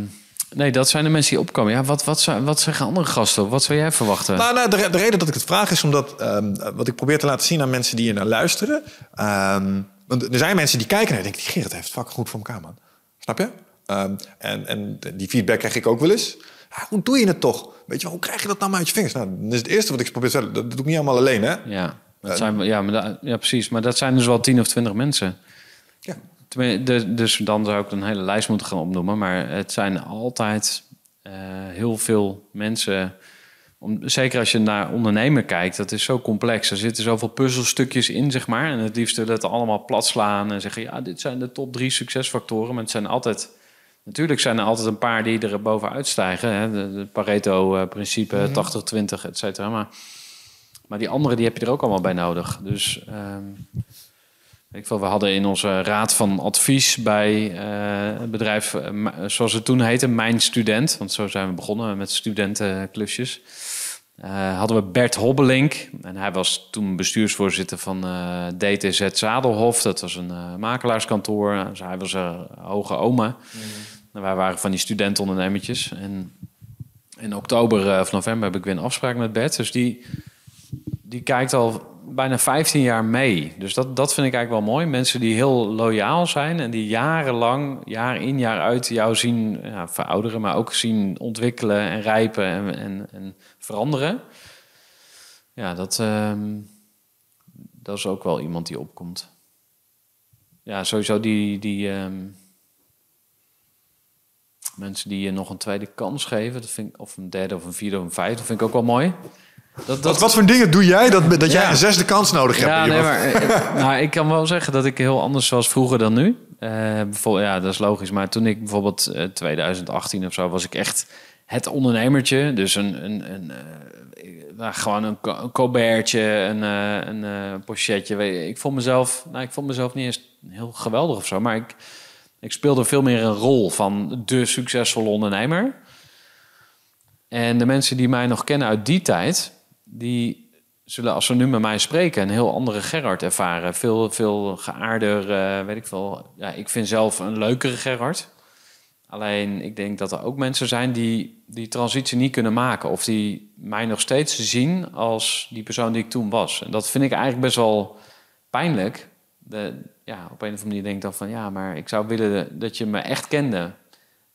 Speaker 1: nee, dat zijn de mensen die opkomen. Ja, wat, wat, wat zeggen andere gasten? Wat zou jij verwachten?
Speaker 2: Nou, nou de, re- de reden dat ik het vraag is omdat... ehm, wat ik probeer te laten zien aan mensen die hier naar luisteren... ehm, want er zijn mensen die kijken en denken... die Gerrit heeft het fucking goed voor elkaar, man. Snap je? En, en die feedback krijg ik ook wel eens. Hoe doe je het toch? Weet je wel, hoe krijg je dat nou uit je vingers? Nou, dat is het eerste wat ik probeer te zeggen. Dat doe ik niet allemaal alleen, hè?
Speaker 1: Ja, dat zijn, ja, maar ja, precies. Maar dat zijn dus wel 10 of 20 mensen.
Speaker 2: Ja.
Speaker 1: De- Dus dan zou ik een hele lijst moeten gaan opnoemen. Maar het zijn altijd eh, heel veel mensen. Om, zeker als je naar ondernemen kijkt, dat is zo complex. Er zitten zoveel puzzelstukjes in, zeg maar. En het liefst willen het allemaal plat slaan en zeggen: ja, dit zijn de top drie succesfactoren. Maar het zijn altijd. Natuurlijk zijn er altijd een paar die er bovenuit stijgen. Hè? De, de Pareto-principe, 80-20, et cetera. Maar, maar die andere die heb je er ook allemaal bij nodig. Dus weet ik veel, we hadden in onze raad van advies bij eh, het bedrijf, eh, zoals het toen heette, Mijn Student. Want zo zijn we begonnen met studentenklusjes. Eh, hadden we Bert Hobbelink. En hij was toen bestuursvoorzitter van eh, DTZ Zadelhof. Dat was een eh, makelaarskantoor. Dus hij was een hoge oma. En wij waren van die studentondernemertjes. En in oktober of november heb ik weer een afspraak met Bert. Dus die, die kijkt al bijna 15 jaar mee. Dus dat, dat vind ik eigenlijk wel mooi. Mensen die heel loyaal zijn en die jarenlang, jaar in jaar uit, jou zien ja, verouderen, maar ook zien ontwikkelen en rijpen en, en, en veranderen. Ja, dat, ehm, dat is ook wel iemand die opkomt. Ja, sowieso die, die ehm, mensen die je nog een tweede kans geven. Dat vind ik, of een derde of een vierde of een vijfde. Dat vind ik ook wel mooi. Dat,
Speaker 2: Wat, wat voor dingen doe jij dat, dat jij
Speaker 1: Ja.
Speaker 2: een zesde kans nodig hebt?
Speaker 1: Ja, nee, maar eh, nou, ik kan wel zeggen dat ik heel anders was vroeger dan nu. Eh, bijvoorbeeld, ja, dat is logisch. Maar toen ik bijvoorbeeld eh, 2018 of zo was ik echt het ondernemertje. Dus een, een, een eh, nou, gewoon een, een een, eh, een eh, pochetje. Ik vond mezelf, nou, ik vond mezelf niet eens heel geweldig of zo, maar ik, ik speelde veel meer een rol van de succesvolle ondernemer. En de mensen die mij nog kennen uit die tijd, die zullen als ze nu met mij spreken een heel andere Gerard ervaren. Veel, veel geaarder, eh, weet ik veel. Ja, ik vind zelf een leukere Gerard. Alleen ik denk dat er ook mensen zijn die die transitie niet kunnen maken. Of die mij nog steeds zien als die persoon die ik toen was. En dat vind ik eigenlijk best wel pijnlijk. De, ja, op een of andere manier denk ik dan van ja, maar ik zou willen dat je me echt kende.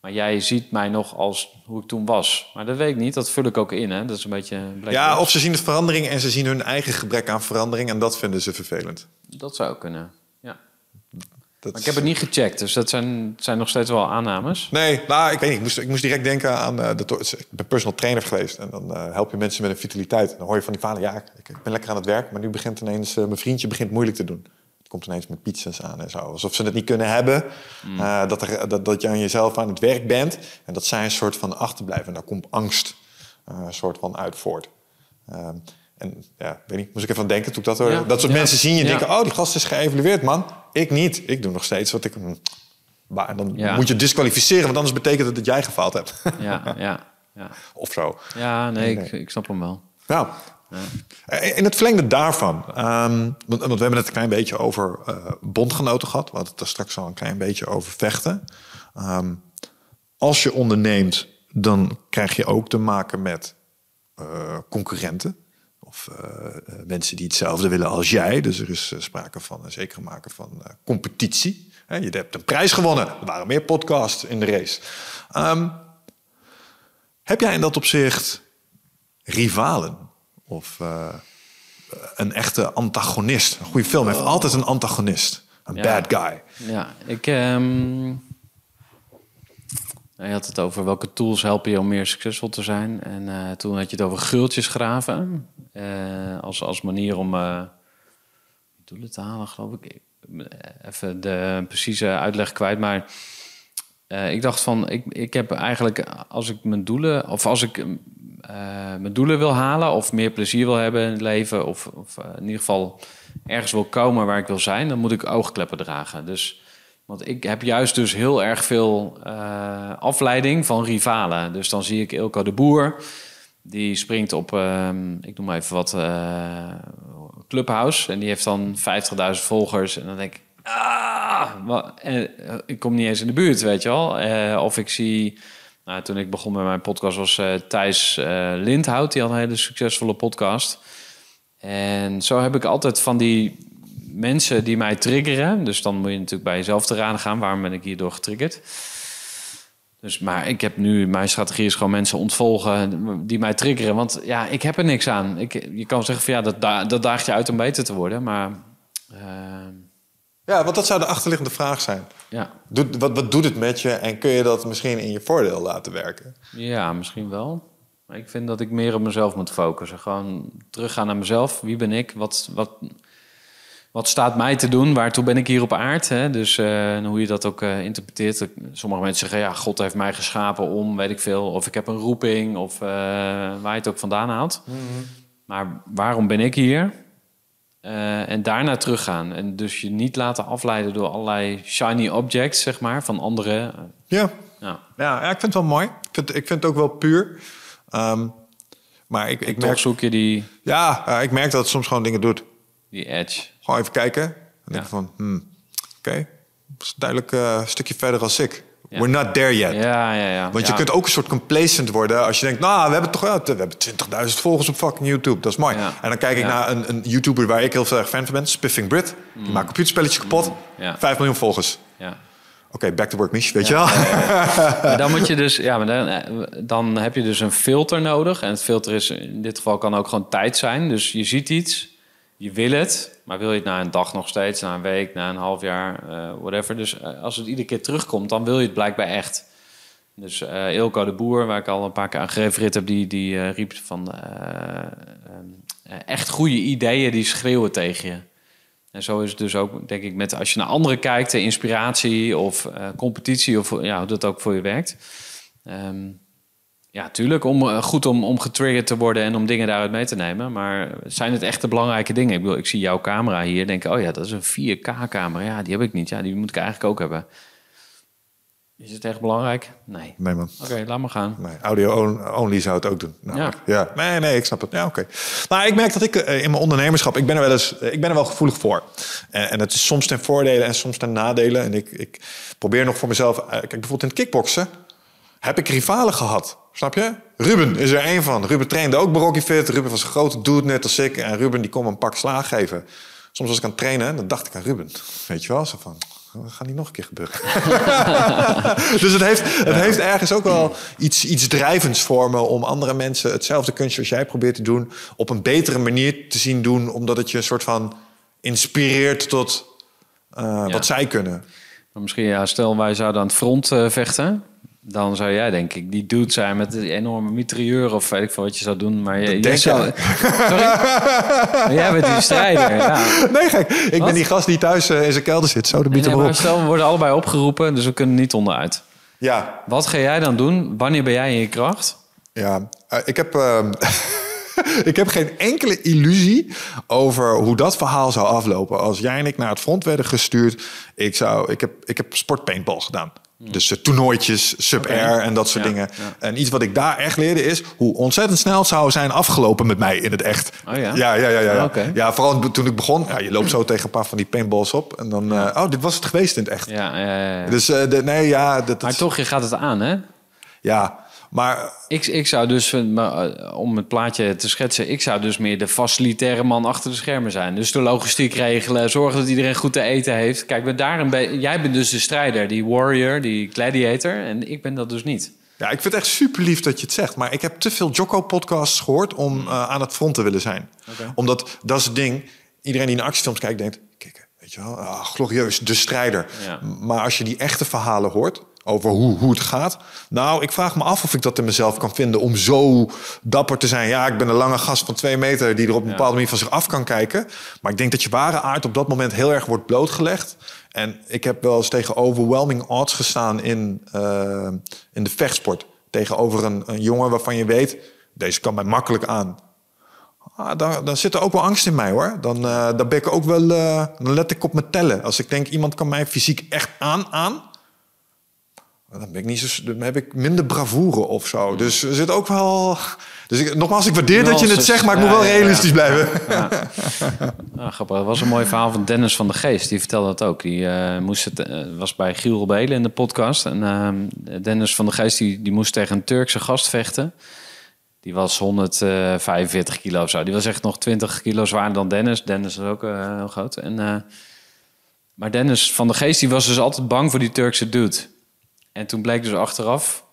Speaker 1: Maar jij ziet mij nog als hoe ik toen was. Maar dat weet ik niet, dat vul ik ook in. Hè? Dat is een beetje...
Speaker 2: Ja,
Speaker 1: box.
Speaker 2: of ze zien de verandering en ze zien hun eigen gebrek aan verandering en dat vinden ze vervelend.
Speaker 1: Dat zou kunnen.
Speaker 2: Dat
Speaker 1: Maar ik heb het niet gecheckt, dus dat zijn, zijn nog steeds wel aannames.
Speaker 2: Nee, nou, ik weet niet. Ik moest, ik moest direct denken aan... eh, de, ik ben personal trainer geweest. En dan eh, help je mensen met een vitaliteit. En dan hoor je van die vader... Ja, ik, ik ben lekker aan het werk. Maar nu begint ineens... eh, mijn vriendje begint moeilijk te doen. Het komt ineens met pizza's aan en zo. Alsof ze het niet kunnen hebben. eh, dat, er, dat, dat je aan jezelf aan het werk bent. En dat zij een soort van achterblijven. En daar komt angst een soort van uit voort. En ja, weet niet, moest ik even denken toen ik dat hoorde.
Speaker 1: Ja,
Speaker 2: Dat soort
Speaker 1: ja.
Speaker 2: mensen zien je en denken... Oh, die gast is geëvalueerd, man. Ik niet. Ik doe nog steeds wat ik... Maar en dan moet je disqualificeren, want anders betekent het dat jij gefaald hebt.
Speaker 1: Ja, ja, ja.
Speaker 2: of zo.
Speaker 1: Ja, nee,
Speaker 2: Nee.
Speaker 1: Ik, ik snap hem wel.
Speaker 2: Nou, in het verlengde daarvan, ehm, want, want we hebben het een klein beetje over eh, bondgenoten gehad. We hadden het er straks al een klein beetje over vechten. Ehm, als je onderneemt, dan krijg je ook te maken met eh, concurrenten. Of eh, eh, mensen die hetzelfde willen als jij. Dus er is eh, sprake van een zekere maken van competitie. Je hebt een prijs gewonnen. Er waren meer podcasts in de race. Ehm, heb jij in dat opzicht rivalen? Of een echte antagonist? Een goede film heeft altijd een antagonist. Een
Speaker 1: Ja.
Speaker 2: bad guy.
Speaker 1: Ja, ik... ehm, je had het over welke tools helpen je om meer succesvol te zijn. En eh, toen had je het over gultjes graven. eh, als, als manier om eh, doelen te halen, geloof ik. Even de precieze uitleg kwijt, maar... ik dacht van, ik, ik heb eigenlijk als ik mijn doelen, of als ik mijn doelen wil halen, of meer plezier wil hebben in het leven, of, of in ieder geval ergens wil komen waar ik wil zijn, dan moet ik oogkleppen dragen. Dus, want ik heb juist dus heel erg veel eh, afleiding van rivalen. Dus dan zie ik Ilko de Boer, die springt op, ehm, ik noem maar even wat, eh, Clubhouse. En die heeft dan 50.000 volgers. En dan denk ik, ah, eh, ik kom niet eens in de buurt, weet je wel. Of ik zie, nou, toen ik begon met mijn podcast was Thijs Lindhout. Die had een hele succesvolle podcast. En zo heb ik altijd van die mensen die mij triggeren. Dus dan moet je natuurlijk bij jezelf te raden gaan. Waarom ben ik hierdoor getriggerd? Dus, maar ik heb nu, mijn strategie is gewoon mensen ontvolgen die mij triggeren. Want ja, ik heb er niks aan. Ik, je kan zeggen van ja, dat, da- dat daagt je uit om beter te worden. Maar eh,
Speaker 2: Ja, want dat zou de achterliggende vraag zijn.
Speaker 1: ja.
Speaker 2: Doet, wat, wat doet het met je en kun je dat misschien in je voordeel laten werken?
Speaker 1: ja, misschien wel. Maar ik vind dat ik meer op mezelf moet focussen. Gewoon teruggaan naar mezelf. Wie ben ik? Wat, wat, wat staat mij te doen? Waartoe ben ik hier op aard? Hè? Dus eh, hoe je dat ook eh, interpreteert. Sommige mensen zeggen, ja, God heeft mij geschapen om, weet ik veel. Of ik heb een roeping, of eh, waar je het ook vandaan haalt. Maar waarom ben ik hier? En daarna teruggaan. En dus je niet laten afleiden door allerlei shiny objects, zeg maar, van anderen.
Speaker 2: Ja,
Speaker 1: Ja,
Speaker 2: ja, ik vind het wel mooi. Ik vind, ik vind het ook wel puur. Ehm, maar ik, ik, merk,
Speaker 1: zoek je die,
Speaker 2: ja, ik merk dat het soms gewoon dingen doet.
Speaker 1: die edge.
Speaker 2: Gewoon even kijken. En denk
Speaker 1: Ja.
Speaker 2: van, hmm, oké, dat is duidelijk eh, een stukje verder als ik.
Speaker 1: Ja.
Speaker 2: We're not there yet.
Speaker 1: Ja, ja, ja.
Speaker 2: Want je kunt ook een soort complacent worden als je denkt, nou, we hebben toch wel, we hebben 20.000 volgers op fucking YouTube. Dat is mooi. En dan kijk ik naar een, een YouTuber waar ik heel veel erg fan van ben, Spiffing Brit. Die maakt computerspelletjes kapot.
Speaker 1: Mm. Ja.
Speaker 2: 5 miljoen volgers.
Speaker 1: Ja.
Speaker 2: Oké, back to work, Mich, weet je wel?
Speaker 1: Maar dan moet je dus, ja, maar dan, eh, dan heb je dus een filter nodig. En het filter is in dit geval kan ook gewoon tijd zijn. Dus je ziet iets, je wil het, maar wil je het na een dag nog steeds, na een week, na een half jaar, eh, whatever. Dus eh, als het iedere keer terugkomt, dan wil je het blijkbaar echt. Dus eh Ilko de Boer, waar ik al een paar keer aan heb, die, die riep van echt goede ideeën die schreeuwen tegen je. En zo is het dus ook, denk ik, met als je naar anderen kijkt, de inspiratie of competitie, of ja, hoe dat ook voor je werkt. Ehm, ja, tuurlijk, om, eh, goed om, om getriggerd te worden en om dingen daaruit mee te nemen. Maar zijn het echt de belangrijke dingen? Ik bedoel, ik zie jouw camera hier, denk oh ja, dat is een 4K-camera. Ja, die heb ik niet. Ja, die moet ik eigenlijk ook hebben. Is het echt belangrijk? Nee.
Speaker 2: Nee, man.
Speaker 1: Oké, laat maar gaan.
Speaker 2: Nee, audio on- only zou het ook doen. Nou, ja. Nee, nee, ik snap het. Ja, oké. Maar ik merk dat ik eh, in mijn ondernemerschap, ik ben er wel eens, eh, ik ben er wel gevoelig voor. En, het is soms ten voordelen en soms ten nadelen. En ik, ik probeer nog voor mezelf, kijk bijvoorbeeld in het kickboksen, heb ik rivalen gehad. Snap je? Ruben is er één van. Ruben trainde ook Rocky Fit. Ruben was een grote dude net als ik. En Ruben die kon me een pak slaag geven. Soms was ik aan het trainen, dan dacht ik aan Ruben. Weet je wel? Zo van, dat gaat niet nog een keer gebeuren. dus het heeft, het heeft ergens ook wel iets, iets drijvends voor me... om andere mensen hetzelfde kunstje als jij probeert te doen... op een betere manier te zien doen... omdat het je een soort van inspireert tot eh,
Speaker 1: Ja.
Speaker 2: wat zij kunnen.
Speaker 1: Maar misschien, ja, stel wij zouden aan het front eh, vechten. Dan zou jij, denk ik, die dude zijn met een enorme mitrailleur of weet ik veel wat je zou doen. Maar je, jij zou.
Speaker 2: jij.
Speaker 1: Sorry? Maar jij bent die strijder. Ja.
Speaker 2: Nee, gek. Ik
Speaker 1: Wat?
Speaker 2: ben die gast die thuis eh, in zijn kelder zit. Zo de
Speaker 1: Nee,
Speaker 2: maar
Speaker 1: stel, we worden allebei opgeroepen, dus we kunnen niet onderuit.
Speaker 2: Ja,
Speaker 1: Wat ga jij dan doen? Wanneer ben jij in je kracht?
Speaker 2: Ja, eh, ik heb, ehm, ik heb geen enkele illusie over hoe dat verhaal zou aflopen. Als jij en ik naar het front werden gestuurd, ik, zou, ik, heb, ik heb sportpaintball gedaan. Dus eh, toernooitjes, sub-air en dat soort.
Speaker 1: Ja,
Speaker 2: dingen.
Speaker 1: ja.
Speaker 2: En iets wat ik daar echt leerde is hoe ontzettend snel het zou zijn afgelopen met mij in het echt.
Speaker 1: Oh ja?
Speaker 2: Ja, ja, ja. ja, ja.
Speaker 1: Oké.
Speaker 2: ja vooral toen ik begon. Ja, je loopt zo tegen een paar van die paintballs op. En dan, eh, oh, dit was het geweest in het echt.
Speaker 1: Ja, ja, ja.
Speaker 2: Dus eh, de, nee, ja, dat,
Speaker 1: Maar toch, je gaat het aan, hè?
Speaker 2: ja. Maar
Speaker 1: Ik, ik zou dus, eh, eh, om het plaatje te schetsen, ik zou dus meer de facilitaire man achter de schermen zijn. Dus de logistiek regelen, zorgen dat iedereen goed te eten heeft. Kijk, daar een be- jij bent dus de strijder, die warrior, die gladiator. En ik ben dat dus niet.
Speaker 2: Ja, ik vind het echt super lief dat je het zegt. Maar ik heb te veel Jocko-podcasts gehoord om eh, aan het front te willen zijn. Omdat dat is het ding. Iedereen die naar actiefilms kijkt, denkt... Kijk, weet je wel, ah, glorieus, de strijder.
Speaker 1: Ja.
Speaker 2: Maar als je die echte verhalen hoort over hoe, hoe het gaat... Nou, ik vraag me af of ik dat in mezelf kan vinden... om zo dapper te zijn. Ja, ik ben een lange gast van twee meter... die er op een bepaalde manier van zich af kan kijken. Maar ik denk dat je ware aard op dat moment heel erg wordt blootgelegd. En ik heb wel eens tegen overwhelming odds gestaan in, eh, in de vechtsport. Tegenover een, een jongen waarvan je weet... deze kan mij makkelijk aan. Ah, dan, dan zit er ook wel angst in mij hoor. Dan, eh, dan ben ik ook wel. eh, dan let ik op me tellen. Als ik denk iemand kan mij fysiek echt aan aan. Dan, ben ik niet zo, dan heb ik minder bravoure of zo. Dus er zit ook wel. Dus ik, nogmaals, ik waardeer dat je het zegt, maar ik
Speaker 1: Ja,
Speaker 2: moet wel
Speaker 1: ja, ja.
Speaker 2: realistisch blijven.
Speaker 1: Ah, grappig. Dat was een mooi verhaal van Dennis van de Geest. Die vertelde dat ook. Die eh, moest het, eh, was bij Giel Robelen in de podcast. En ehm, Dennis van de Geest die, die moest tegen een Turkse gast vechten. Die was 145 kilo of zo. Die was echt nog 20 kilo zwaarder dan Dennis. Dennis is ook eh, heel groot. En, maar Dennis van de Geest die was dus altijd bang voor die Turkse dude. En toen bleek dus achteraf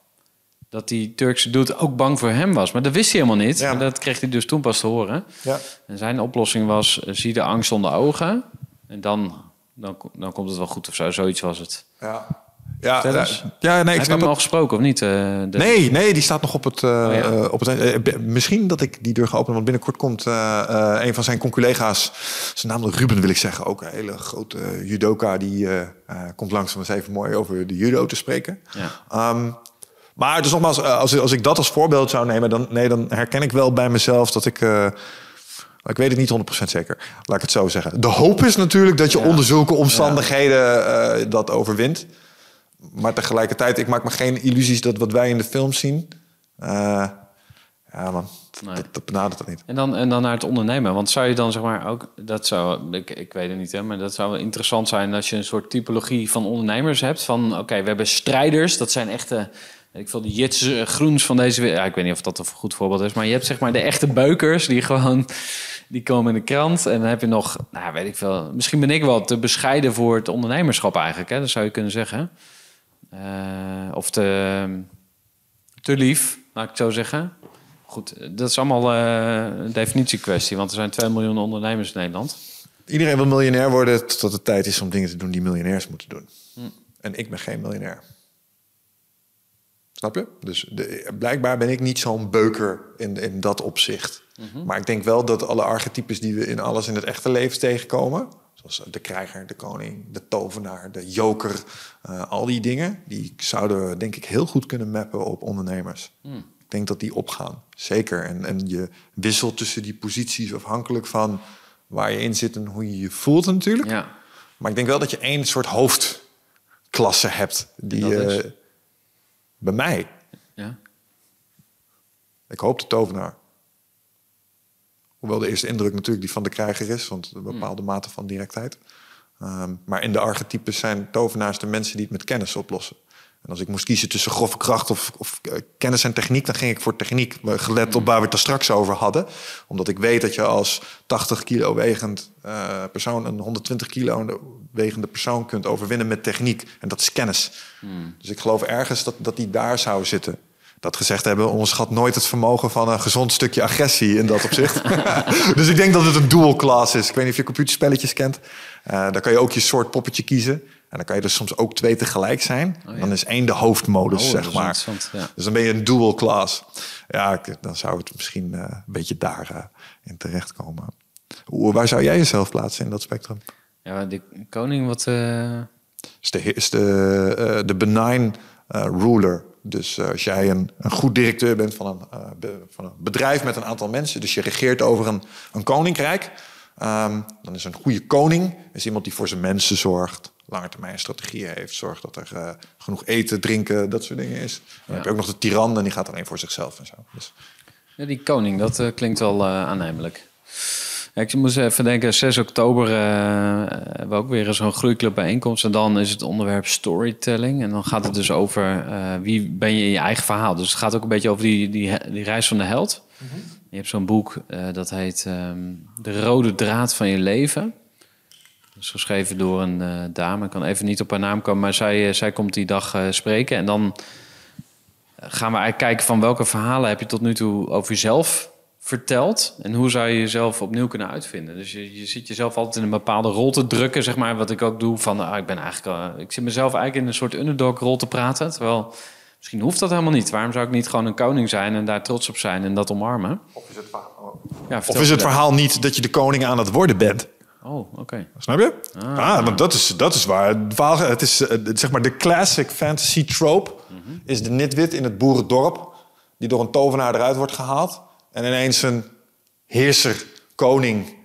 Speaker 1: dat die Turkse dude ook bang voor hem was. Maar dat wist hij helemaal niet.
Speaker 2: Ja.
Speaker 1: Maar dat kreeg hij dus toen pas te horen.
Speaker 2: Ja.
Speaker 1: En zijn oplossing was, eh, zie de angst onder ogen. En dan, dan, dan komt het wel goed of zo. Zoiets was het.
Speaker 2: Ja, ja, ja, nee, ik
Speaker 1: Heb je hem al gesproken of niet? eh, de-
Speaker 2: Nee, nee, die staat nog op het. eh,
Speaker 1: Oh ja?
Speaker 2: eh, op het misschien dat ik die deur ga openen, want binnenkort komt een van zijn conculega's. Zijn naam Ruben wil ik zeggen. Ook een hele grote judoka. Die komt langs om eens even mooi over de judo te spreken.
Speaker 1: Ja.
Speaker 2: Ehm, maar dus nogmaals, als, als ik dat als voorbeeld zou nemen, dan, nee, dan herken ik wel bij mezelf dat ik. ik weet het niet 100% zeker, laat ik het zo zeggen. De hoop is natuurlijk dat je
Speaker 1: Ja.
Speaker 2: onder zulke omstandigheden dat overwint. Maar tegelijkertijd, ik maak me geen illusies dat wat wij in de film zien. eh, ja, man,
Speaker 1: Nee.
Speaker 2: dat, dat benadert dat niet.
Speaker 1: En dan, en dan naar het ondernemen. Want zou je dan zeg maar ook, dat zou, ik, ik weet het niet, hè, maar dat zou wel interessant zijn als je een soort typologie van ondernemers hebt. Van oké, we hebben strijders, dat zijn echte Ik wil die Jits eh, Groens van deze. Ja, ik weet niet of dat een goed voorbeeld is. Maar je hebt zeg maar de echte beukers die gewoon. Die komen in de krant. En dan heb je nog. Nou, weet ik veel. Misschien ben ik wel te bescheiden voor het ondernemerschap eigenlijk. Hè? Dat zou je kunnen zeggen. Eh, of te, te lief, laat ik het zo zeggen. Goed, dat is allemaal eh, een definitiekwestie. Want er zijn 2 miljoen ondernemers in Nederland.
Speaker 2: Iedereen wil miljonair worden tot het tijd is om dingen te doen die miljonairs moeten doen. En ik ben geen miljonair. Snap je? Dus de, blijkbaar ben ik niet zo'n beuker in, in dat opzicht. Maar ik denk wel dat alle archetypes die we in alles in het echte leven tegenkomen... zoals de krijger, de koning, de tovenaar, de joker... eh, al die dingen, die zouden we denk ik heel goed kunnen mappen op ondernemers. Ik denk dat die opgaan, zeker. En, en je wisselt tussen die posities afhankelijk van waar je in zit... en hoe je je voelt natuurlijk.
Speaker 1: Ja.
Speaker 2: Maar ik denk wel dat je één soort hoofdklasse hebt. Die, eh, bij mij.
Speaker 1: ja.
Speaker 2: Ik hoop de tovenaar. Hoewel de eerste indruk natuurlijk die van de krijger is, want een bepaalde mate van directheid. Ehm, maar in de archetypes zijn tovenaars de mensen die het met kennis oplossen. En als ik moest kiezen tussen grove kracht of, of eh, kennis en techniek, dan ging ik voor techniek, gelet op waar we het er straks over hadden. Omdat ik weet dat je als 80 kilo wegend eh, persoon een 120 kilo wegende persoon kunt overwinnen met techniek. En dat is kennis. Dus ik geloof ergens dat, dat die daar zou zitten. Dat gezegd hebben, onderschat nooit het vermogen van een gezond stukje agressie in dat opzicht. dus ik denk dat het een dual class is. Ik weet niet of je computerspelletjes kent. Eh daar kan je ook je soort poppetje kiezen. En dan kan je dus soms ook twee tegelijk zijn.
Speaker 1: Oh, ja.
Speaker 2: Dan is één de hoofdmodus,
Speaker 1: Oh,
Speaker 2: zeg maar.
Speaker 1: ja.
Speaker 2: Dus dan ben je een dual class. Ja, dan zou het misschien eh, een beetje daar eh, in terechtkomen. Hoe, waar zou jij jezelf plaatsen in dat spectrum?
Speaker 1: ja, de koning wat...
Speaker 2: is de, is de, de benign ruler. Dus eh, als jij een, een goed directeur bent van een, eh, be- van een bedrijf met een aantal mensen, dus je regeert over een, een koninkrijk, ehm, dan is een goede koning is iemand die voor zijn mensen zorgt, lange termijn strategieën heeft, zorgt dat er eh, genoeg eten, drinken, dat soort dingen is. Dan heb je ook nog de tiran en die gaat alleen voor zichzelf en zo. Dus,
Speaker 1: Ja, die koning, dat klinkt wel aannemelijk. Ik moest even denken, 6 oktober eh, hebben we ook weer zo'n groeiclub bijeenkomst. En dan is het onderwerp storytelling. En dan gaat het dus over eh, wie ben je in je eigen verhaal. Dus het gaat ook een beetje over die, die, die reis van de held. Je hebt zo'n boek, eh, dat heet ehm, De Rode Draad van je leven. Dat is geschreven door een dame. Ik kan even niet op haar naam komen, maar zij, zij komt die dag spreken. En dan gaan we eigenlijk kijken van welke verhalen heb je tot nu toe over jezelf verteld en hoe zou je jezelf opnieuw kunnen uitvinden. Dus je, je zit jezelf altijd in een bepaalde rol te drukken, zeg maar, wat ik ook doe van, ah, ik ben eigenlijk, eh, ik zit mezelf eigenlijk in een soort underdog rol te praten, terwijl misschien hoeft dat helemaal niet. Waarom zou ik niet gewoon een koning zijn en daar trots op zijn en dat omarmen?
Speaker 2: of is het verhaal,
Speaker 1: Ja,
Speaker 2: of is het verhaal niet dat je de koning aan het worden bent?
Speaker 1: Oh, oké.
Speaker 2: Snap je? Ah, want dat is, dat is waar. Het, verhaal, het is eh, zeg maar de classic fantasy trope. Is de nitwit in het boerendorp. Die door een tovenaar eruit wordt gehaald. En ineens een heerser, koning,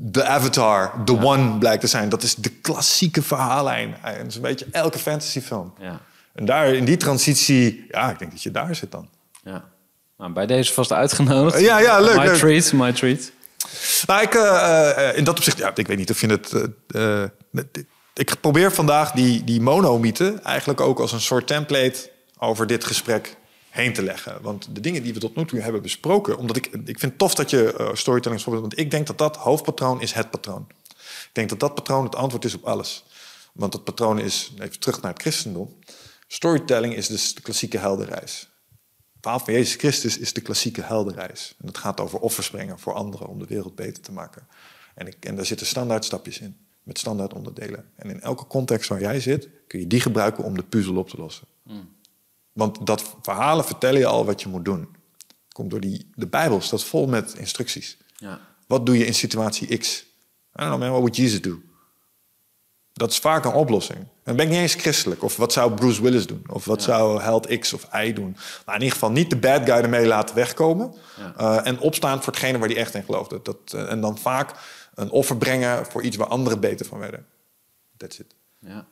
Speaker 2: de avatar, the one blijkt te zijn. Dat is de klassieke verhaallijn. En dat is een beetje elke fantasyfilm.
Speaker 1: Ja,
Speaker 2: En daar in die transitie, ja, ik denk dat je daar zit dan.
Speaker 1: ja. Nou, bij deze vast uitgenodigd.
Speaker 2: Ja, ja, leuk,
Speaker 1: My
Speaker 2: leuk.
Speaker 1: treat, my treat.
Speaker 2: Nou, ik, eh, eh, in dat opzicht, ja, ik weet niet of je het. eh, ik probeer vandaag die, die monomythe eigenlijk ook als een soort template over dit gesprek heen te leggen. Want de dingen die we tot nu toe hebben besproken, omdat ik, ik vind het tof dat je eh storytelling want ik denk dat dat hoofdpatroon is het patroon. Ik denk dat dat patroon het antwoord is op alles. Want dat patroon is, even terug naar het christendom. Storytelling is dus de klassieke heldenreis. Het verhaal van Jezus Christus is de klassieke heldenreis. En dat gaat over offers brengen voor anderen om de wereld beter te maken. En, ik, en daar zitten standaard stapjes in, met standaard onderdelen. En in elke context waar jij zit, kun je die gebruiken om de puzzel op te lossen. Want dat verhalen vertellen je al wat je moet doen. Komt door die, de Bijbel staat vol met instructies.
Speaker 1: Ja.
Speaker 2: Wat doe je in situatie X? I don't know man, what would Jesus do? Dat is vaak een oplossing. En dan ben ik niet eens christelijk. Of wat zou Bruce Willis doen? Of wat zou held X of Y doen? Maar in ieder geval niet de bad guy ermee laten wegkomen.
Speaker 1: Ja.
Speaker 2: Eh, en opstaan voor hetgene waar hij echt in geloofde. Dat, eh, en dan vaak een offer brengen voor iets waar anderen beter van werden. That's it.
Speaker 1: Ja.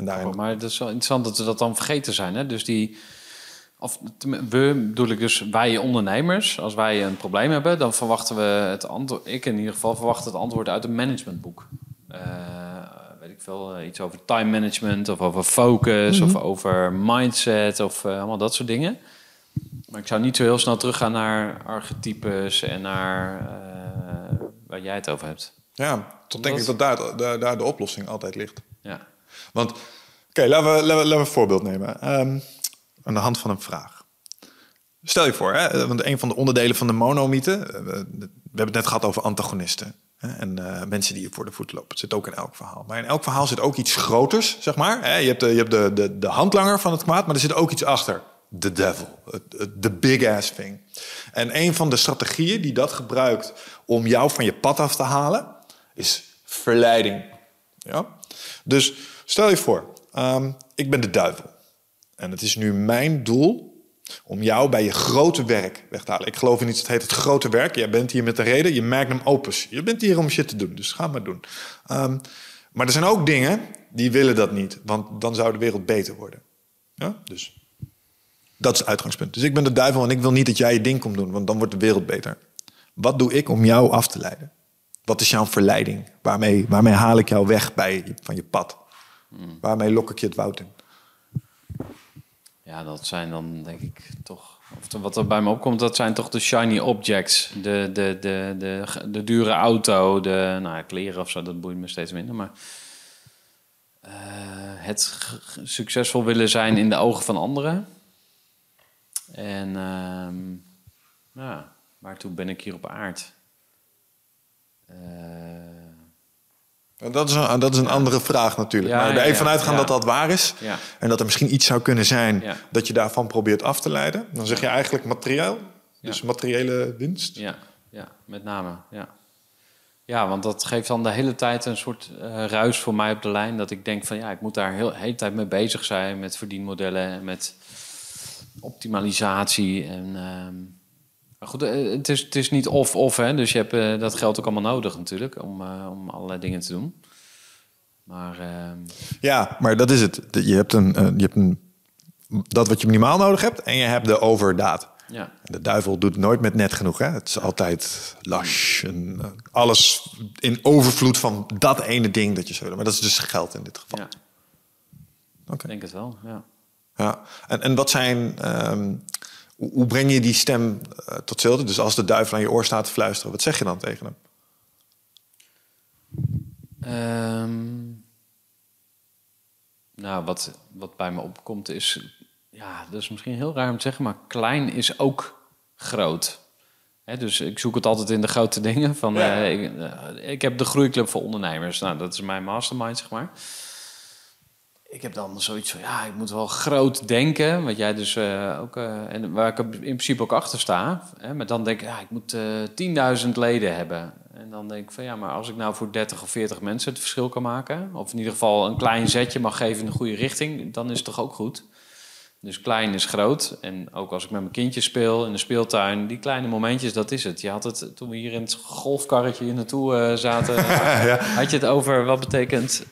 Speaker 2: En daarin...
Speaker 1: Oh, maar het is wel interessant dat we dat dan vergeten zijn. Hè? Dus die, of we bedoel ik dus wij ondernemers, als wij een probleem hebben, dan verwachten we het antwoord. Ik in ieder geval verwacht het antwoord uit een managementboek. Eh, weet ik veel, eh, iets over time management of over focus of over mindset of eh, allemaal dat soort dingen. Maar ik zou niet zo heel snel teruggaan naar archetypes en naar waar jij het over hebt.
Speaker 2: Ja, toch denk
Speaker 1: Dat-
Speaker 2: ik dat daar, daar, daar de oplossing altijd ligt.
Speaker 1: Ja.
Speaker 2: Want, oké, laten, we, laten, we, een voorbeeld nemen. Ehm, aan de hand van een vraag. Stel je voor, hè, want een van de onderdelen van de monomythe... eh, we, we hebben het net gehad over antagonisten. En eh, mensen die je voor de voet lopen. Het zit ook in elk verhaal. Maar in elk verhaal zit ook iets groters, zeg maar. Je hebt, de, je hebt de, de, de handlanger van het kwaad, maar er zit ook iets achter. The devil. De big ass thing. En een van de strategieën die dat gebruikt om jou van je pad af te halen... is verleiding. Ja? Dus stel je voor, ehm, ik ben de duivel. En het is nu mijn doel om jou bij je grote werk weg te halen. Ik geloof in iets dat heet het grote werk. Jij bent hier met een reden, je magnum opus. Je bent hier om shit te doen, dus ga maar doen. Ehm, maar er zijn ook dingen die willen dat niet, want dan zou de wereld beter worden. Ja? Dus dat is het uitgangspunt. Dus ik ben de duivel en ik wil niet dat jij je ding komt doen, want dan wordt de wereld beter. Wat doe ik om jou af te leiden? Wat is jouw verleiding? Waarmee, waarmee haal ik jou weg bij, van je pad? Waarmee lok ik je het woud in?
Speaker 1: Ja, dat zijn dan denk ik toch. Of wat er bij me opkomt, dat zijn toch de shiny objects. De, de, de, de, de dure auto, de nou, kleren of zo, dat boeit me steeds minder. Maar eh, het succesvol willen zijn in de ogen van anderen. En ehm, ja, waartoe ben ik hier op aard?
Speaker 2: En Dat is een, dat is een andere vraag natuurlijk. Maar er even vanuit gaan dat dat waar is. En dat er misschien iets zou kunnen zijn dat je daarvan probeert af te leiden. Dan zeg je eigenlijk materieel. Dus materiële winst.
Speaker 1: Ja, ja, met name. Ja. ja, want dat geeft dan de hele tijd een soort eh, ruis voor mij op de lijn. Dat ik denk van ja, ik moet daar heel, de hele tijd mee bezig zijn met verdienmodellen en met optimalisatie. En, ehm, maar goed, eh, het is, het is niet of-of, hè. Dus je hebt eh, dat geld ook allemaal nodig natuurlijk om, eh, om allerlei dingen te doen. Maar ehm,
Speaker 2: Ja, maar dat is het. Je hebt, een, je hebt een, dat wat je minimaal nodig hebt en je hebt de overdaad.
Speaker 1: ja,
Speaker 2: De duivel doet nooit met net genoeg. Hè? Het is altijd lash. En, alles in overvloed van dat ene ding dat je zou. Maar dat is dus geld in dit geval.
Speaker 1: ja,
Speaker 2: Oké.
Speaker 1: ik denk het wel, ja.
Speaker 2: Ja. En, en wat zijn... ehm, hoe, hoe breng je die stem eh, tot stilte? Dus als de duivel aan je oor staat te fluisteren, wat zeg je dan tegen hem?
Speaker 1: Ehm, nou, wat, wat bij me opkomt is... Ja, dat is misschien heel raar om te zeggen, maar klein is ook groot. Hè, dus ik zoek het altijd in de grote dingen. Van,
Speaker 2: Ja.
Speaker 1: eh, ik, eh, ik heb de Groeiclub voor Ondernemers. Nou, dat is mijn mastermind, zeg maar. Ik heb dan zoiets van, ja, ik moet wel groot denken. Wat jij dus eh, ook... eh, en waar ik in principe ook achter sta. Hè, maar dan denk ik, ja, ik moet eh 10.000 leden hebben. En dan denk ik van, ja, maar als ik nou voor 30 of 40 mensen het verschil kan maken... of in ieder geval een klein zetje mag geven in de goede richting... dan is het toch ook goed? Dus klein is groot. En ook als ik met mijn kindjes speel in de speeltuin... die kleine momentjes, dat is het. Je had het toen we hier in het golfkarretje hier naartoe eh, zaten... had je het over wat betekent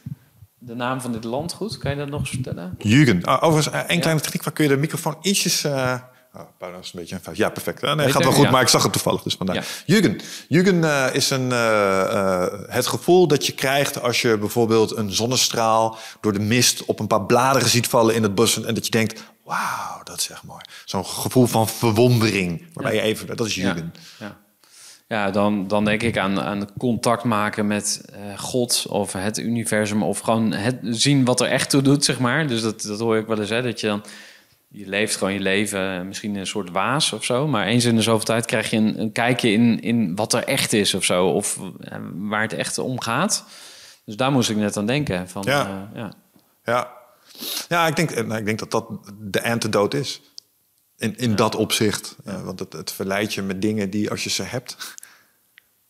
Speaker 1: de naam van dit landgoed? Kan je dat nog eens vertellen?
Speaker 2: Jürgen. Ah, overigens, eh, één
Speaker 1: Ja.
Speaker 2: kleine techniek. Waar kun je de microfoon ietsjes... eh Oh, pardon, is een beetje een fout. Ja, perfect. Eh, Nee,
Speaker 1: Beter?
Speaker 2: gaat wel goed,
Speaker 1: Ja.
Speaker 2: maar ik zag het toevallig, dus vandaar.
Speaker 1: Ja.
Speaker 2: Jürgen. Jürgen eh, is een, eh, eh, het gevoel dat je krijgt als je bijvoorbeeld een zonnestraal door de mist op een paar bladeren ziet vallen in het bos. En dat je denkt, wauw, dat is echt mooi. Zo'n gevoel van verwondering. Waarbij je even, dat is Jürgen.
Speaker 1: Ja, ja. dan, dan denk ik aan, aan contact maken met eh, God of het universum... of gewoon het, zien wat er echt toe doet, zeg maar. Dus dat, dat hoor ik wel eens, hè, dat je dan... Je leeft gewoon je leven, eh, misschien in een soort waas of zo. Maar eens in de zoveel tijd krijg je een, een kijkje in, in wat er echt is of zo. Of eh, waar het echt om gaat. Dus daar moest ik net aan denken. Van,
Speaker 2: Ja.
Speaker 1: ja.
Speaker 2: Ja, ja ik, denk, nou, ik denk dat dat de antidote is. In, in dat opzicht. Want het, het verleidt je met dingen die als je ze hebt...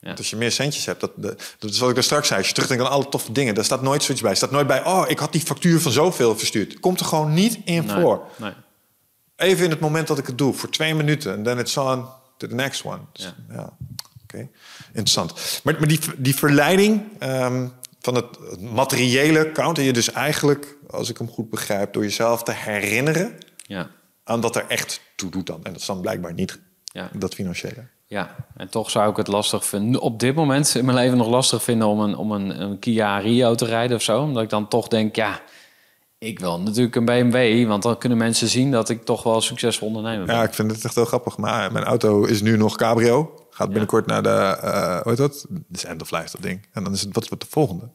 Speaker 1: Ja.
Speaker 2: Want als je meer centjes hebt, dat, dat is wat ik daar straks zei. Als je terugdenkt aan alle toffe dingen, daar staat nooit zoiets bij. Er staat nooit bij, oh, ik had die factuur van zoveel verstuurd. Komt er gewoon niet in
Speaker 1: Nee,
Speaker 2: voor.
Speaker 1: nee.
Speaker 2: Even in het moment dat ik het doe, voor twee minuten. En then it's on to the next one. Dus,
Speaker 1: Ja.
Speaker 2: ja. Oké, interessant. Maar, maar die, die verleiding ehm, van het, materiële counter je dus eigenlijk, als ik hem goed begrijp, door jezelf te herinneren
Speaker 1: Ja.
Speaker 2: aan wat er echt toe doet dan. En dat is dan blijkbaar niet
Speaker 1: Ja.
Speaker 2: dat financiële.
Speaker 1: Ja, en toch zou ik het lastig vinden, op dit moment in mijn leven nog lastig vinden om een, om een, een Kia Rio te rijden of zo. Omdat ik dan toch denk, ja, ik wil natuurlijk een BMW, want dan kunnen mensen zien dat ik toch wel succesvol ondernemer ben.
Speaker 2: Ja, ik vind het echt heel grappig. Maar mijn auto is nu nog cabrio. Gaat binnenkort naar de, uh, hoe heet dat? is end of life, dat ding. En dan is het, wat wordt de volgende?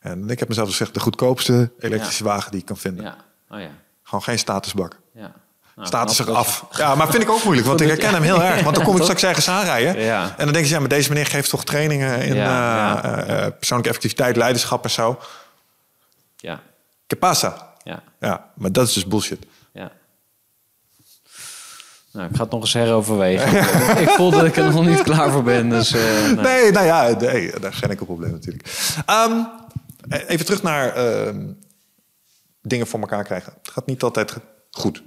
Speaker 2: En ik heb mezelf gezegd, de goedkoopste elektrische wagen die ik kan vinden.
Speaker 1: Ja. Oh ja.
Speaker 2: Gewoon geen statusbak.
Speaker 1: Ja.
Speaker 2: Nou, Status er af. Ja, maar vind ik ook moeilijk, want ik herken hem heel erg. Want dan kom ik straks ergens aanrijden.
Speaker 1: Ja.
Speaker 2: En dan denk je, ja, maar deze meneer geeft toch trainingen in
Speaker 1: Ja,
Speaker 2: uh, uh, persoonlijke effectiviteit, leiderschap en zo.
Speaker 1: Ja.
Speaker 2: Que pasa?
Speaker 1: Ja.
Speaker 2: Ja, maar dat is dus bullshit.
Speaker 1: Ja. Nou, ik ga het nog eens heroverwegen. ik voel dat ik er nog niet klaar voor ben. Dus, uh,
Speaker 2: nee. nee, nou ja, nee, daar geen enkel probleem natuurlijk. Um, even terug naar uh, dingen voor elkaar krijgen. Het gaat niet altijd goed.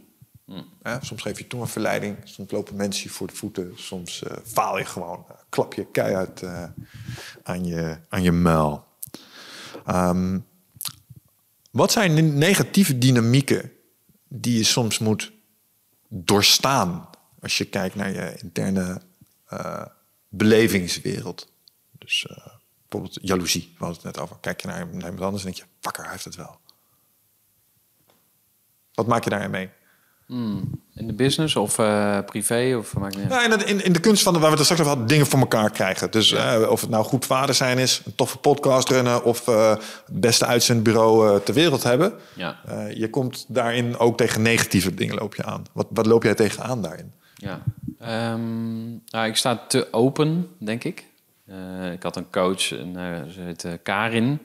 Speaker 2: Ja, soms geef je toch een verleiding. Soms lopen mensen je voor de voeten. Soms uh, faal je gewoon. klap je keihard uh, aan, je, aan je muil. Um, wat zijn negatieve dynamieken die je soms moet doorstaan als je kijkt naar je interne uh, belevingswereld? Dus uh, bijvoorbeeld jaloezie, we het net over. Kijk je naar, iemand anders en denk je, fucker, hij heeft het wel. Wat maak je daarin mee?
Speaker 1: Hmm. In de business of uh, privé? Of, maakt niet
Speaker 2: ja, in, de, in, in, de kunst van, de, waar we het straks over hadden, dingen voor elkaar krijgen. Dus ja. uh, of het nou goed vader zijn is, een toffe podcast runnen... of uh, het beste uitzendbureau ter wereld hebben.
Speaker 1: Ja.
Speaker 2: je komt daarin ook tegen negatieve dingen loop je aan. Wat, wat loop jij tegenaan daarin?
Speaker 1: Ja, um, nou, ik sta te open, denk ik. ik had een coach, en, ze heet Karin...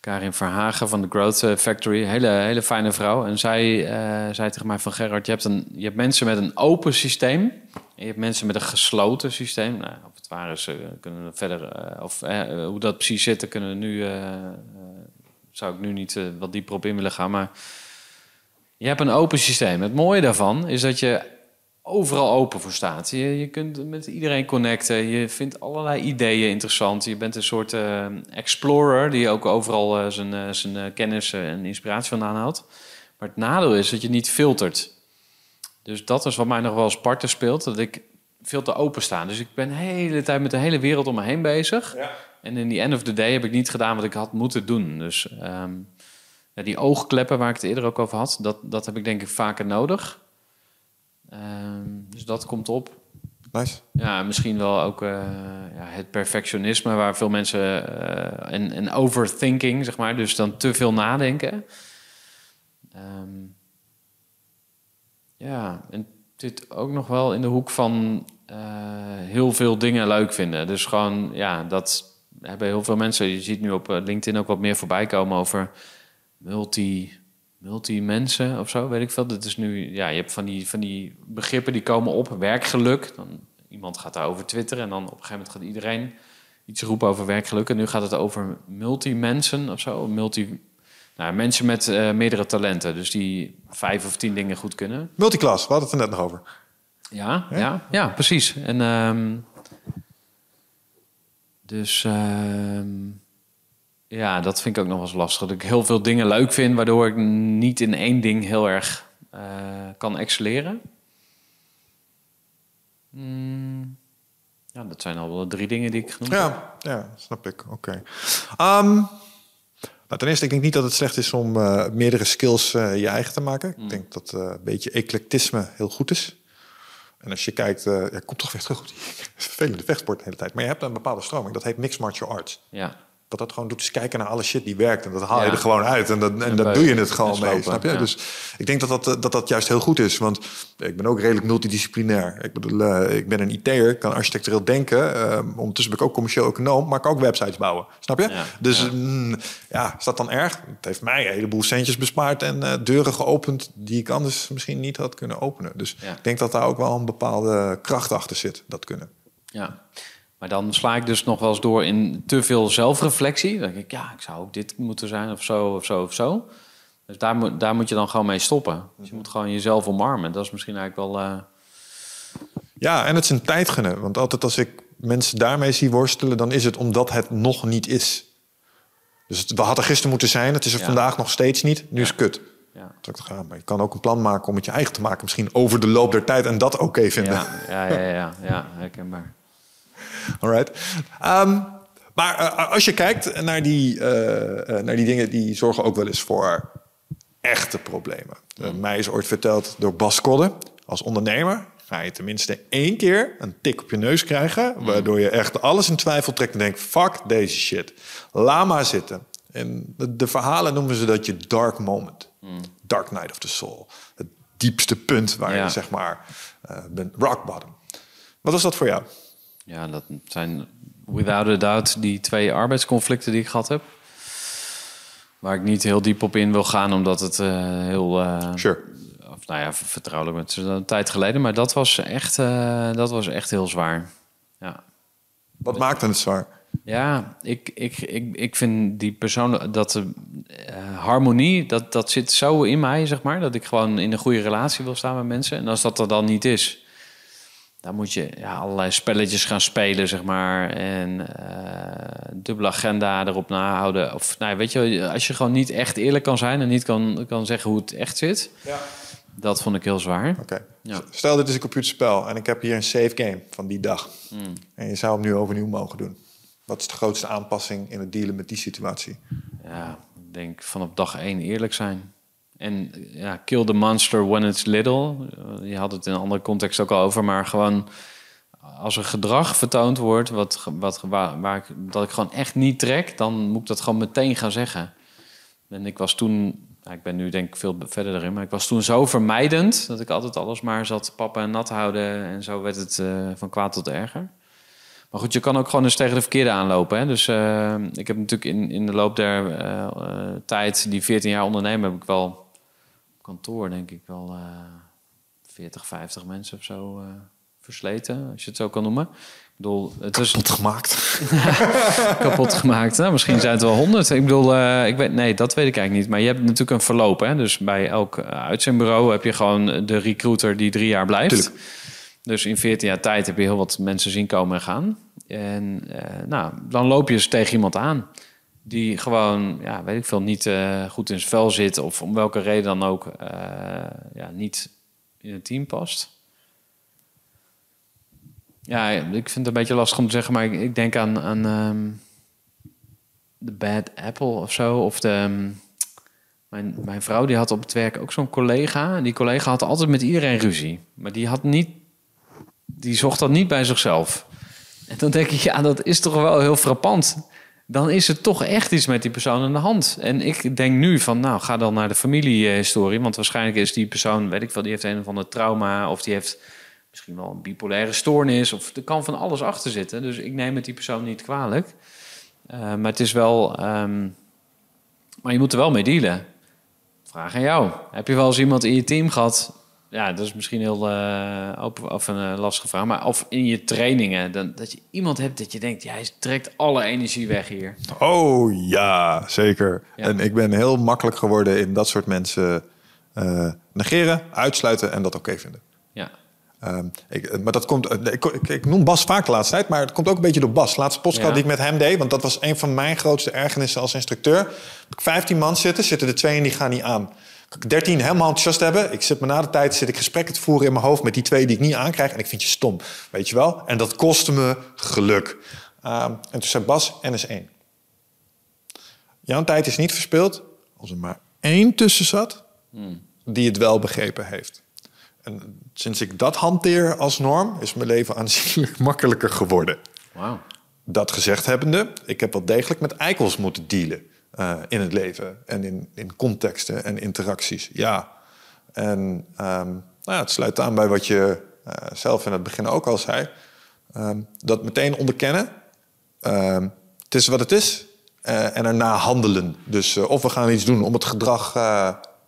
Speaker 1: Karin Verhagen van de Growth Factory. Hele, hele fijne vrouw. En zij uh, zei tegen mij van Gerard, je hebt, een, je hebt mensen met een open systeem. En je hebt mensen met een gesloten systeem. Nou, of het is, uh, kunnen we verder... Uh, of hoe dat precies zit, kunnen we nu... zou ik nu niet wat dieper op in willen gaan. Maar je hebt een open systeem. Het mooie daarvan is dat je overal open voor staat. Je, je kunt met iedereen connecten. Je vindt allerlei ideeën interessant. Je bent een soort uh, explorer die ook overal uh, zijn, uh, zijn kennis en inspiratie vandaan haalt. Maar het nadeel is dat je niet filtert. Dus dat is wat mij nog wel eens parten speelt. Dat ik veel te open sta. Dus ik ben de hele tijd met de hele wereld om me heen bezig.
Speaker 2: Ja.
Speaker 1: En in die end of the day heb ik niet gedaan wat ik had moeten doen. Dus um, ja, die oogkleppen waar ik het eerder ook over had... dat, dat heb ik denk ik vaker nodig... Um, dus dat komt op.
Speaker 2: Nice.
Speaker 1: Ja, misschien wel ook uh, ja, het perfectionisme waar veel mensen uh, en, en overthinking, zeg maar, dus dan te veel nadenken. Um, ja, en dit ook nog wel in de hoek van uh, heel veel dingen leuk vinden. Dus gewoon, ja, dat hebben heel veel mensen. Je ziet nu op LinkedIn ook wat meer voorbij komen over multi multi-mensen of zo, weet ik veel. Dat is nu, ja, je hebt van die, van die begrippen die komen op, werkgeluk. Dan, iemand gaat daarover twitteren en dan op een gegeven moment gaat iedereen iets roepen over werkgeluk. En nu gaat het over multi-mensen of zo, multi... Nou, mensen met uh, meerdere talenten, dus die vijf of tien dingen goed kunnen.
Speaker 2: Multiclass, we hadden het er net nog over.
Speaker 1: Ja, ja, ja, ja precies. En um, dus... Um, ja, dat vind ik ook nog wel eens lastig. Dat ik heel veel dingen leuk vind, waardoor ik niet in één ding heel erg uh, kan excelleren. Mm, ja, dat zijn al wel drie dingen die ik genoemd
Speaker 2: ja,
Speaker 1: heb.
Speaker 2: Ja, snap ik. Oké. Okay. Um, nou, ten eerste, ik denk niet dat het slecht is om uh, meerdere skills uh, je eigen te maken. Mm. Ik denk dat een beetje eclectisme heel goed is. En als je kijkt, ja, komt toch weer terug op die vervelende vechtsport de hele tijd. Maar je hebt een bepaalde stroming, dat heet mixed martial arts.
Speaker 1: Ja
Speaker 2: dat dat gewoon doet is kijken naar alle shit die werkt. En dat haal je er gewoon uit. En, dat, en, en dat doe je het gewoon mee, snap je? Ja. Dus ik denk dat dat, dat dat juist heel goed is. Want ik ben ook redelijk multidisciplinair. Ik bedoel, uh, ik ben een IT'er, kan architectureel denken. Uh, ondertussen ben ik ook commercieel econoom, maar kan ook websites bouwen. Snap je?
Speaker 1: Ja.
Speaker 2: Dus ja. Mm, ja, is dat dan erg? Het heeft mij een heleboel centjes bespaard en uh, deuren geopend die ik anders misschien niet had kunnen openen. Dus ik denk dat daar ook wel een bepaalde kracht achter zit, dat kunnen.
Speaker 1: Ja. Maar dan sla ik dus nog wel eens door in te veel zelfreflectie. Dan denk ik, ja, ik zou ook dit moeten zijn of zo of zo of zo. Dus daar moet, daar moet je dan gewoon mee stoppen. Dus je moet gewoon jezelf omarmen. Dat is misschien eigenlijk wel... Uh...
Speaker 2: Ja, en het is een tijd gunnen. Want altijd als ik mensen daarmee zie worstelen... dan is het omdat het nog niet is. Dus het, we hadden gisteren moeten zijn. Het is er
Speaker 1: Ja.
Speaker 2: vandaag nog steeds niet. Nu is het kut.
Speaker 1: Ja.
Speaker 2: te gaan. Maar je kan ook een plan maken om het je eigen te maken. Misschien over de loop der tijd en dat oké vinden.
Speaker 1: Ja, ja, ja, ja, ja, herkenbaar.
Speaker 2: Alright. Um, maar uh, als je kijkt naar die, uh, naar die dingen, die zorgen ook wel eens voor echte problemen. Uh, mij is ooit verteld door Bas Kodde, als ondernemer ga je tenminste één keer een tik op je neus krijgen, waardoor je echt alles in twijfel trekt en denkt: fuck deze shit. Laat maar zitten. En de, de verhalen noemen ze dat je dark moment. Dark night of the soul. Het diepste punt waar
Speaker 1: Ja.
Speaker 2: je zeg maar bent. Rock bottom. Wat was dat voor jou?
Speaker 1: Ja, dat zijn without a doubt die twee arbeidsconflicten die ik gehad heb. Waar ik niet heel diep op in wil gaan, omdat het eh, heel... eh,
Speaker 2: Sure.
Speaker 1: Of nou ja, vertrouwelijk met een tijd geleden. Maar dat was echt, eh, dat was echt heel zwaar. Ja.
Speaker 2: Wat maakte het zwaar?
Speaker 1: Ja, ik, ik, ik, ik vind die persoon dat de harmonie, dat, dat zit zo in mij, zeg maar, dat ik gewoon in een goede relatie wil staan met mensen. En als dat er dan niet is, dan moet je ja, allerlei spelletjes gaan spelen, zeg maar. En eh, dubbele agenda erop nahouden. Of nou, weet je, als je gewoon niet echt eerlijk kan zijn en niet kan, kan zeggen hoe het echt zit,
Speaker 2: Ja.
Speaker 1: dat vond ik heel zwaar.
Speaker 2: Oké.
Speaker 1: Ja.
Speaker 2: Stel, dit is een computerspel en ik heb hier een save game van die dag. En je zou hem nu overnieuw mogen doen. Wat is de grootste aanpassing in het dealen met die situatie?
Speaker 1: Ja, ik denk van op dag één eerlijk zijn. En ja, kill the monster when it's little. Je had het in een andere context ook al over, maar gewoon als er gedrag vertoond wordt wat, wat, waar, ik, dat ik gewoon echt niet trek, dan moet ik dat gewoon meteen gaan zeggen. En ik was toen, ik ben nu denk ik veel verder erin, maar ik was toen zo vermijdend dat ik altijd alles maar zat pappen en nat houden. En zo werd het eh, van kwaad tot erger. Maar goed, je kan ook gewoon eens tegen de verkeerde aanlopen. Hè? Dus eh, ik heb natuurlijk in, in de loop der eh, tijd, die 14 jaar ondernemen, heb ik wel kantoor, denk ik, wel eh 40, 50 mensen of zo eh, versleten, als je het zo kan noemen. Ik bedoel, het is
Speaker 2: Tot gemaakt.
Speaker 1: kapot gemaakt. Nou, misschien zijn het wel 100. Ik bedoel, eh, ik weet, nee, dat weet ik eigenlijk niet. Maar je hebt natuurlijk een verloop. Hè? Dus bij elk eh, uitzendbureau heb je gewoon de recruiter die drie jaar blijft.
Speaker 2: Tuurlijk.
Speaker 1: Dus in 14 jaar tijd heb je heel wat mensen zien komen en gaan. En nou, dan loop je eens tegen iemand aan. Die gewoon, ja, weet ik veel, niet eh, goed in zijn vel zit. Of om welke reden dan ook eh, ja, niet in het team past. Ja, ik vind het een beetje lastig om te zeggen, maar ik, ik denk aan, aan ehm, de Bad Apple of zo. Of de, ehm, mijn, mijn vrouw die had op het werk ook zo'n collega. En die collega had altijd met iedereen ruzie. Maar die had niet, die zocht dat niet bij zichzelf. En dan denk ik, ja, dat is toch wel heel frappant. Dan is er toch echt iets met die persoon aan de hand. En ik denk nu van, nou, ga dan naar de familiehistorie. Want waarschijnlijk is die persoon, weet ik wel, die heeft een of ander trauma. Of die heeft misschien wel een bipolaire stoornis. Of er kan van alles achter zitten. Dus ik neem het die persoon niet kwalijk. Eh, maar het is wel... ehm, maar je moet er wel mee dealen. Vraag aan jou. Heb je wel eens iemand in je team gehad? Ja, dat is misschien heel eh, open of een eh, lastige vraag. Maar of in je trainingen, dan, dat je iemand hebt dat je denkt, ja, hij trekt alle energie weg hier.
Speaker 2: Oh ja, zeker.
Speaker 1: Ja.
Speaker 2: En ik ben heel makkelijk geworden in dat soort mensen eh, negeren, uitsluiten en dat oké vinden.
Speaker 1: Ja,
Speaker 2: Ehm, ik, maar dat komt, ik, ik, ik noem Bas vaak de laatste tijd, maar het komt ook een beetje door Bas. Laatste podcast
Speaker 1: Ja.
Speaker 2: die ik met hem deed, want dat was een van mijn grootste ergernissen als instructeur. Heb ik 15 man zitten, zitten er twee en die gaan niet aan. Kan ik 13 helemaal enthousiast hebben. Ik zit me na de tijd zit ik gesprekken te voeren in mijn hoofd met die twee die ik niet aankrijg. En ik vind je stom, weet je wel. En dat kostte me geluk. Ehm, en toen zei Bas, N is één. Jouw tijd is niet verspild als er maar één tussen zat die het wel begrepen heeft. En sinds ik dat hanteer als norm, is mijn leven aanzienlijk makkelijker geworden. Dat gezegd hebbende, ik heb wel degelijk met eikels moeten dealen eh, in het leven en in, in contexten en interacties. Ja. En ehm, nou ja, het sluit aan bij wat je eh, zelf in het begin ook al zei. Ehm, dat meteen onderkennen. Ehm, het is wat het is. eh, en erna handelen. Dus of we gaan iets doen om het gedrag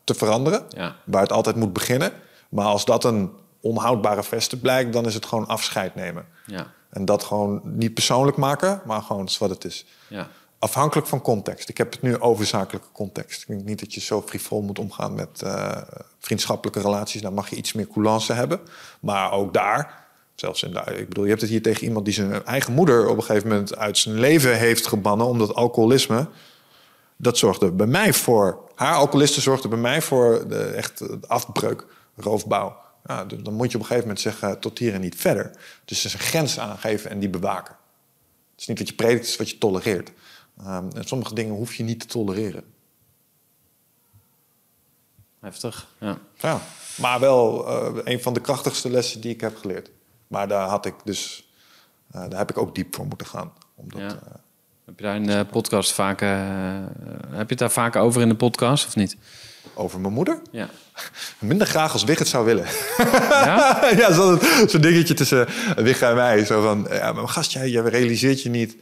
Speaker 2: te veranderen.
Speaker 1: Ja.
Speaker 2: Waar het altijd moet beginnen. Maar als dat een onhoudbare veste blijkt, dan is het gewoon afscheid nemen.
Speaker 1: Ja,
Speaker 2: En dat gewoon niet persoonlijk maken, maar gewoon wat het is.
Speaker 1: ja,
Speaker 2: Afhankelijk van context. Ik heb het nu over zakelijke context. Ik denk niet dat je zo frivol moet omgaan met eh, vriendschappelijke relaties. Daar mag je iets meer coulance hebben. Maar ook daar, zelfs in de, ik bedoel, je hebt het hier tegen iemand die zijn eigen moeder op een gegeven moment uit zijn leven heeft gebannen, omdat alcoholisme. dat zorgde bij mij voor... Haar alcoholisten zorgde bij mij voor de, echt afbreuk, roofbouw. Ja, dus dan moet je op een gegeven moment zeggen, tot hier en niet verder. Dus is een grens aangeven en die bewaken. Het is niet wat je predikt, het is wat je tolereert. Um, en sommige dingen hoef je niet te tolereren.
Speaker 1: Heftig, ja.
Speaker 2: ja maar wel uh, een van de krachtigste lessen die ik heb geleerd. Maar daar had ik dus, uh, daar heb ik ook diep voor moeten gaan. Omdat, ja. uh,
Speaker 1: heb je daar in de podcast vaak, heb je het daar vaak over in de podcast of niet?
Speaker 2: Over mijn moeder?
Speaker 1: Ja.
Speaker 2: Minder graag als Wig het zou willen. Ja? ja, zo'n zo dingetje tussen Wig en mij. Zo van, ja, maar gast, jij, je realiseert je niet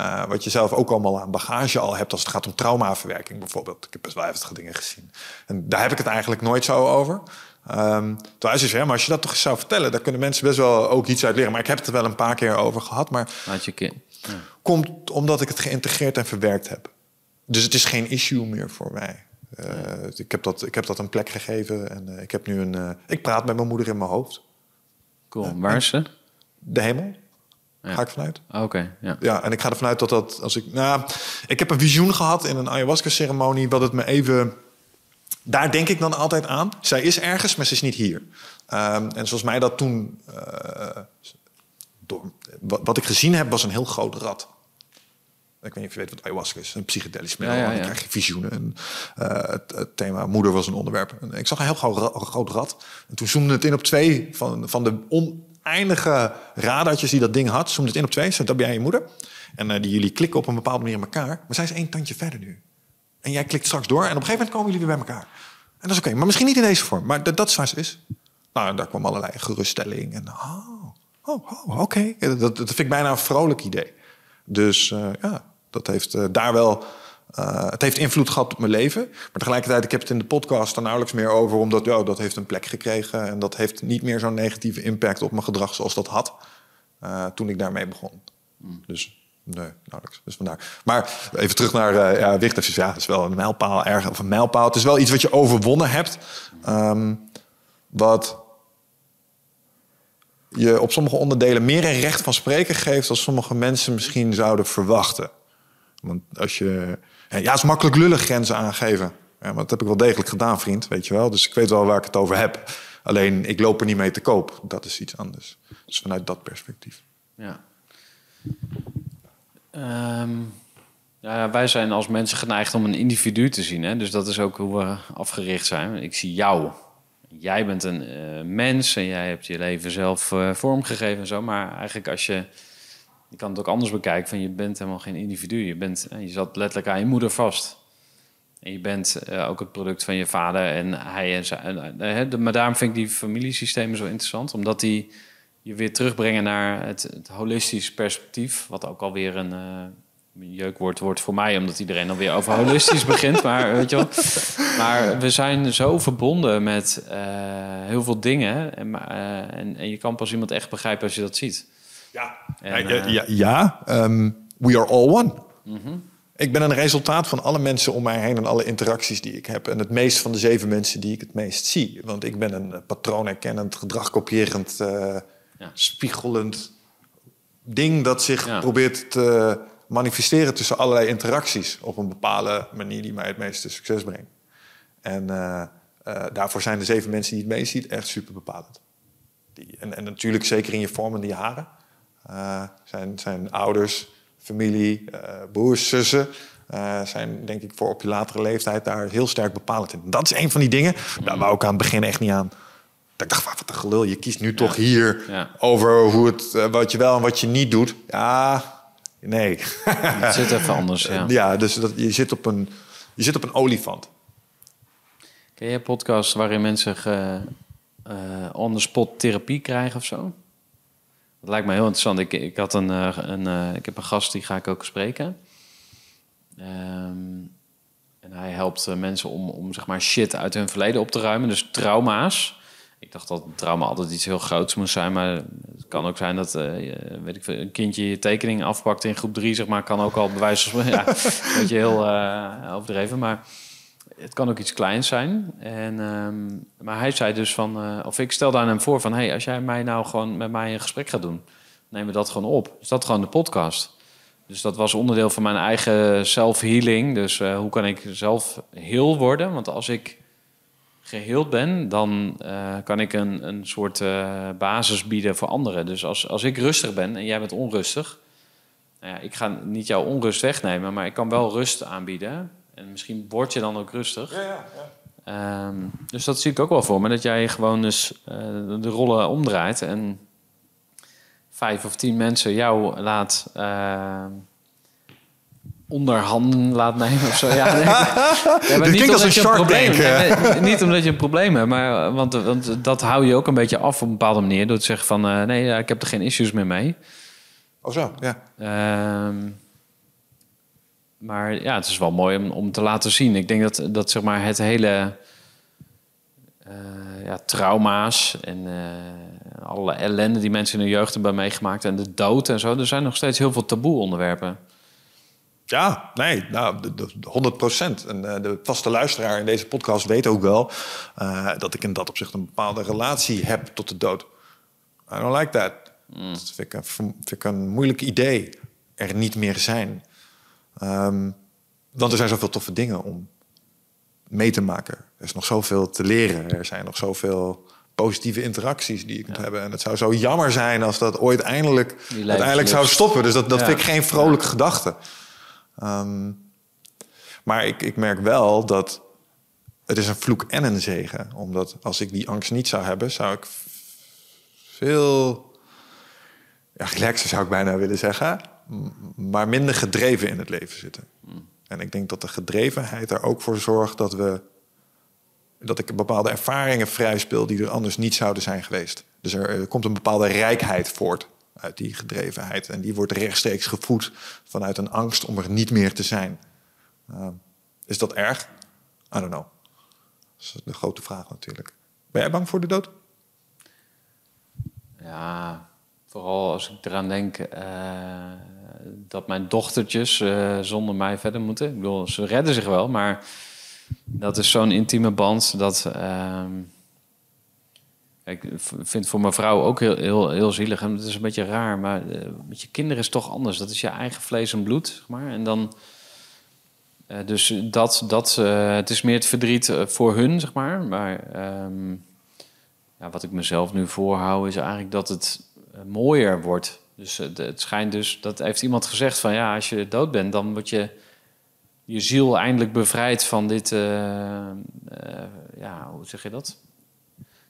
Speaker 2: uh, wat je zelf ook allemaal aan bagage al hebt als het gaat om traumaverwerking bijvoorbeeld. Ik heb best wel heftige dingen gezien. En daar heb ik het eigenlijk nooit zo over. Um, terwijl ze ja, maar als je dat toch eens zou vertellen, dan kunnen mensen best wel ook iets uit leren. Maar ik heb het er wel een paar keer over gehad. Maar
Speaker 1: Laat je kind.
Speaker 2: Ja. komt omdat ik het geïntegreerd en verwerkt heb. Dus het is geen issue meer voor mij. Uh, ik, heb dat, ik heb dat een plek gegeven en uh, ik heb nu een. Ik praat met mijn moeder in mijn hoofd.
Speaker 1: Cool. Waar is ze?
Speaker 2: De hemel.
Speaker 1: Ja.
Speaker 2: Ga ik vanuit.
Speaker 1: Oké, ja.
Speaker 2: Ja, en ik ga ervan uit dat dat als ik... Nou, ik heb een visioen gehad in een ayahuasca-ceremonie... wat het me even... Daar denk ik dan altijd aan. Zij is ergens, maar ze is niet hier. Um, en zoals mij dat toen... Uh, door, wat, wat, ik gezien heb, was een heel groot rad. Ik weet niet of je weet wat ayahuasca is. Een psychedelisch middel. Ja, ja, ja. Dan krijg je visioenen. En, uh, het, het, thema moeder was een onderwerp. En ik zag een heel groot, groot rad. En toen zoomde het in op twee van, van de on, eindige radartjes die dat ding had. Zoom het in op twee, zo dat ben jij je moeder. En uh, die jullie klikken op een bepaalde manier in elkaar. Maar zij is één tandje verder nu. En jij klikt straks door en op een gegeven moment komen jullie weer bij elkaar. En dat is oké, maar misschien niet in deze vorm. Maar dat, dat is waar ze is. Nou, daar kwam allerlei geruststelling. En oh, oh, oh oké. Dat, dat, vind ik bijna een vrolijk idee. Dus uh, ja, dat heeft uh, daar wel... Uh, het heeft invloed gehad op mijn leven. Maar tegelijkertijd, ik heb het in de podcast er nauwelijks meer over. Omdat ja, dat heeft een plek gekregen. En dat heeft niet meer zo'n negatieve impact op mijn gedrag zoals dat had. Uh, toen ik daarmee begon. Mm. Dus nee, nauwelijks. Dus vandaar. Maar even terug naar uh, ja, Wicht. Ja, het is wel een mijlpaal erg. Of een mijlpaal. Het is wel iets wat je overwonnen hebt. Um, wat je op sommige onderdelen meer een recht van spreken geeft... dan sommige mensen misschien zouden verwachten. Want als je ja, is makkelijk lullig grenzen aangeven. Ja, maar dat heb ik wel degelijk gedaan, vriend, weet je wel. Dus ik weet wel waar ik het over heb. Alleen, ik loop er niet mee te koop. Dat is iets anders. Dus vanuit dat perspectief.
Speaker 1: Ja. Um, ja, wij zijn als mensen geneigd om een individu te zien. Hè? Dus dat is ook hoe we afgericht zijn. Ik zie jou. Jij bent een uh, mens en jij hebt je leven zelf uh, vormgegeven en zo. Maar eigenlijk als je je kan het ook anders bekijken. Van je bent helemaal geen individu. Je, bent, je zat letterlijk aan je moeder vast. En je bent uh, ook het product van je vader en hij en zijn. Uh, maar daarom vind ik die familiesystemen zo interessant. Omdat die je weer terugbrengen naar het, het holistisch perspectief. Wat ook alweer een jeukwoord wordt voor mij. Omdat iedereen alweer over holistisch begint. Maar weet je wel. Maar we zijn zo verbonden met heel veel dingen. En, en, en je kan pas iemand echt begrijpen als je dat ziet.
Speaker 2: Ja, en, ja, ja, ja um, we are all one. Mm -hmm. Ik ben een resultaat van alle mensen om mij heen en alle interacties die ik heb. En het meest van de zeven mensen die ik het meest zie. Want ik ben een patroonherkennend, gedragkopierend, uh, ja. spiegelend ding dat zich ja. probeert te manifesteren tussen allerlei interacties op een bepaalde manier die mij het meeste succes brengt. En uh, uh, daarvoor zijn de zeven mensen die het meest ziet echt super bepalend. Die, en, en natuurlijk zeker in je vormende jaren. Uh, zijn, zijn ouders, familie, uh, broers, zussen. Uh, zijn denk ik voor op je latere leeftijd daar heel sterk bepalend in. Dat is een van die dingen, daar wou ik aan het begin echt niet aan. Ik dacht, wat een gelul, je kiest nu toch hier ja. over hoe het, wat je wel en wat je niet doet. Ja, nee.
Speaker 1: Het zit even anders, ja.
Speaker 2: ja, dus dat, je, zit op een, je zit op een olifant.
Speaker 1: Ken je podcasts waarin mensen on-the-spot therapie krijgen of zo? Dat lijkt me heel interessant. Ik, ik, had een, uh, een uh, ik heb een gast die ga ik ook spreken. Um, en hij helpt uh, mensen om, om zeg maar shit uit hun verleden op te ruimen. Dus trauma's. Ik dacht dat trauma altijd iets heel groots moest zijn. Maar het kan ook zijn dat weet ik een kindje je tekening afpakt in groep drie, zeg maar. Kan ook al bewijzen. Ja, beetje heel overdreven. Maar het kan ook iets kleins zijn. En, um, maar hij zei dus van, uh, of ik stelde aan hem voor van, hey, als jij mij nou gewoon met mij een gesprek gaat doen, nemen we dat gewoon op. Is dat gewoon de podcast? Dus dat was onderdeel van mijn eigen self-healing. Dus eh, hoe kan ik zelf heel worden? Want als ik geheeld ben, dan eh, kan ik een, een soort eh, basis bieden voor anderen. Dus als, als ik rustig ben en jij bent onrustig, nou ja, ik ga niet jouw onrust wegnemen, maar ik kan wel rust aanbieden. En misschien word je dan ook rustig.
Speaker 2: Ja, ja, ja.
Speaker 1: Ehm, dus dat zie ik ook wel voor me. Dat jij gewoon dus eh, de rollen omdraait en vijf of tien mensen jou laat uh, onderhanden laat nemen of zo. Ja, nee. Ja, maar niet omdat
Speaker 2: een
Speaker 1: je
Speaker 2: Shark
Speaker 1: probleem. Nee, niet omdat je een probleem hebt, maar want, want dat hou je ook een beetje af op een bepaalde manier door te zeggen van eh, nee, ik heb er geen issues meer mee.
Speaker 2: Oh zo, ja.
Speaker 1: Ehm, maar ja, het is wel mooi om, om te laten zien. Ik denk dat, dat zeg maar het hele eh, ja, trauma's en eh, alle ellende die mensen in hun jeugd hebben meegemaakt en de dood en zo, er zijn nog steeds heel veel taboe onderwerpen.
Speaker 2: Ja, nee, nou, de- de- 100 procent. En eh, de vaste luisteraar in deze podcast weet ook wel dat ik in dat opzicht een bepaalde relatie heb tot de dood. I don't like that. Dat vind ik, vind ik een moeilijk idee. Er niet meer zijn. Ehm, want er zijn zoveel toffe dingen om mee te maken. Er is nog zoveel te leren. Er zijn nog zoveel positieve interacties die je kunt hebben. En het zou zo jammer zijn als dat ooit eindelijk, uiteindelijk zou stoppen. Dus dat, dat
Speaker 1: Ja.
Speaker 2: vind ik geen vrolijke gedachte. Ehm, maar ik, ik merk wel dat het is een vloek en een zegen. Omdat als ik die angst niet zou hebben, zou ik veel ja, relaxer zou ik bijna willen zeggen, maar minder gedreven in het leven zitten. En ik denk dat de gedrevenheid er ook voor zorgt dat we dat ik bepaalde ervaringen vrij speel die er anders niet zouden zijn geweest. Dus er, er komt een bepaalde rijkheid voort uit die gedrevenheid. En die wordt rechtstreeks gevoed vanuit een angst om er niet meer te zijn. Uh, is dat erg? I don't know. Dat is de grote vraag natuurlijk. Ben jij bang voor de dood?
Speaker 1: Ja, vooral als ik eraan denk eh, dat mijn dochtertjes uh, zonder mij verder moeten. Ik bedoel, ze redden zich wel, maar dat is zo'n intieme band dat. Uh, ik vind voor mijn vrouw ook heel, heel, heel zielig. En het is een beetje raar, maar uh, met je kinderen is toch anders. Dat is je eigen vlees en bloed, zeg maar. En dan. Dus dat, dat het is meer het verdriet voor hun, zeg maar. Maar um, ja, wat ik mezelf nu voorhoud, is eigenlijk dat het mooier wordt. Dus het, het schijnt dus, dat heeft iemand gezegd van ja, als je dood bent, dan word je je ziel eindelijk bevrijd van dit, uh, ja, hoe zeg je dat?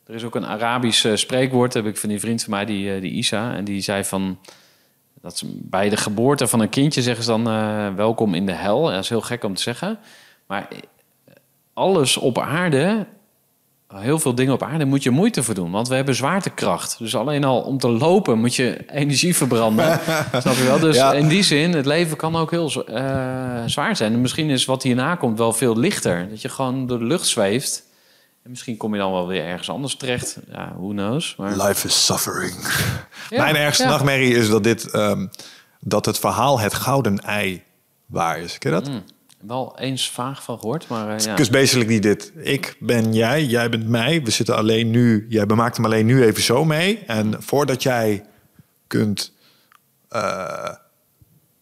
Speaker 1: Er is ook een Arabisch spreekwoord, heb ik van die vriend van mij, die, die Isa, en die zei van dat ze bij de geboorte van een kindje zeggen ze dan welkom in de hel. Dat is heel gek om te zeggen, maar alles op aarde heel veel dingen op aarde moet je moeite voor doen. Want we hebben zwaartekracht. Dus alleen al om te lopen moet je energie verbranden. snap je wel? Dus ja. in die zin, het leven kan ook heel uh, zwaar zijn. En misschien is wat hierna komt wel veel lichter. Dat je gewoon door de lucht zweeft. En misschien kom je dan wel weer ergens anders terecht. Ja, who knows. Maar...
Speaker 2: Life is suffering. Ja, Mijn ergste ja. nachtmerrie is dat, dit, um, dat het verhaal het gouden ei waar is. Ken je dat? Mm
Speaker 1: wel eens vaag van gehoord, maar uh, ja.
Speaker 2: Dus basically niet dit. Ik ben jij, jij bent mij. We zitten alleen nu. Jij bemaakt hem alleen nu even zo mee. En voordat jij kunt uh,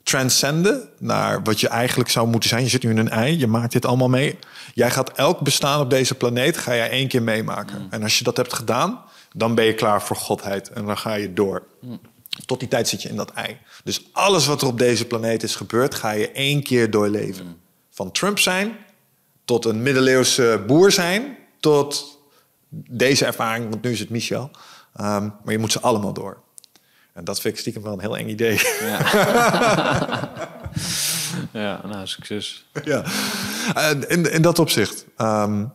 Speaker 2: transcenden naar wat je eigenlijk zou moeten zijn. Je zit nu in een ei. Je maakt dit allemaal mee. Jij gaat elk bestaan op deze planeet ga jij één keer meemaken. Mm. En als je dat hebt gedaan, dan ben je klaar voor godheid en dan ga je door. Mm. Tot die tijd zit je in dat ei. Dus alles wat er op deze planeet is gebeurd, ga je één keer doorleven. Mm van Trump zijn tot een middeleeuwse boer zijn tot deze ervaring, want nu is het Michel. Um, maar je moet ze allemaal door. En dat vind ik stiekem wel een heel eng idee.
Speaker 1: Ja, ja nou, succes.
Speaker 2: Ja, en in, in dat opzicht. Um,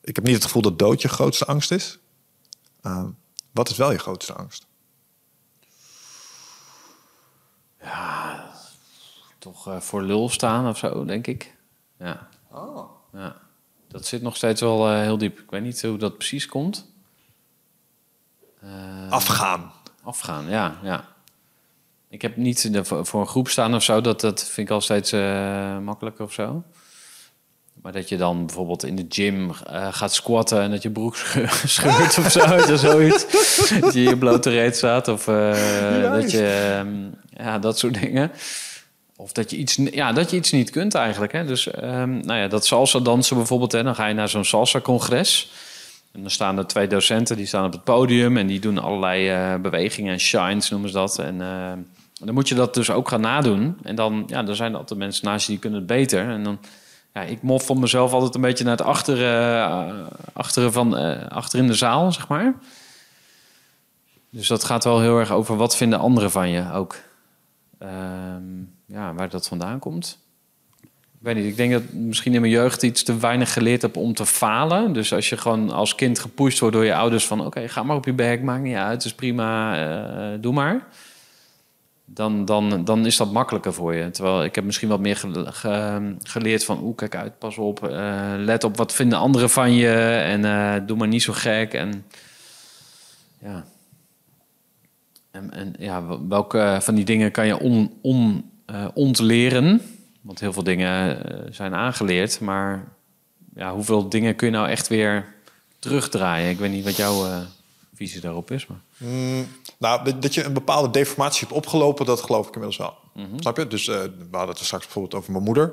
Speaker 2: ik heb niet het gevoel dat dood je grootste angst is. Um, wat is wel je grootste angst?
Speaker 1: Ja, toch uh, voor lul staan of zo, denk ik. Ja.
Speaker 2: Oh.
Speaker 1: ja. Dat zit nog steeds wel uh, heel diep. Ik weet niet hoe dat precies komt.
Speaker 2: Uh, afgaan.
Speaker 1: Afgaan, ja, ja. Ik heb niet de, voor een groep staan of zo. Dat, dat vind ik al steeds uh, makkelijker of zo. Maar dat je dan bijvoorbeeld in de gym gaat squatten en dat je broek scheurt of zo, of zoiets. dat je in je blote reet staat. Of dat je... Um, Ja, dat soort dingen. Of dat je iets, ja, dat je iets niet kunt eigenlijk. Hè? Dus ehm, nou ja, dat salsa dansen bijvoorbeeld. Hè? Dan ga je naar zo'n salsa-congres. En dan staan er twee docenten, die staan op het podium... en die doen allerlei eh, bewegingen en shines noemen ze dat. En uh, dan moet je dat dus ook gaan nadoen. En dan, ja, dan zijn er altijd mensen naast je die kunnen het beter. En dan, ja, ik mof van mezelf altijd een beetje naar het achteren, uh, achteren van, uh, achter in de zaal, zeg maar. Dus dat gaat wel heel erg over wat vinden anderen van je ook. Um, ja, waar dat vandaan komt. Ik weet niet, ik denk dat misschien in mijn jeugd iets te weinig geleerd heb om te falen. Dus als je gewoon als kind gepusht wordt door je ouders van... oké, ga maar op je bek, maakt niet uit, het is prima, uh, doe maar. Dan, dan, dan is dat makkelijker voor je. Terwijl ik heb misschien wat meer ge, ge, geleerd van... oeh, kijk uit, pas op, uh, let op wat vinden anderen van je... en uh, doe maar niet zo gek. En ja... En, en ja, welke van die dingen kan je on, on, uh, ontleren? Want heel veel dingen uh, zijn aangeleerd, maar ja, hoeveel dingen kun je nou echt weer terugdraaien? Ik weet niet wat jouw uh, visie daarop is. Maar...
Speaker 2: Mm, nou, dat je een bepaalde deformatie hebt opgelopen, dat geloof ik inmiddels wel. Mm -hmm. Snap je? Dus we hadden het er straks bijvoorbeeld over mijn moeder.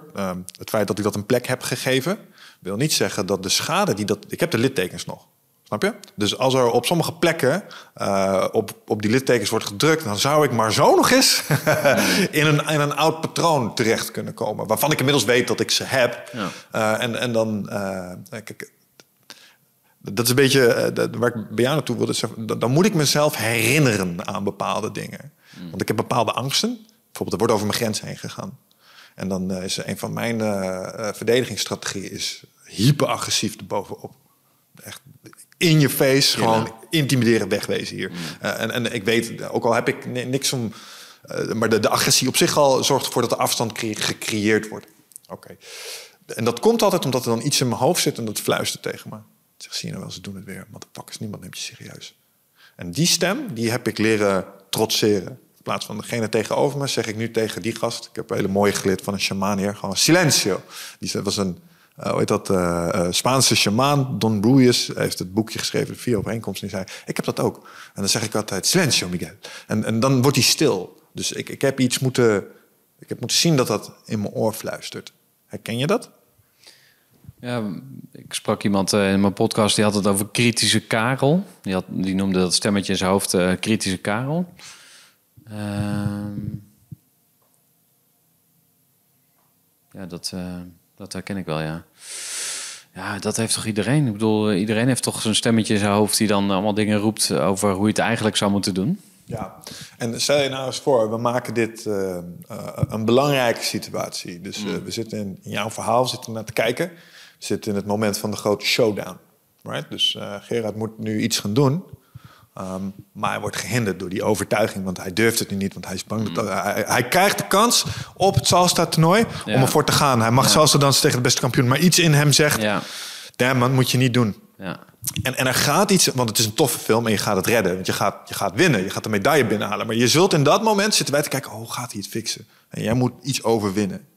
Speaker 2: het feit dat ik dat een plek heb gegeven, wil niet zeggen dat de schade die dat. Ik heb de littekens nog. Snap je? Dus als er op sommige plekken uh, op, op die littekens wordt gedrukt, dan zou ik maar zo nog eens in, een, in een oud patroon terecht kunnen komen. Waarvan ik inmiddels weet dat ik ze heb. Ja. Uh, en, en dan. Uh, kijk, dat is een beetje waar ik bij jou naartoe wilde zeggen. Dan moet ik mezelf herinneren aan bepaalde dingen. Mm. Want ik heb bepaalde angsten. Bijvoorbeeld, er wordt over mijn grens heen gegaan. En dan is een van mijn verdedigingsstrategieën is hyperagressief erbovenop. Echt in je face, gewoon intimideren, wegwezen hier. Mm. Uh, en, en ik weet, ook al heb ik niks om... Uh, maar de, de, agressie op zich al zorgt ervoor dat de afstand gecreëerd wordt. Oké. Okay. En dat komt altijd omdat er dan iets in mijn hoofd zit en dat fluistert tegen me. Zeg, zie je nou wel, ze doen het weer. Want de pak is niemand neemt je serieus. En die stem, die heb ik leren trotseren. In plaats van degene tegenover me, zeg ik nu tegen die gast. Ik heb een hele mooie geleerd van een shaman hier. Gewoon silencio. Die was een hoe heet dat, uh, uh, Spaanse shamaan, Don Ruiz, heeft het boekje geschreven, Vier Overeenkomsten. Die zei, ik heb dat ook. En dan zeg ik altijd, silencio Miguel. En, en dan wordt hij stil. Dus ik, ik heb iets moeten, ik heb moeten zien dat dat in mijn oor fluistert. Herken je dat?
Speaker 1: Ja, ik sprak iemand in mijn podcast, die had het over kritische Karel. Die, had, die noemde dat stemmetje in zijn hoofd kritische Karel. Ehm, ja, dat... Dat herken ik wel, ja. Ja, dat heeft toch iedereen? Ik bedoel, iedereen heeft toch zo'n stemmetje in zijn hoofd... die dan allemaal dingen roept over hoe je het eigenlijk zou moeten doen.
Speaker 2: Ja, en stel je nou eens voor, we maken dit uh, uh, een belangrijke situatie. Dus uh, we zitten in, in, jouw verhaal, we zitten naar te kijken. We zitten in het moment van de grote showdown. Right? Dus Gerard moet nu iets gaan doen... Um, maar hij wordt gehinderd door die overtuiging, want hij durft het nu niet, want hij is bang. Dat, hij, hij, krijgt de kans op het Salsta-toernooi ja. om ervoor te gaan. Hij mag ja. Dansen tegen de beste kampioen, maar iets in hem zegt: ja. damn man, moet je niet doen. Ja. En, en er gaat iets, want het is een toffe film en je gaat het redden. Want je gaat, je gaat winnen, je gaat de medaille binnenhalen. Maar je zult in dat moment zitten wij te kijken: oh, hoe gaat hij het fixen? En jij moet iets overwinnen.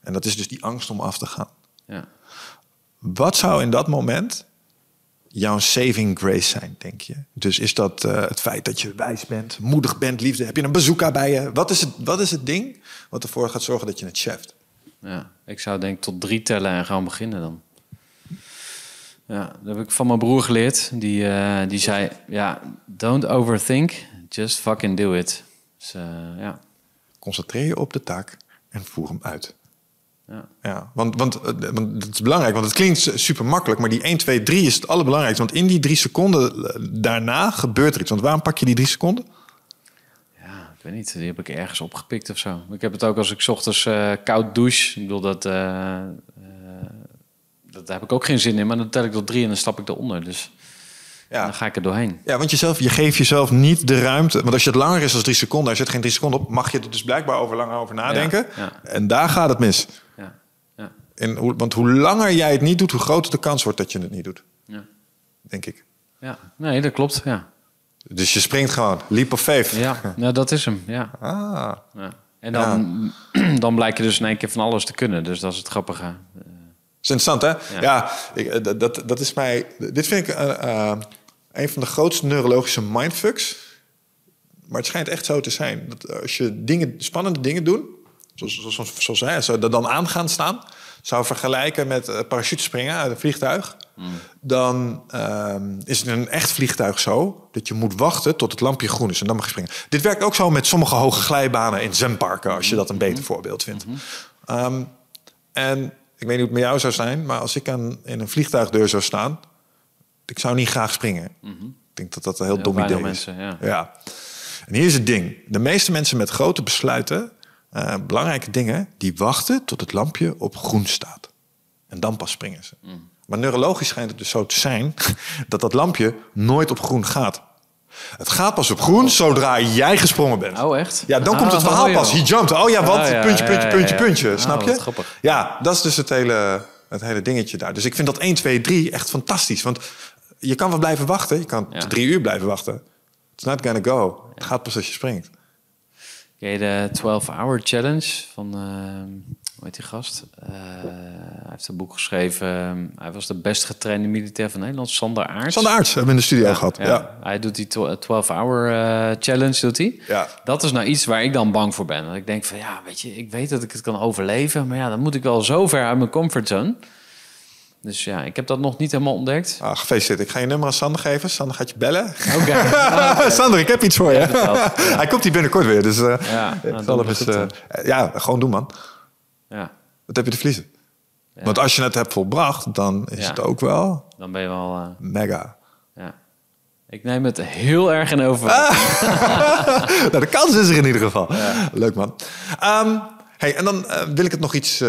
Speaker 2: En dat is dus die angst om af te gaan. Ja. Wat zou in dat moment jouw saving grace zijn, denk je? Dus is dat uh, het feit dat je wijs bent, moedig bent, liefde? Heb je een bezoeker bij je? Wat is het, wat is het ding wat ervoor gaat zorgen dat je het cheft?
Speaker 1: Ja, ik zou denk tot drie tellen en gaan beginnen dan. Ja, dat heb ik van mijn broer geleerd. Die, uh, die zei, ja, don't overthink, just fucking do it. Dus, uh, ja.
Speaker 2: Concentreer je op de taak en voer hem uit. Ja. ja, want, want, want het is belangrijk, want het klinkt super makkelijk, maar die 1, 2, 3 is het allerbelangrijkste. Want in die drie seconden daarna gebeurt er iets. Want waarom pak je die drie seconden?
Speaker 1: Ja, ik weet niet. Die heb ik ergens opgepikt of zo. Ik heb het ook als ik ochtends uh, koud douche. Ik bedoel, dat, uh, uh, dat, daar heb ik ook geen zin in. Maar dan tel ik tot drie en dan stap ik eronder. Dus ja. dan ga ik er doorheen.
Speaker 2: Ja, want jezelf, je geeft jezelf niet de ruimte. Want als je het langer is dan drie seconden, er zit geen drie seconden op, mag je er dus blijkbaar over langer over nadenken. Ja, ja. En daar gaat het mis. Ja. Ja. En hoe, want hoe langer jij het niet doet, hoe groter de kans wordt dat je het niet doet. Ja. Denk ik.
Speaker 1: Ja, nee, dat klopt. Ja.
Speaker 2: Dus je springt gewoon, leap of faith.
Speaker 1: Ja, nou, dat is hem. Ja. Ah. Ja. En dan, dan blijkt je dus in één keer van alles te kunnen. Dus dat is het grappige.
Speaker 2: Dat is interessant, hè? Ja, ja ik, dat, dat is mij... Dit vind ik uh, uh, een van de grootste neurologische mindfucks maar het schijnt echt zo te zijn. Dat als je dingen, spannende dingen doet, zoals, zoals, zoals hij, zou er dan aan gaan staan, zou vergelijken met uh, parachutespringen uit een vliegtuig. Dan ehm, is het in een echt vliegtuig zo dat je moet wachten tot het lampje groen is en dan mag je springen. Dit werkt ook zo met sommige hoge glijbanen in zwemparken, als je dat een beter voorbeeld vindt. Ehm, en ik weet niet hoe het met jou zou zijn, maar als ik aan, in een vliegtuigdeur zou staan, ik zou niet graag springen. Ik denk dat dat een heel,
Speaker 1: Heel
Speaker 2: dom idee is.
Speaker 1: mensen, ja.
Speaker 2: ja. En hier is het ding. De meeste mensen met grote besluiten, eh, belangrijke dingen, die wachten tot het lampje op groen staat. En dan pas springen ze. Maar neurologisch schijnt het dus zo te zijn dat dat lampje nooit op groen gaat. Het gaat pas op groen zodra jij gesprongen bent.
Speaker 1: Oh, echt?
Speaker 2: Ja, dan
Speaker 1: Ah,
Speaker 2: komt het verhaal
Speaker 1: oh,
Speaker 2: pas. He jumped. Oh ja, wat?
Speaker 1: Ah, ja,
Speaker 2: puntje, puntje, puntje, puntje.
Speaker 1: Ah,
Speaker 2: Snap je?
Speaker 1: grappig.
Speaker 2: Ja, dat is dus het hele, het hele dingetje daar. Dus ik vind dat 1, 2, 3 echt fantastisch. Want je kan wel blijven wachten. Je kan
Speaker 1: Ja.
Speaker 2: drie uur blijven wachten. It's not gonna go. Het gaat pas als je springt.
Speaker 1: Ken je de 12-hour challenge van, ehm, hoe heet die gast? Eh, hij heeft een boek geschreven. hij was de best getrainde militair van Nederland, Sander Aarts.
Speaker 2: Sander Aarts hebben we in de studio
Speaker 1: Ja,
Speaker 2: gehad. Ja.
Speaker 1: ja. Hij doet die 12-hour eh, challenge, doet hij.
Speaker 2: Ja.
Speaker 1: Dat is nou iets waar ik dan bang voor ben. Dat ik denk van, ja, weet je, ik weet dat ik het kan overleven, maar ja, dan moet ik wel zo ver uit mijn comfortzone. Dus ja, ik heb dat nog niet helemaal ontdekt.
Speaker 2: Ah, gefeliciteerd. Ik ga je nummer aan Sander geven. Sander gaat je bellen.
Speaker 1: Oké.
Speaker 2: Sander, ik heb iets voor je. Hij komt hier binnenkort weer. Dus eh,
Speaker 1: Ja, nou,
Speaker 2: eens, eh, ja, gewoon doen, man.
Speaker 1: ja,
Speaker 2: Wat heb je te verliezen? Want als je het hebt volbracht, dan is het ook wel
Speaker 1: dan ben je wel... eh,
Speaker 2: mega.
Speaker 1: ja. Ik neem het heel erg in over.
Speaker 2: nou, de kans is er in ieder geval. Leuk man. Ehm, hey, en dan wil ik het nog iets.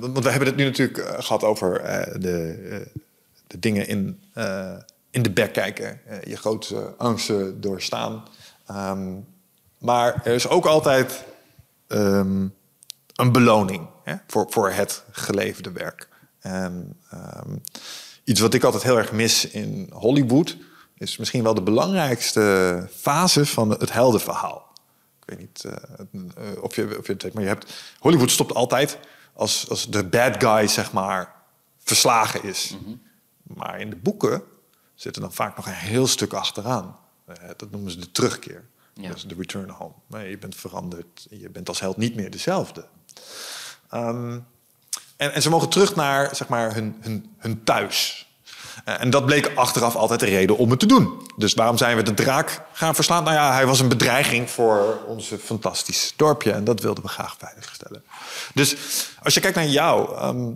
Speaker 2: Want we hebben het nu natuurlijk eh, gehad over eh, de, eh, de dingen in, in de bek kijken. je grootste angsten doorstaan. Ehm, maar er is ook altijd ehm, een beloning hè, voor, voor het geleverde werk. En ehm, iets wat ik altijd heel erg mis in Hollywood is misschien wel de belangrijkste fase van het heldenverhaal. Ik weet niet of, je, of je het weet, maar je hebt Hollywood stopt altijd als, als de bad guy zeg maar verslagen is. Maar in de boeken zit er dan vaak nog een heel stuk achteraan. Eh, dat noemen ze de terugkeer.
Speaker 1: Ja.
Speaker 2: Dat is de return home. Nee, je bent veranderd. Je bent als held niet meer dezelfde. Ehm, en, en ze mogen terug naar zeg maar, hun, hun, hun thuis. Eh, en dat bleek achteraf altijd de reden om het te doen. Dus waarom zijn we de draak gaan verslaan? Nou ja, hij was een bedreiging voor onze fantastisch dorpje. En dat wilden we graag veiligstellen. Dus als je kijkt naar jou... ehm,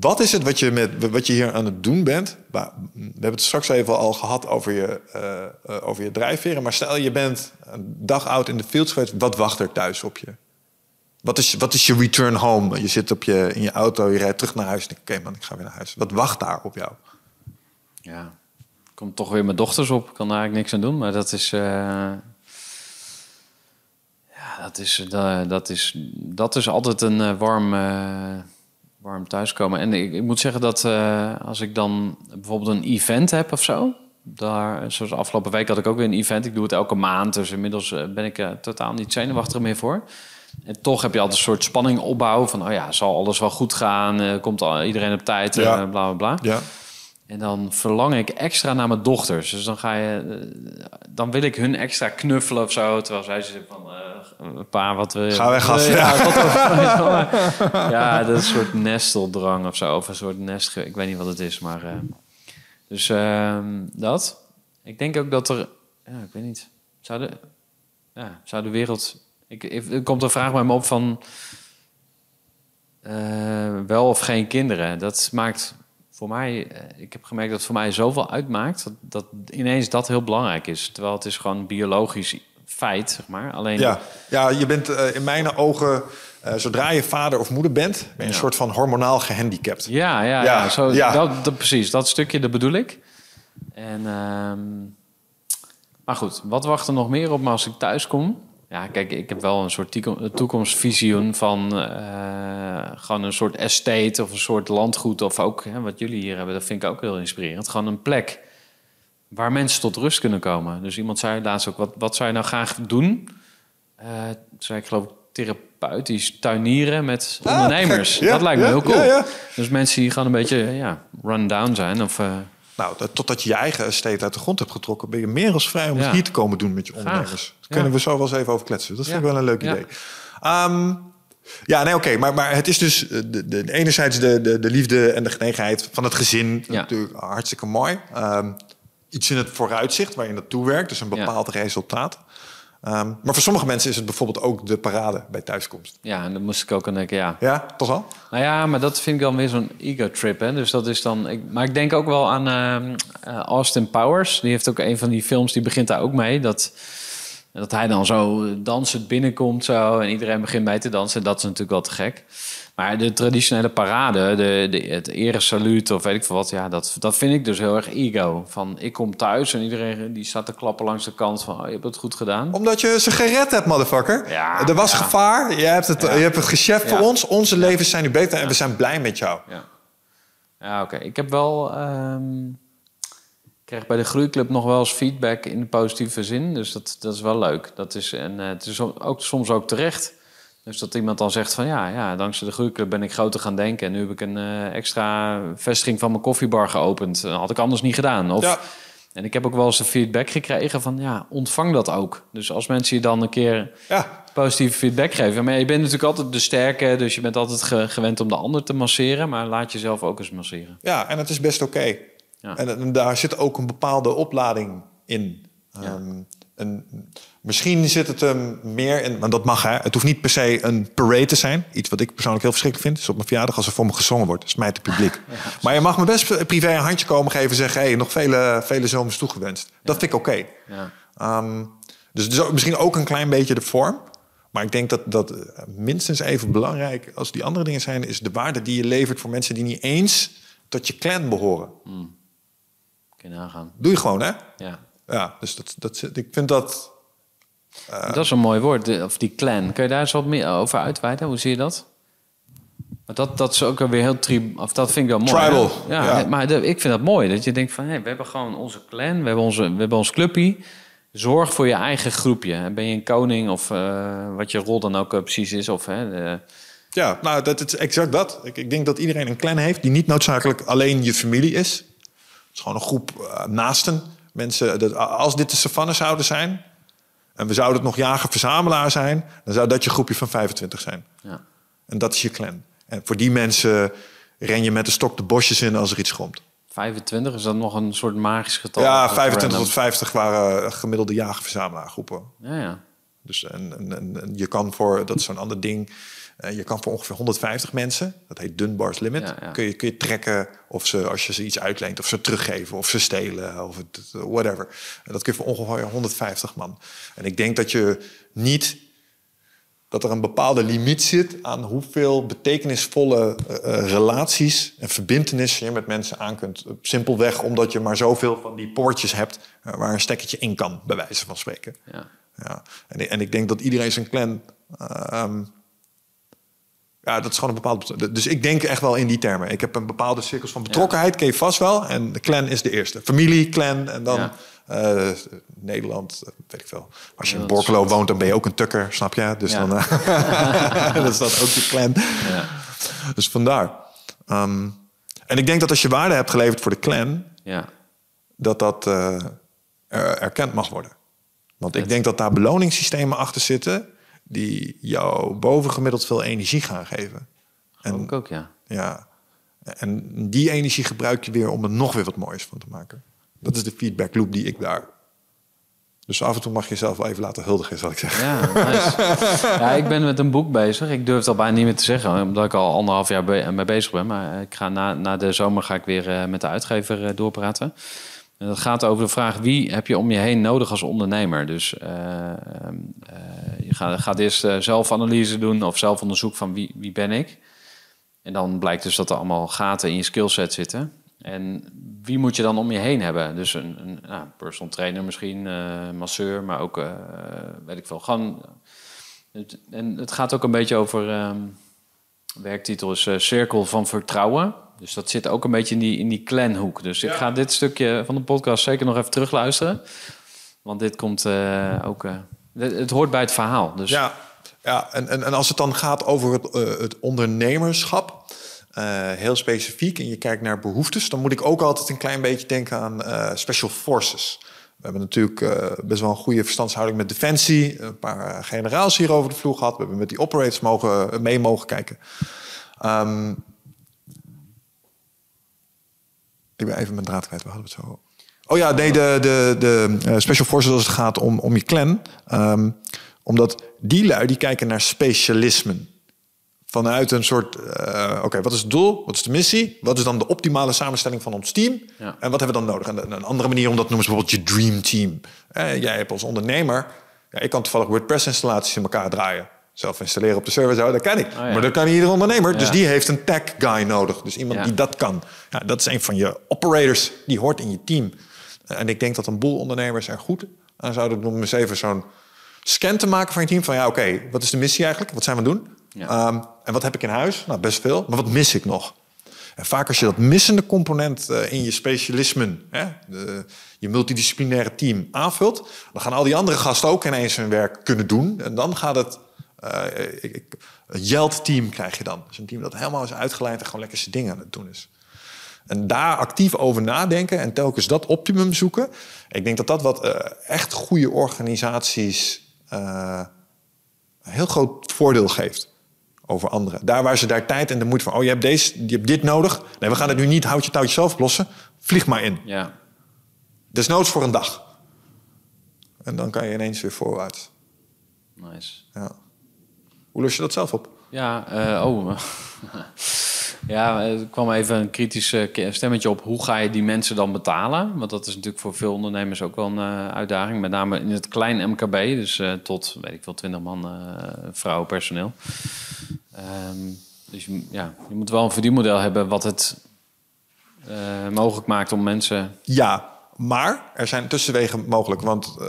Speaker 2: wat is het wat je, met, wat je hier aan het doen bent? We hebben het straks even al gehad over je, eh, eh, over je drijfveren. Maar stel je bent een dag oud in de fields geweest. Wat wacht er thuis op je? Wat is, wat is je return home? Je zit op je, in je auto, je rijdt terug naar huis. en Oké man, ik ga weer naar huis. Wat wacht daar op jou?
Speaker 1: Ja, komt toch weer mijn dochters op. Ik kan daar eigenlijk niks aan doen, maar dat is. eh, ja, dat is, dat is, dat is altijd een eh, warm, eh, warm thuiskomen. En ik, ik moet zeggen dat als ik dan bijvoorbeeld een event heb of zo. Daar, zoals afgelopen week had ik ook weer een event. Ik doe het elke maand, dus inmiddels ben ik totaal niet zenuwachtig meer voor. En toch heb je altijd een soort spanning opbouwen van, oh ja, zal alles wel goed gaan? Eh, komt al, iedereen op tijd? eh,
Speaker 2: Ja.
Speaker 1: bla bla bla.
Speaker 2: Ja.
Speaker 1: En dan verlang ik extra naar mijn dochters. Dus dan ga je, eh, dan wil ik hun extra knuffelen of zo. Terwijl zij zitten van, eh pa, wat je?
Speaker 2: Ga weg, gast.
Speaker 1: Ja, ja, dat is een soort nesteldrang of zo. Of een soort nest, ik weet niet wat het is, maar. dus ehm, dat. Ik denk ook dat er, ja, ik weet niet. Zou de, ja, zou de wereld. Ik, er komt een vraag bij me op van. eh, wel of geen kinderen. Dat maakt voor mij. eh, Ik heb gemerkt dat het voor mij zoveel uitmaakt. Dat, dat ineens dat heel belangrijk is. Terwijl het is gewoon biologisch feit, zeg maar. Alleen.
Speaker 2: Ja, ja je bent eh, in mijn ogen, zodra je vader of moeder bent, ben je een
Speaker 1: Ja.
Speaker 2: soort van hormonaal gehandicapt.
Speaker 1: Ja, ja,
Speaker 2: Ja,
Speaker 1: ja, zo,
Speaker 2: ja.
Speaker 1: Dat, dat, precies. Dat stukje, dat bedoel ik. En, ehm, maar goed, wat wacht er nog meer op me als ik thuis kom? Ja, kijk, ik heb wel een soort toekomstvisioen van eh, gewoon een soort estate of een soort landgoed. Of ook hè, wat jullie hier hebben, dat vind ik ook heel inspirerend. Gewoon een plek waar mensen tot rust kunnen komen. Dus iemand zei laatst ook, wat, wat zou je nou graag doen? Eh zei ik geloof ik therapeutisch tuinieren met ondernemers.
Speaker 2: gek. Ja,
Speaker 1: dat lijkt me
Speaker 2: ja,
Speaker 1: heel cool.
Speaker 2: ja.
Speaker 1: Dus mensen die gewoon een beetje ja, run down zijn of eh,
Speaker 2: Nou, dat, totdat je je eigen estate uit de grond hebt getrokken, ben je meer als vrij om het hier te komen doen met je ondernemers. Daar kunnen we zo wel eens even over kletsen. Dat vind ik wel een leuk idee. Ehm, ja, nee, oké. maar, maar het is dus eh, de, de, enerzijds de, de, de liefde en de genegenheid van het gezin.
Speaker 1: Ja.
Speaker 2: Natuurlijk hartstikke mooi. Ehm, iets in het vooruitzicht waar je naartoe werkt. Dus een
Speaker 1: Ja.
Speaker 2: bepaald resultaat. Ehm, maar voor sommige mensen is het bijvoorbeeld ook de parade bij thuiskomst.
Speaker 1: Ja, en dan moest ik ook aan denken, ja.
Speaker 2: Ja, toch wel?
Speaker 1: Nou ja, maar dat vind ik dan weer zo'n ego-trip. Hè? Dus dat is dan. Ik, maar ik denk ook wel aan ehm, eh, Austin Powers. Die heeft ook een van die films, die begint daar ook mee. Dat, dat hij dan zo dansend binnenkomt zo, en iedereen begint mee te dansen. Dat is natuurlijk wel te gek. Maar de traditionele parade, de, de, het eresaluut of weet ik veel wat... Ja, dat, dat vind ik dus heel erg ego. Van, ik kom thuis en iedereen die staat te klappen langs de kant van... Oh, je hebt het goed gedaan.
Speaker 2: Omdat je ze gered hebt, motherfucker.
Speaker 1: Ja,
Speaker 2: er was
Speaker 1: ja.
Speaker 2: gevaar. Je hebt het,
Speaker 1: Ja.
Speaker 2: je hebt het voor ons. Onze levens zijn nu beter en we zijn blij met jou.
Speaker 1: Ja, ja oké. Ik heb wel... ehm, ik krijg bij de Groeiclub nog wel eens feedback in de positieve zin. Dus dat, dat is wel leuk. Dat is, en eh, het is ook, soms ook terecht. Dus dat iemand dan zegt van ja, ja, dankzij de Groeiclub ben ik groter gaan denken. En nu heb ik een eh, extra vestiging van mijn koffiebar geopend. Dat had ik anders niet gedaan. Of,
Speaker 2: Ja.
Speaker 1: En ik heb ook wel eens de feedback gekregen van ja, ontvang dat ook. Dus als mensen je dan een keer
Speaker 2: Ja,
Speaker 1: positieve feedback geven. Maar je bent natuurlijk altijd de sterke, dus je bent altijd ge- gewend om de ander te masseren. Maar laat jezelf ook eens masseren.
Speaker 2: ja en het is best oké.
Speaker 1: Ja.
Speaker 2: En, en daar zit ook een bepaalde oplading in. En misschien zit het hem meer in, maar dat mag hè. Het hoeft niet per se een parade te zijn. Iets wat ik persoonlijk heel verschrikkelijk vind. Is op mijn verjaardag als er voor me gezongen wordt. Dat is mij het publiek. Maar je mag me best privé een handje komen geven en zeggen... Hey, nog vele, vele zomers toegewenst. Dat vind ik oké.
Speaker 1: Ja.
Speaker 2: Ehm, dus misschien ook een klein beetje de vorm. Maar ik denk dat dat eh, minstens even belangrijk als die andere dingen zijn... is de waarde die je levert voor mensen die niet eens tot je clan behoren.
Speaker 1: Kun je nagaan.
Speaker 2: Doe je gewoon, hè?
Speaker 1: Ja.
Speaker 2: Ja, dus dat, dat, ik vind dat...
Speaker 1: dat is een mooi woord, of die clan. Kun je daar eens wat meer over uitweiden? Hoe zie je dat? Maar dat, dat is ook weer heel tri of dat vind ik wel mooi.
Speaker 2: Tribal?
Speaker 1: Ja,
Speaker 2: ja.
Speaker 1: maar de- ik vind dat mooi. Dat je denkt van, hé, we hebben gewoon onze clan, we hebben, onze, we hebben ons clubje. Zorg voor je eigen groepje. Ben je een koning of eh, wat je rol dan ook eh, precies is. Of, hè, de-
Speaker 2: Ja, nou, dat is exact dat. Ik, ik denk dat iedereen een clan heeft die niet noodzakelijk alleen je familie is. Het is gewoon een groep eh, naasten. Mensen, dat, als dit de savanne zouden zijn... en we zouden het nog jager-verzamelaar zijn... dan zou dat je groepje van 25 zijn.
Speaker 1: ja.
Speaker 2: En dat is je clan. En voor die mensen ren je met de stok de bosjes in als er iets schomt.
Speaker 1: 25, is dat nog een soort magisch getal?
Speaker 2: ja,
Speaker 1: Of
Speaker 2: 25
Speaker 1: random?
Speaker 2: tot 50 waren gemiddelde jager-verzamelaar groepen.
Speaker 1: Ja, ja.
Speaker 2: Dus en, en, en- en je kan voor, dat is zo'n ander ding, eh, je kan voor ongeveer 150 mensen, dat heet Dunbar's Limit,
Speaker 1: Ja, ja.
Speaker 2: Kun, je, kun je trekken of ze, als je ze iets uitleent, of ze teruggeven, of ze stelen, of het, whatever. Dat kun je voor ongeveer 150 man. En ik denk dat je niet, dat er een bepaalde limiet zit aan hoeveel betekenisvolle eh, eh, relaties en verbindenissen je met mensen aan kunt. Simpelweg omdat je maar zoveel van die poortjes hebt waar een stekkertje in kan, bij wijze van spreken.
Speaker 1: ja.
Speaker 2: Ja, en, ik- en ik denk dat iedereen zijn clan. ehm, ja, dat is gewoon een bepaalde. Dus ik denk echt wel in die termen. Ik heb een bepaalde cirkels van betrokkenheid, ken je vast wel. En de clan is de eerste. Familie, clan en dan eh, Nederland, eh, weet ik veel. Als je in
Speaker 1: Ja, dat
Speaker 2: Borkelo woont, dan ben je ook een tukker, snap je? Dus
Speaker 1: Ja.
Speaker 2: dan eh, dat is dan ook je clan.
Speaker 1: Ja.
Speaker 2: Dus vandaar. Ehm, en ik denk dat als je waarde hebt geleverd voor de clan,
Speaker 1: ja.
Speaker 2: dat dat er- erkend mag worden. Want ik denk dat daar beloningssystemen achter zitten die jou bovengemiddeld veel energie gaan geven. En,
Speaker 1: ik ook, ja.
Speaker 2: ja, en die energie gebruik je weer om er nog weer wat moois van te maken. Dat is de feedback loop die ik daar. Dus af en toe mag je jezelf wel even laten huldigen, zal ik zeggen.
Speaker 1: Ja, nice. ja, ik ben met een boek bezig. Ik durf het al bijna niet meer te zeggen, omdat ik al anderhalf jaar mee bezig ben. Maar ik ga na, na de zomer ga ik weer eh, met de uitgever eh, doorpraten. En dat gaat over de vraag wie heb je om je heen nodig als ondernemer. Dus eh, eh, je gaat, gaat eerst eh, zelfanalyse doen of zelfonderzoek van wie, wie ben ik. En dan blijkt dus dat er allemaal gaten in je skillset zitten. En wie moet je dan om je heen hebben? Dus een, een nou, personal trainer misschien, masseur, maar ook, weet ik veel. Het, en het gaat ook een beetje over... ehm, werktitel is Cirkel van Vertrouwen. Dus dat zit ook een beetje in die, in die clanhoek. Dus ik ga dit stukje van de podcast zeker nog even terugluisteren. Want dit komt eh, ook... eh, het, hoort bij het verhaal. Dus
Speaker 2: Ja, ja en, en, en als het dan gaat over het, eh, het ondernemerschap. heel specifiek en je kijkt naar behoeftes, dan moet ik ook altijd een klein beetje denken aan special forces. We hebben natuurlijk best wel een goede verstandshouding met defensie. Een paar generaals hier over de vloer gehad. We hebben met die operators mogen, mee mogen kijken. Ehm, ik ben even mijn draad kwijt. We hadden het zo. Oh ja, nee, de, de, de eh, special forces als het gaat om, om je clan. Ehm, omdat die lui die kijken naar specialismen. Vanuit een soort, eh, oké, wat is het doel? Wat is de missie? Wat is dan de optimale samenstelling van ons team?
Speaker 1: Ja.
Speaker 2: En wat hebben we dan nodig? En een andere manier om dat te noemen is bijvoorbeeld je dream team. Eh, jij hebt als ondernemer, ja, ik kan toevallig WordPress-installaties in elkaar draaien. Zelf installeren op de server, zo, dat kan ik.
Speaker 1: ja.
Speaker 2: Maar dat kan niet ieder ondernemer. Dus die heeft een tech guy nodig. Dus iemand
Speaker 1: Ja.
Speaker 2: die dat kan. Ja, dat is een van je operators. Die hoort in je team. En ik denk dat een boel ondernemers er goed aan zouden doen om eens even zo'n scan te maken van je team. Van ja, oké, wat is de missie eigenlijk? Wat zijn we aan het doen? Ehm, en wat heb ik in huis? Nou, best veel. Maar wat mis ik nog? En vaak als je dat missende component eh, in je specialismen, hè, de, je multidisciplinaire team aanvult, dan gaan al die andere gasten ook ineens hun werk kunnen doen. En dan gaat het. Eh, ik- een Yeld-team krijg je dan. Dus een team dat helemaal is uitgeleid en gewoon lekker zijn dingen aan het doen is. En daar actief over nadenken en telkens dat optimum zoeken. Ik denk dat dat wat eh, echt goede organisaties eh, een heel groot voordeel geeft over anderen. Daar waar ze daar tijd en de moeite van... oh, je hebt, deze, je hebt dit nodig. Nee, we gaan het nu niet houtje touwtje zelf oplossen. Vlieg maar in.
Speaker 1: Ja.
Speaker 2: Desnoods voor een dag. En dan kan je ineens weer vooruit.
Speaker 1: Nice.
Speaker 2: Ja. Hoe los je dat zelf op?
Speaker 1: Ja, eh, oh. ja, er kwam even een kritisch eh, stemmetje op. Hoe ga je die mensen dan betalen? Want dat is natuurlijk voor veel ondernemers ook wel een eh, uitdaging. Met name in het klein MKB, dus tot, weet ik veel, 20 man uh, vrouwen personeel. Ehm, dus je, ja, je moet wel een verdienmodel hebben wat het uh, mogelijk maakt om mensen...
Speaker 2: Ja, maar er zijn tussenwegen mogelijk. Want uh,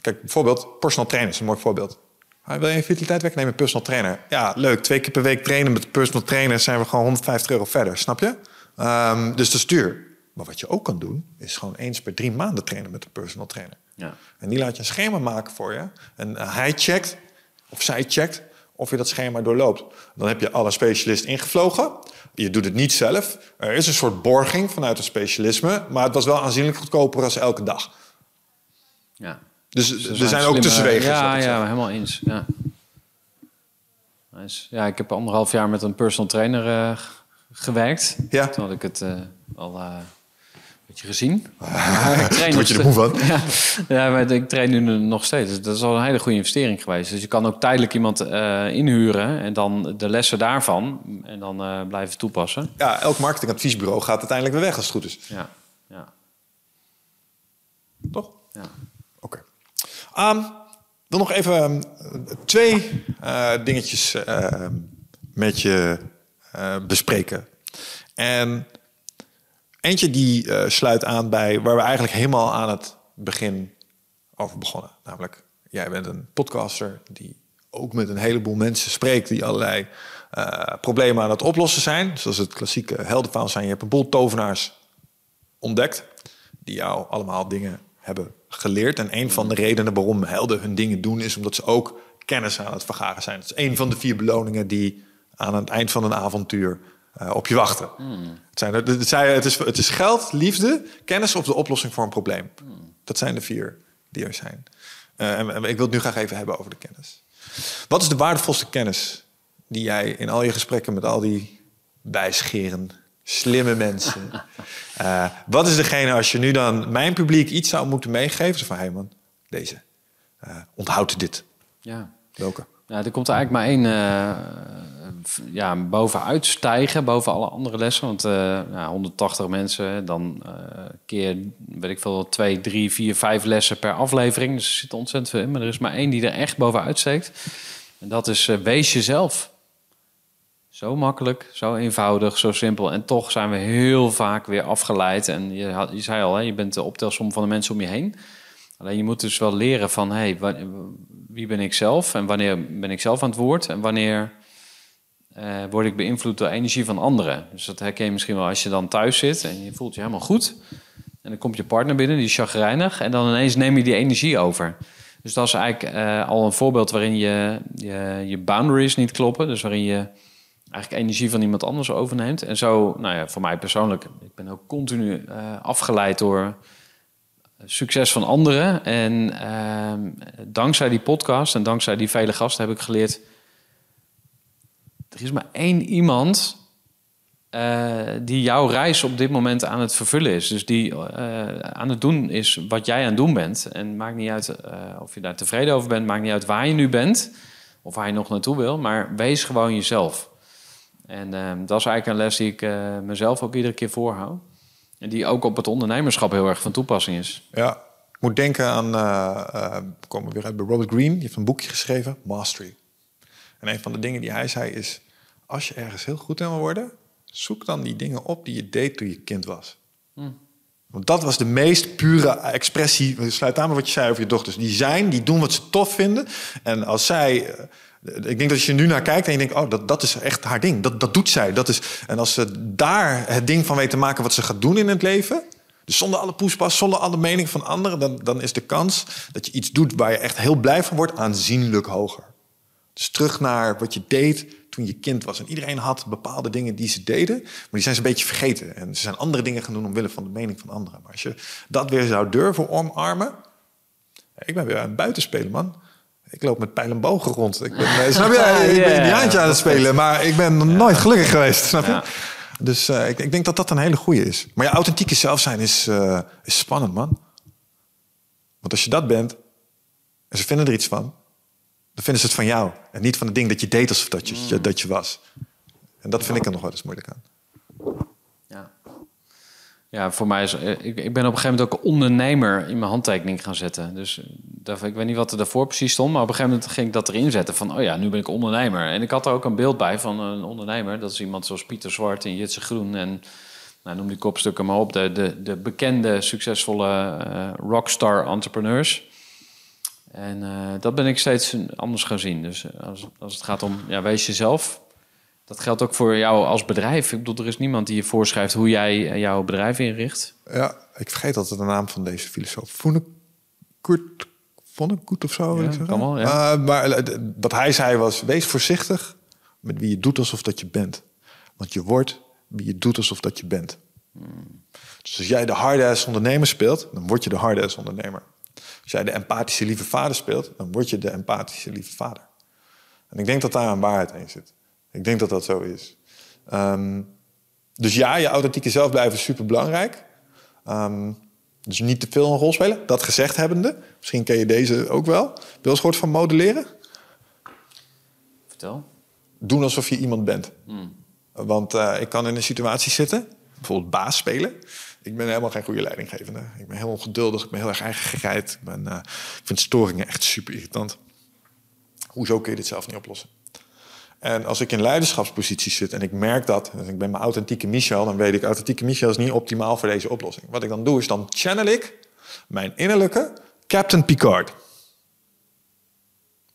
Speaker 2: kijk, bijvoorbeeld personal trainers, een mooi voorbeeld. Wil je een vitaliteit wegnemen personal trainer? Ja, leuk. Twee keer per week trainen met personal trainer zijn we gewoon 150 euro verder, snap je? Um, dus dat is duur. Maar wat je ook kan doen, is gewoon eens per drie maanden trainen met een personal trainer.
Speaker 1: Ja.
Speaker 2: En die laat je een schema maken voor je. En uh, hij checkt, of zij checkt, of je dat schema doorloopt. Dan heb je alle specialist ingevlogen. Je doet het niet zelf. Er is een soort borging vanuit het specialisme. Maar het was wel aanzienlijk goedkoper als elke dag.
Speaker 1: Ja.
Speaker 2: Dus, dus er zijn, zijn ook tussenwegen.
Speaker 1: Ja, ja, helemaal eens. Ja. Nice. ja, ik heb anderhalf jaar met een personal trainer uh, gewerkt.
Speaker 2: Ja.
Speaker 1: Toen had ik het uh, al uh, een beetje gezien.
Speaker 2: train Word je er moe van?
Speaker 1: ja, ja, maar ik train nu nog steeds. Dat is al een hele goede investering geweest. Dus je kan ook tijdelijk iemand uh, inhuren en dan de lessen daarvan en dan uh, blijven toepassen.
Speaker 2: Ja, elk marketingadviesbureau gaat uiteindelijk weer weg als het goed is.
Speaker 1: Ja, ja.
Speaker 2: Toch?
Speaker 1: Ja.
Speaker 2: Um, wil nog even um, twee uh, dingetjes uh, met je uh, bespreken. En eentje die uh, sluit aan bij waar we eigenlijk helemaal aan het begin over begonnen. Namelijk, jij bent een podcaster die ook met een heleboel mensen spreekt die allerlei problemen aan het oplossen zijn. Zoals het klassieke heldenverhaal zijn. Je hebt een boel tovenaars ontdekt die jou allemaal dingen hebben geleerd. En een van de redenen waarom helden hun dingen doen... is omdat ze ook kennis aan het vergaren zijn. Het is een van de vier beloningen die aan het eind van een avontuur uh, op je wachten.
Speaker 1: Hmm.
Speaker 2: Het, zijn, het, het, zijn, het, is, het is geld, liefde, kennis of de oplossing voor een probleem.
Speaker 1: Hmm.
Speaker 2: Dat zijn de vier die er zijn. Uh, en, en ik wil het nu graag even hebben over de kennis. Wat is de waardevolste kennis die jij in al je gesprekken met al die wijsgeren, slimme mensen. Uh, wat is degene als je nu dan mijn publiek iets zou moeten meegeven? Van hé hey man, deze. Uh, onthoud dit.
Speaker 1: Ja.
Speaker 2: Welke?
Speaker 1: Ja, er komt er eigenlijk maar één uh, ja, bovenuit stijgen, boven alle andere lessen. Want ja, 180 mensen, dan keer, weet ik veel, twee, drie, vier, vijf lessen per aflevering. Dus er zit ontzettend veel in. Maar er is maar één die er echt bovenuit steekt. En dat is wees jezelf. Zo makkelijk, zo eenvoudig, zo simpel. En toch zijn we heel vaak weer afgeleid. En je, had, je zei al, hè, je bent de optelsom van de mensen om je heen. Alleen je moet dus wel leren van, hey, wie ben ik zelf? En wanneer ben ik zelf aan het woord? En wanneer uh, word ik beïnvloed door energie van anderen? Dus dat herken je misschien wel als je dan thuis zit en je voelt je helemaal goed. En dan komt je partner binnen, die is chagrijnig. En dan ineens neem je die energie over. Dus dat is eigenlijk uh, al een voorbeeld waarin je, je, je boundaries niet kloppen. Dus waarin je eigenlijk energie van iemand anders overneemt. En zo, nou ja, voor mij persoonlijk, ik ben ook continu eh, afgeleid door succes van anderen. En ehm, dankzij die podcast en dankzij die vele gasten heb ik geleerd... er is maar één iemand eh, die jouw reis op dit moment aan het vervullen is. Dus die eh, aan het doen is wat jij aan het doen bent. En maakt niet uit of je daar tevreden over bent, maakt niet uit waar je nu bent of waar je nog naartoe wil, maar wees gewoon jezelf. En ehm, dat is eigenlijk een les die ik mezelf ook iedere keer voorhoud. En die ook op het ondernemerschap heel erg van toepassing is.
Speaker 2: Ja, ik moet denken aan, we komen weer uit bij Robert Greene, die heeft een boekje geschreven, Mastery. En een van de dingen die hij zei is, als je ergens heel goed in wil worden, zoek dan die dingen op die je deed toen je kind was. Hmm. Want dat was de meest pure expressie. Sluit aan met wat je zei over je dochters. Die zijn, die doen wat ze tof vinden. En als zij. Ik denk dat als je nu naar kijkt en je denkt, oh, dat, dat is echt haar ding. Dat, dat doet zij. Dat is, en als ze daar het ding van weet te maken wat ze gaat doen in het leven. Dus zonder alle poespas, zonder alle mening van anderen, dan, dan is de kans dat je iets doet waar je echt heel blij van wordt, aanzienlijk hoger. Dus terug naar wat je deed toen je kind was. En iedereen had bepaalde dingen die ze deden, maar die zijn ze een beetje vergeten. En ze zijn andere dingen gaan doen omwille van de mening van anderen. Maar als je dat weer zou durven omarmen. Ik ben weer aan het man. Ik loop met pijl en bogen rond. Ik ben, eh, snap je? Ik ben een jaartje aan het spelen, maar ik ben nooit gelukkig geweest. Snap je? Dus uh, ik, ik, denk dat dat een hele goede is. Maar je authentieke zelf zijn is, uh, is spannend, man. Want als je dat bent, en ze vinden er iets van, dan vinden ze het van jou. En niet van het ding dat je deed alsof dat je, mm. dat je was. En dat vind ik er nog wel eens moeilijk aan.
Speaker 1: Ja, ja voor mij is... Eh, ik, ik ben op een gegeven moment ook ondernemer in mijn handtekening gaan zetten. Dus eh, ik weet niet wat er daarvoor precies stond... maar op een gegeven moment ging ik dat erin zetten van... oh ja, nu ben ik ondernemer. En ik had er ook een beeld bij van een ondernemer. Dat is iemand zoals Pieter Zwart en Jitse Groen... en nou, noem die kopstukken maar op. De, de, de bekende, succesvolle uh, rockstar entrepreneurs... En uh, dat ben ik steeds anders gaan zien. Dus eh, als, als het gaat om, ja, wees jezelf. Dat geldt ook voor jou als bedrijf. Ik bedoel, er is niemand die je voorschrijft hoe jij eh, jouw bedrijf inricht.
Speaker 2: Ja, ik vergeet altijd de naam van deze filosoof. Vonnegut, Vonnegut of zo. Ja, kan wel, ja. Uh, maar wat hij zei was, wees voorzichtig met wie je doet alsof dat je bent. Want je wordt wie je doet alsof dat je bent. Hmm. Dus als jij de hard ondernemer speelt, dan word je de hard ondernemer. Als jij de empathische lieve vader speelt, dan word je de empathische lieve vader. En ik denk dat daar een waarheid in zit. Ik denk dat dat zo is. Um, dus ja, je authentieke zelf blijven is super belangrijk. Um, dus niet te veel een rol spelen. Dat gezegd hebbende, misschien ken je deze ook wel. Heb je eens gehoord van modelleren?
Speaker 1: Vertel.
Speaker 2: Doen alsof je iemand bent. Hmm. Want uh, ik kan in een situatie zitten, bijvoorbeeld baas spelen. Ik ben helemaal geen goede leidinggevende. Ik ben heel ongeduldig. Ik ben heel erg eigen gereid. Ik, ben, uh, ik vind storingen echt super irritant. Hoezo kun je dit zelf niet oplossen? En als ik in leiderschapsposities zit en ik merk dat, en ik ben mijn authentieke Michel, dan weet ik, authentieke Michel is niet optimaal voor deze oplossing. Wat ik dan doe, is dan channel ik mijn innerlijke Captain Picard.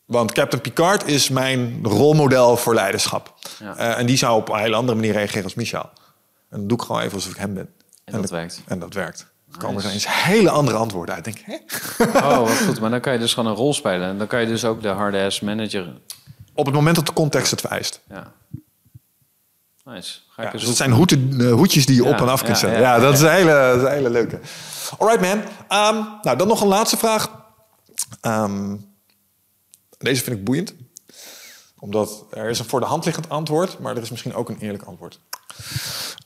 Speaker 2: Want Captain Picard is mijn rolmodel voor leiderschap. Ja. Uh, en die zou op een hele andere manier reageren als Michel. En dan doe ik gewoon even alsof ik hem ben.
Speaker 1: En, dat werkt.
Speaker 2: En dat werkt. Er komen er eens hele andere antwoorden uit. Denk, hè?
Speaker 1: Oh, wat goed. Maar dan kan je dus gewoon een rol spelen. En dan kan je dus ook de hard-ass manager...
Speaker 2: Op het moment dat de context het vereist.
Speaker 1: Ja. Nice.
Speaker 2: Ga ik ja, dus het zijn uh, hoedjes die je op en af kunt zetten. Ja, dat, is een hele, dat is een hele leuke. Alright man. Um, nou, dan nog een laatste vraag. Um, deze vind ik boeiend. Omdat er is een voor de hand liggend antwoord, maar er is misschien ook een eerlijk antwoord.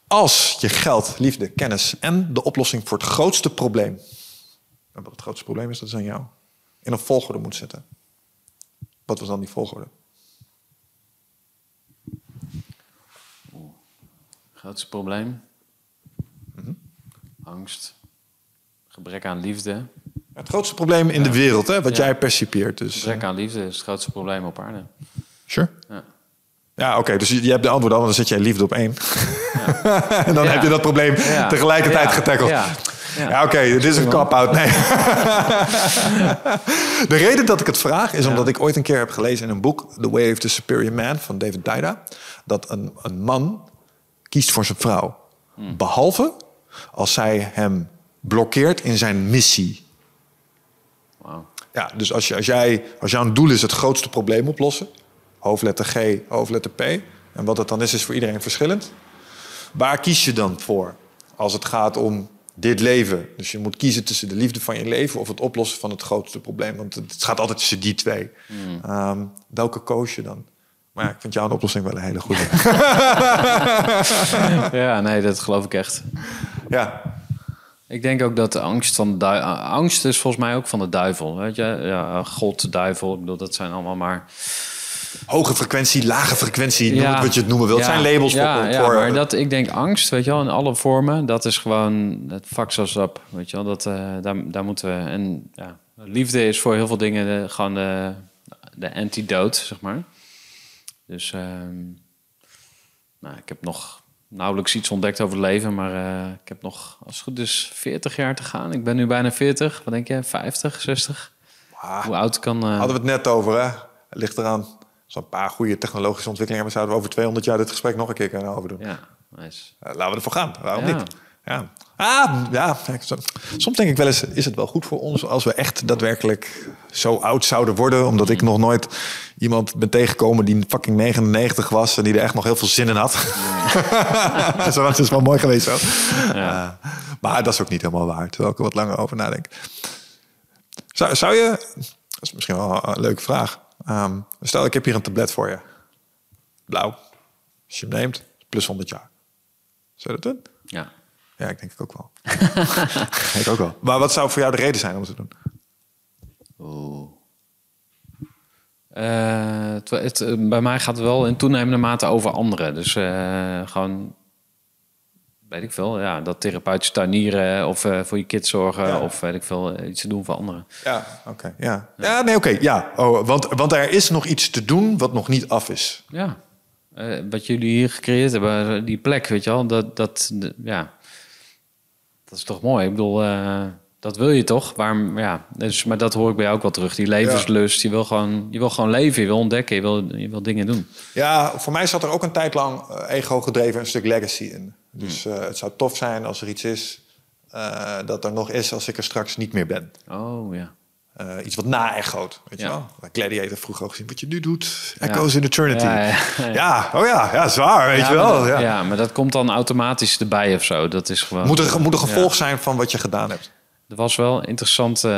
Speaker 2: Als je geld, liefde, kennis en de oplossing voor het grootste probleem, en wat het grootste probleem is, dat is aan jou, in een volgorde moet zetten. Wat was dan die volgorde?
Speaker 1: Grootste probleem? Mhm. Angst. Gebrek aan liefde.
Speaker 2: Het grootste probleem in de wereld, hè, wat jij percipieert. Dus.
Speaker 1: Gebrek aan liefde is het grootste probleem op aarde.
Speaker 2: Sure. Ja. Ja, oké. Dus je, hebt de antwoord al, dan zet jij liefde op één. Ja. en dan heb je dat probleem tegelijkertijd getackeld. Ja, oké, dit is een cop-out. Nee. de reden dat ik het vraag is omdat ik ooit een keer heb gelezen in een boek... The Way of the Superior Man van David Dida... dat een, een man kiest voor zijn vrouw. Hmm. Behalve als zij hem blokkeert in zijn missie. Wow. Ja, dus als, je, als, jij, als jouw doel is het grootste probleem oplossen hoofdletter G, hoofdletter P, En wat dat dan is, is voor iedereen verschillend. Waar kies je dan voor als het gaat om dit leven? Dus je moet kiezen tussen de liefde van je leven of het oplossen van het grootste probleem. Want het gaat altijd tussen die twee. Ehm, welke koos je dan? Maar ik vind jouw oplossing wel een hele goede.
Speaker 1: Ja, nee, dat geloof ik echt.
Speaker 2: ja,
Speaker 1: Ik denk ook dat de angst van de dui- angst is volgens mij ook van de duivel. Weet je, ja, God, duivel, ik bedoel, dat zijn allemaal maar.
Speaker 2: hoge frequentie, lage frequentie, noem het wat je het noemen wilt.
Speaker 1: Ja,
Speaker 2: zijn labels
Speaker 1: ja,
Speaker 2: voor...
Speaker 1: ja,
Speaker 2: voor
Speaker 1: maar dat, ik denk angst, weet je wel, in alle vormen, dat is gewoon het fucks us up, weet je wel. Dat, eh, daar, daar moeten we... En ja, liefde is voor heel veel dingen de, gewoon de, de antidote, zeg maar. Dus ehm, nou, ik heb nog nauwelijks iets ontdekt over het leven, maar eh, ik heb nog, als het goed is, 40 jaar te gaan. Ik ben nu bijna 40. Wat denk je? 50, 60?
Speaker 2: Ah,
Speaker 1: Hoe oud kan... eh,
Speaker 2: hadden we het net over, hè? Het ligt eraan. Als we een paar goede technologische ontwikkelingen hebben... zouden we over 200 jaar dit gesprek nog een keer kunnen overdoen.
Speaker 1: Ja, nice.
Speaker 2: Eh, laten we ervoor gaan. Waarom
Speaker 1: Ja.
Speaker 2: niet? Ja. Ah, ja. Soms denk ik wel eens, is het wel goed voor ons... als we echt daadwerkelijk zo oud zouden worden... omdat ik nog nooit iemand ben tegengekomen die fucking 99 was... en die er echt nog heel veel zin in had. zo, dat is wel mooi geweest zo.
Speaker 1: Ja.
Speaker 2: Eh, maar dat is ook niet helemaal waar. Terwijl ik er wat langer over nadenk. Zou, zou je... Dat is misschien wel een leuke vraag. Ehm, stel, ik heb hier een tablet voor je. Blauw. Als je hem neemt, plus 100 jaar. Zou dat doen?
Speaker 1: Ja.
Speaker 2: Ik denk ik ook wel. ik ook wel. Maar wat zou voor jou de reden zijn om te doen?
Speaker 1: Oeh. Eh, het, het, bij mij gaat het wel in toenemende mate over anderen. Dus eh, gewoon, weet ik veel, ja, dat therapeutisch tuinieren of eh, voor je kids zorgen
Speaker 2: Ja.
Speaker 1: of weet ik veel, iets te doen voor anderen.
Speaker 2: Ja, oké. ja. ja, nee, oké. ja. Oh, want, want er is nog iets te doen wat nog niet af is.
Speaker 1: Ja, Eh, wat jullie hier gecreëerd hebben, die plek, weet je wel, dat, dat, ja, dat is toch mooi. Ik bedoel, eh, dat wil je toch? Waarom, ja, dus, maar dat hoor ik bij jou ook wel terug. Die levenslust, je wil gewoon, je wil gewoon leven, je wil ontdekken, je wil, je wil dingen doen.
Speaker 2: Ja, voor mij zat er ook een tijd lang eh, ego gedreven een stuk legacy in. Dus
Speaker 1: Hmm.
Speaker 2: eh, het zou tof zijn als er iets is dat er nog is als ik er straks niet meer ben.
Speaker 1: Oh ja.
Speaker 2: Eh, iets wat na-echoot, weet je
Speaker 1: Ja.
Speaker 2: wel? Gladiator vroeger ook gezien wat je nu doet. Echoes in Eternity.
Speaker 1: Ja,
Speaker 2: Ja, oh ja, ja, zwaar, weet
Speaker 1: Ja,
Speaker 2: je wel.
Speaker 1: maar dat,
Speaker 2: Ja.
Speaker 1: ja. maar dat komt dan automatisch erbij of zo. Dat is gewoon.
Speaker 2: Moet, er, moet een gevolg zijn van wat je gedaan hebt.
Speaker 1: Er was wel interessant. eh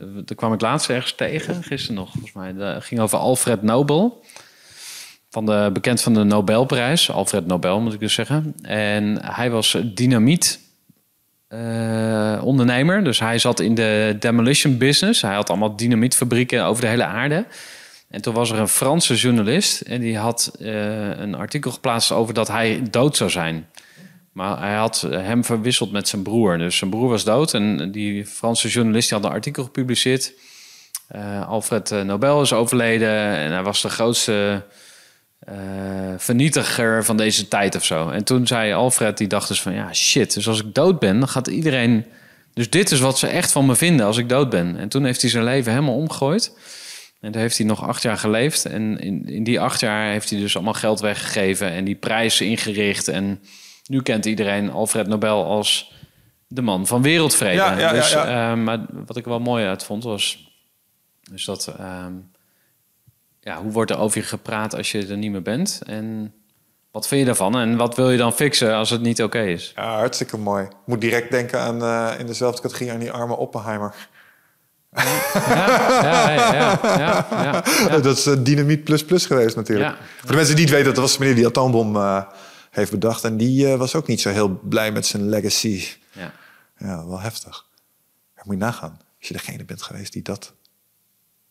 Speaker 1: daar kwam ik laatst ergens tegen, gisteren nog volgens mij. Dat ging over Alfred Nobel. Van de, bekend van de Nobelprijs. Alfred Nobel moet ik dus zeggen. En hij was dynamiet. Eh, ondernemer. Dus hij zat in de demolition business. Hij had allemaal dynamietfabrieken over de hele aarde. En toen was er een Franse journalist en die had eh, een artikel geplaatst over dat hij dood zou zijn. Maar hij had hem verwisseld met zijn broer. Dus zijn broer was dood en die Franse journalist die had een artikel gepubliceerd. Eh, Alfred Nobel is overleden en hij was de grootste eh, vernietiger van deze tijd of zo. En toen zei Alfred, die dacht dus van ja shit, dus als ik dood ben, dan gaat iedereen... Dus dit is wat ze echt van me vinden als ik dood ben. En toen heeft hij zijn leven helemaal omgegooid. En daar heeft hij nog acht jaar geleefd. En in, in die acht jaar heeft hij dus allemaal geld weggegeven en die prijzen ingericht. En nu kent iedereen Alfred Nobel als de man van wereldvrede.
Speaker 2: Ja, ja,
Speaker 1: dus,
Speaker 2: ja.
Speaker 1: eh, maar wat ik wel mooi uit vond was... Dus dat... ehm, ja, hoe wordt er over je gepraat als je er niet meer bent? En wat vind je daarvan? En wat wil je dan fixen als het niet oké is?
Speaker 2: Ja, hartstikke mooi. Ik moet direct denken aan in dezelfde categorie aan die arme Oppenheimer.
Speaker 1: Ja, ja, ja, ja, ja, ja.
Speaker 2: Dat is uh, dynamiet plus plus geweest natuurlijk. Voor de mensen die het weten, dat was de meneer die atoombom uh, heeft bedacht. En die was ook niet zo heel blij met zijn legacy.
Speaker 1: Ja,
Speaker 2: ja wel heftig. Moet je nagaan. Als je degene bent geweest die dat...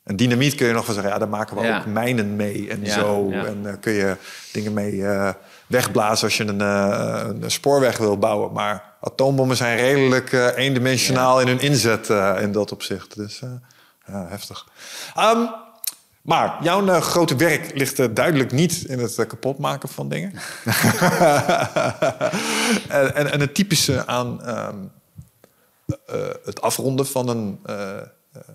Speaker 2: En dynamiet kun je nog wel zeggen, ja, daar maken we
Speaker 1: Ja.
Speaker 2: ook mijnen mee en
Speaker 1: Ja,
Speaker 2: zo.
Speaker 1: ja.
Speaker 2: En uh, kun je dingen mee uh, wegblazen als je een, uh, een, spoorweg wil bouwen. Maar atoombommen zijn redelijk eendimensionaal in hun inzet in dat opzicht. Dus ja, heftig. Um, maar jouw grote werk ligt duidelijk niet in het kapotmaken van dingen. en, en, en, het typische aan um, het afronden van een,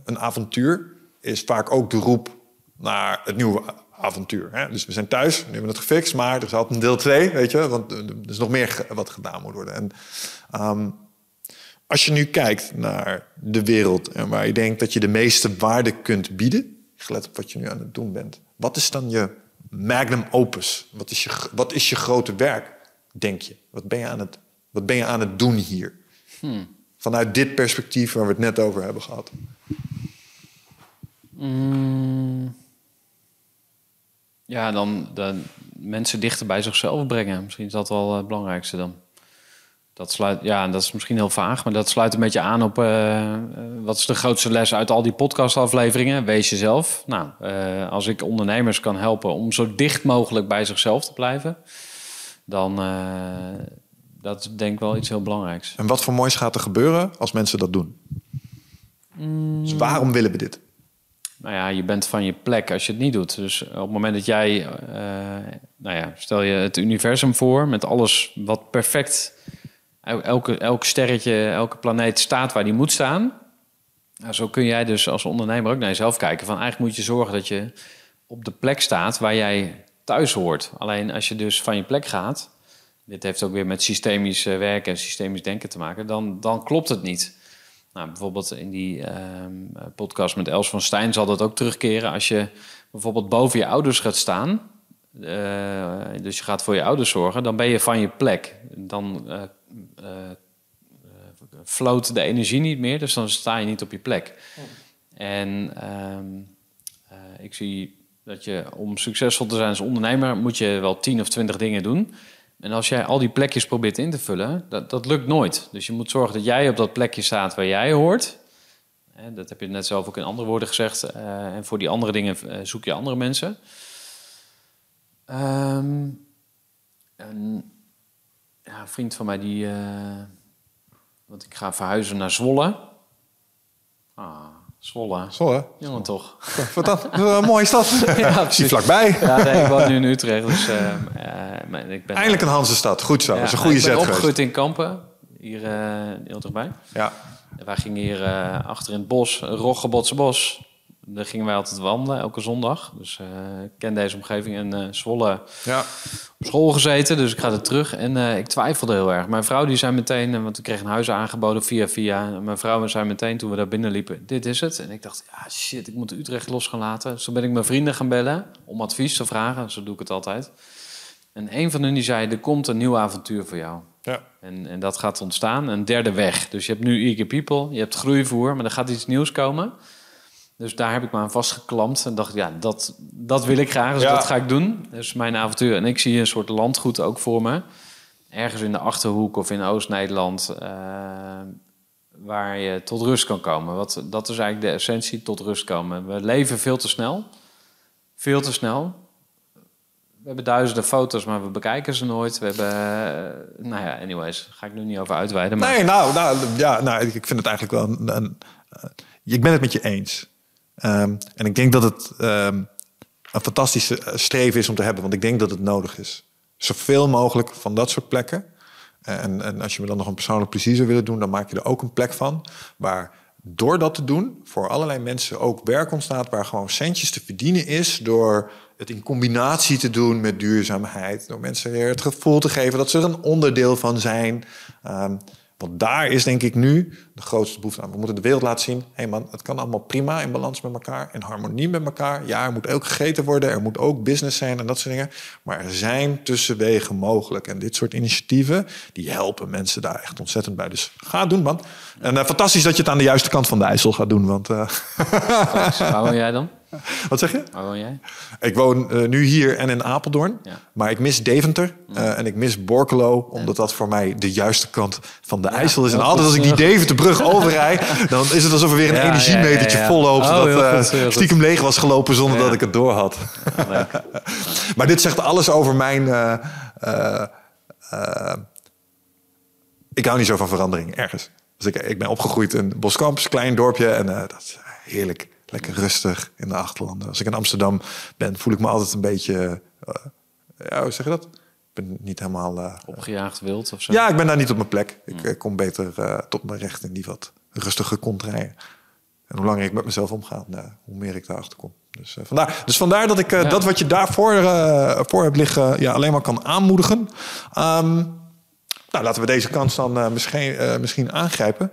Speaker 2: een avontuur is vaak ook de roep naar het nieuwe avontuur. Hè? Dus we zijn thuis, nu hebben we het gefixt, maar er is altijd een deel 2, weet je, want er is nog meer wat gedaan moet worden. En um, als je nu kijkt naar de wereld en waar je denkt dat je de meeste waarde kunt bieden, gelet op wat je nu aan het doen bent, wat is dan je magnum opus? Wat is, je, wat is je grote werk, denk je? Wat ben je aan het, wat ben je aan het doen hier? Vanuit dit perspectief waar we het net over hebben gehad.
Speaker 1: Ja, dan de mensen dichter bij zichzelf brengen. Misschien is dat wel het belangrijkste dan. Dat sluit, ja, dat is misschien heel vaag, maar dat sluit een beetje aan op eh, eh, wat is de grootste les uit al die podcastafleveringen? Wees jezelf. Nou, eh, als ik ondernemers kan helpen om zo dicht mogelijk bij zichzelf te blijven, dan uh, dat is denk ik wel iets heel belangrijks.
Speaker 2: En wat voor moois gaat er gebeuren als mensen dat doen? Dus waarom willen we dit?
Speaker 1: Nou ja, je bent van je plek als je het niet doet. Dus op het moment dat jij, uh, nou ja, stel je het universum voor met alles wat perfect, elke, elk sterretje, elke planeet staat waar die moet staan. Nou, zo kun jij dus als ondernemer ook naar jezelf kijken. Van eigenlijk moet je zorgen dat je op de plek staat waar jij thuis hoort. Alleen als je dus van je plek gaat, dit heeft ook weer met systemisch werken en systemisch denken te maken, dan, dan klopt het niet. Nou, bijvoorbeeld in die uh, podcast met Els van Stijn zal dat ook terugkeren. Als je bijvoorbeeld boven je ouders gaat staan, uh, dus je gaat voor je ouders zorgen, dan ben je van je plek. Dan uh, de energie niet meer, dus dan sta je niet op je plek. En ehm, ik zie dat je om succesvol te zijn als ondernemer, moet je wel tien of twintig dingen doen. En als jij al die plekjes probeert in te vullen, dat, dat lukt nooit. Dus je moet zorgen dat jij op dat plekje staat waar jij hoort. En dat heb je net zelf ook in andere woorden gezegd. Uh, en voor die andere dingen uh, zoek je andere mensen. Um, en, ja, een vriend van mij die... Uh, want ik ga verhuizen naar Zwolle. Ah, Zwolle.
Speaker 2: Zwolle?
Speaker 1: Jongen toch.
Speaker 2: Wat dat? Een mooie stad. ja, Zie vlakbij.
Speaker 1: Ja, nee, ik woon nu in Utrecht. Dus, uh, ik ben,
Speaker 2: Eindelijk een Hansestad. Goed zo. Dat is een goede zet
Speaker 1: geweest. Ik ben opgegroeid in Kampen. Hier uh, heel dichtbij.
Speaker 2: Ja.
Speaker 1: En wij gingen hier achter in het bos, Roggebotse bos. Daar gingen wij altijd wandelen, elke zondag. Dus ik ken deze omgeving. En Zwolle
Speaker 2: ja.
Speaker 1: op school gezeten, dus ik ga er terug. En ik twijfelde heel erg. Mijn vrouw die zei meteen, want ik kreeg een huis aangeboden via via. Mijn vrouw zei meteen toen we daar binnen liepen, dit is het. En ik dacht, ja shit, ik moet Utrecht los gaan laten. Zo ben ik mijn vrienden gaan bellen om advies te vragen. Zo doe ik het altijd. En een van hen die zei, er komt een nieuw avontuur voor jou.
Speaker 2: Ja.
Speaker 1: En, en dat gaat ontstaan. Een derde weg. Dus je hebt nu Eager People, je hebt groeivoer, maar er gaat iets nieuws komen. Dus daar heb ik me aan vastgeklampt en dacht, ja, dat, dat wil ik graag, dus ja. dat ga ik doen. Dus mijn avontuur. En ik zie een soort landgoed ook voor me. Ergens in de Achterhoek of in Oost-Nederland, uh, waar je tot rust kan komen. Wat, dat is eigenlijk de essentie, tot rust komen. We leven veel te snel. Veel te snel. We hebben duizenden foto's, maar we bekijken ze nooit. We hebben, uh, nou ja, anyways, ga ik nu niet over uitweiden. Maar...
Speaker 2: Nee, nou, nou, ja, nou, ik vind het eigenlijk wel een, een uh, ik ben het met je eens. Um, en ik denk dat het um, een fantastische streven is om te hebben, want ik denk dat het nodig is. Zoveel mogelijk van dat soort plekken. En, en als je me dan nog een persoonlijk plezier zou willen doen, dan maak je er ook een plek van waar door dat te doen voor allerlei mensen ook werk ontstaat waar gewoon centjes te verdienen is door het in combinatie te doen met duurzaamheid. Door mensen weer het gevoel te geven dat ze er een onderdeel van zijn. Um, want daar is denk ik nu de grootste behoefte aan. We moeten de wereld laten zien, hé hey man, het kan allemaal prima in balans met elkaar, in harmonie met elkaar. Ja, er moet ook gegeten worden, er moet ook business zijn en dat soort dingen. Maar er zijn tussenwegen mogelijk. En dit soort initiatieven, die helpen mensen daar echt ontzettend bij. Dus ga het doen, man. En uh, fantastisch dat je het aan de juiste kant van de IJssel gaat doen. Want, uh...
Speaker 1: Waar jij dan?
Speaker 2: Wat zeg je?
Speaker 1: Waar woon jij?
Speaker 2: Ik woon uh, nu hier en in Apeldoorn.
Speaker 1: Ja.
Speaker 2: Maar ik mis Deventer uh, en ik mis Borkelo. Omdat dat voor mij de juiste kant van de ja, IJssel is. En altijd als ik die Deventerbrug overrijd... dan is het alsof er weer een energiemetertje vol loopt. Oh, dat uh, stiekem leeg was gelopen zonder dat ik het door had. maar dit zegt alles over mijn... ik hou niet zo van verandering, ergens. Dus ik, ik ben opgegroeid in Boskamps, klein dorpje. En dat is heerlijk. Lekker rustig in de achterlanden. Als ik in Amsterdam ben, voel ik me altijd een beetje... Uh, ja, hoe zeg je dat? Ik ben niet helemaal... Uh,
Speaker 1: Opgejaagd wild of zo?
Speaker 2: Ja, ik ben daar niet op mijn plek. Ik hmm. kom beter uh, tot mijn recht in die wat rustige kontrijen. En hoe langer ik met mezelf omga, nou, hoe meer ik daarachter kom. Dus, uh, vandaar, dus vandaar dat ik ja. dat wat je daarvoor voor hebt liggen, ja, alleen maar kan aanmoedigen. Um, nou, laten we deze kans dan misschien, misschien aangrijpen.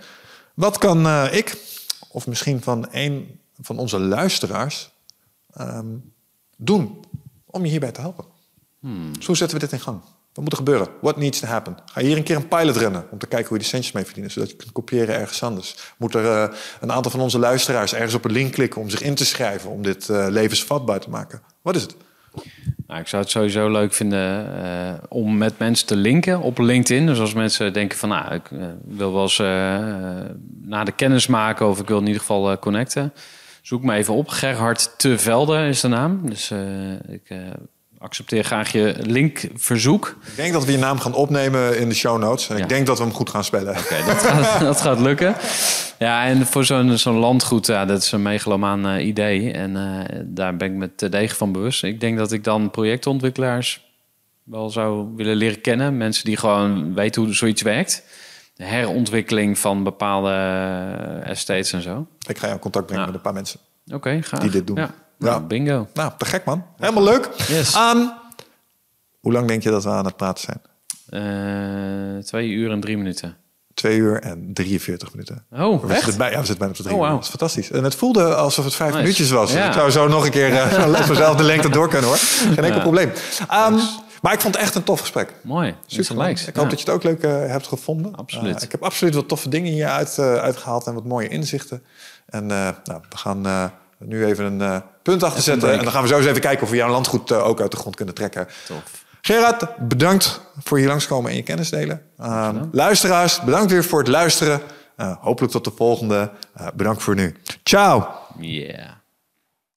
Speaker 2: Wat kan ik, of misschien van één van onze luisteraars um, doen om je hierbij te helpen. Dus hoe zetten we dit in gang? Wat moet er gebeuren? What needs to happen? Ga hier een keer een pilot rennen om te kijken hoe je die centjes mee verdienen, zodat je kunt kopiëren ergens anders? Moet er eh, een aantal van onze luisteraars ergens op een link klikken om zich in te schrijven om dit eh, levensvatbaar te maken? Wat is het?
Speaker 1: Nou, ik zou het sowieso leuk vinden eh, om met mensen te linken op LinkedIn. Dus als mensen denken van, nou, ik wil wel eens eh, eh, na de kennis maken of ik wil in ieder geval connecten. Zoek me even op. Gerhard Te Velde is de naam. Dus eh, ik eh, accepteer graag je linkverzoek.
Speaker 2: Ik denk dat we je naam gaan opnemen in de show notes. En
Speaker 1: Ja.
Speaker 2: ik denk dat we hem goed gaan spellen.
Speaker 1: Oké, dat, gaat, dat gaat lukken. Ja, en voor zo'n zo'n landgoed, ja, dat is een megalomaan eh, idee. En eh, daar ben ik me te degen van bewust. Ik denk dat ik dan projectontwikkelaars wel zou willen leren kennen. Mensen die gewoon weten hoe zoiets werkt. De herontwikkeling van bepaalde eh, estates en zo.
Speaker 2: Ik ga jou contact brengen
Speaker 1: Ja.
Speaker 2: met een paar mensen.
Speaker 1: Oké, graag.
Speaker 2: Die dit doen.
Speaker 1: Ja. Nou, bingo.
Speaker 2: Nou, te gek man. Helemaal leuk.
Speaker 1: Yes.
Speaker 2: Hoe lang denk je dat we aan het praten zijn?
Speaker 1: Eh, twee uur en drie minuten.
Speaker 2: Twee uur en 43 minuten.
Speaker 1: Oh,
Speaker 2: We
Speaker 1: echt?
Speaker 2: zitten, bij, ja, we zitten bijna op de drie
Speaker 1: Oh,
Speaker 2: uur. Dat is fantastisch. En het voelde alsof het vijf
Speaker 1: Nice.
Speaker 2: minuutjes was.
Speaker 1: Ja.
Speaker 2: ik zou zo nog een keer uh, dezelfde lengte door kunnen hoor. Geen enkel
Speaker 1: Ja.
Speaker 2: probleem. Ehm, maar ik vond het echt een tof gesprek.
Speaker 1: Mooi.
Speaker 2: Super.
Speaker 1: man.
Speaker 2: Ik hoop dat je het ook leuk eh, hebt gevonden.
Speaker 1: Absoluut.
Speaker 2: Eh, ik heb absoluut wat toffe dingen hier uit, eh, uitgehaald en wat mooie inzichten. En nou, we gaan nu even een punt achter zetten. En dan gaan we zo eens even kijken of we jouw landgoed ook uit de grond kunnen trekken.
Speaker 1: Tof.
Speaker 2: Gerard, bedankt voor hier langskomen en je kennis delen. Ehm, luisteraars, bedankt weer voor het luisteren. Hopelijk tot de volgende. Bedankt voor nu. Ciao.
Speaker 1: Yeah.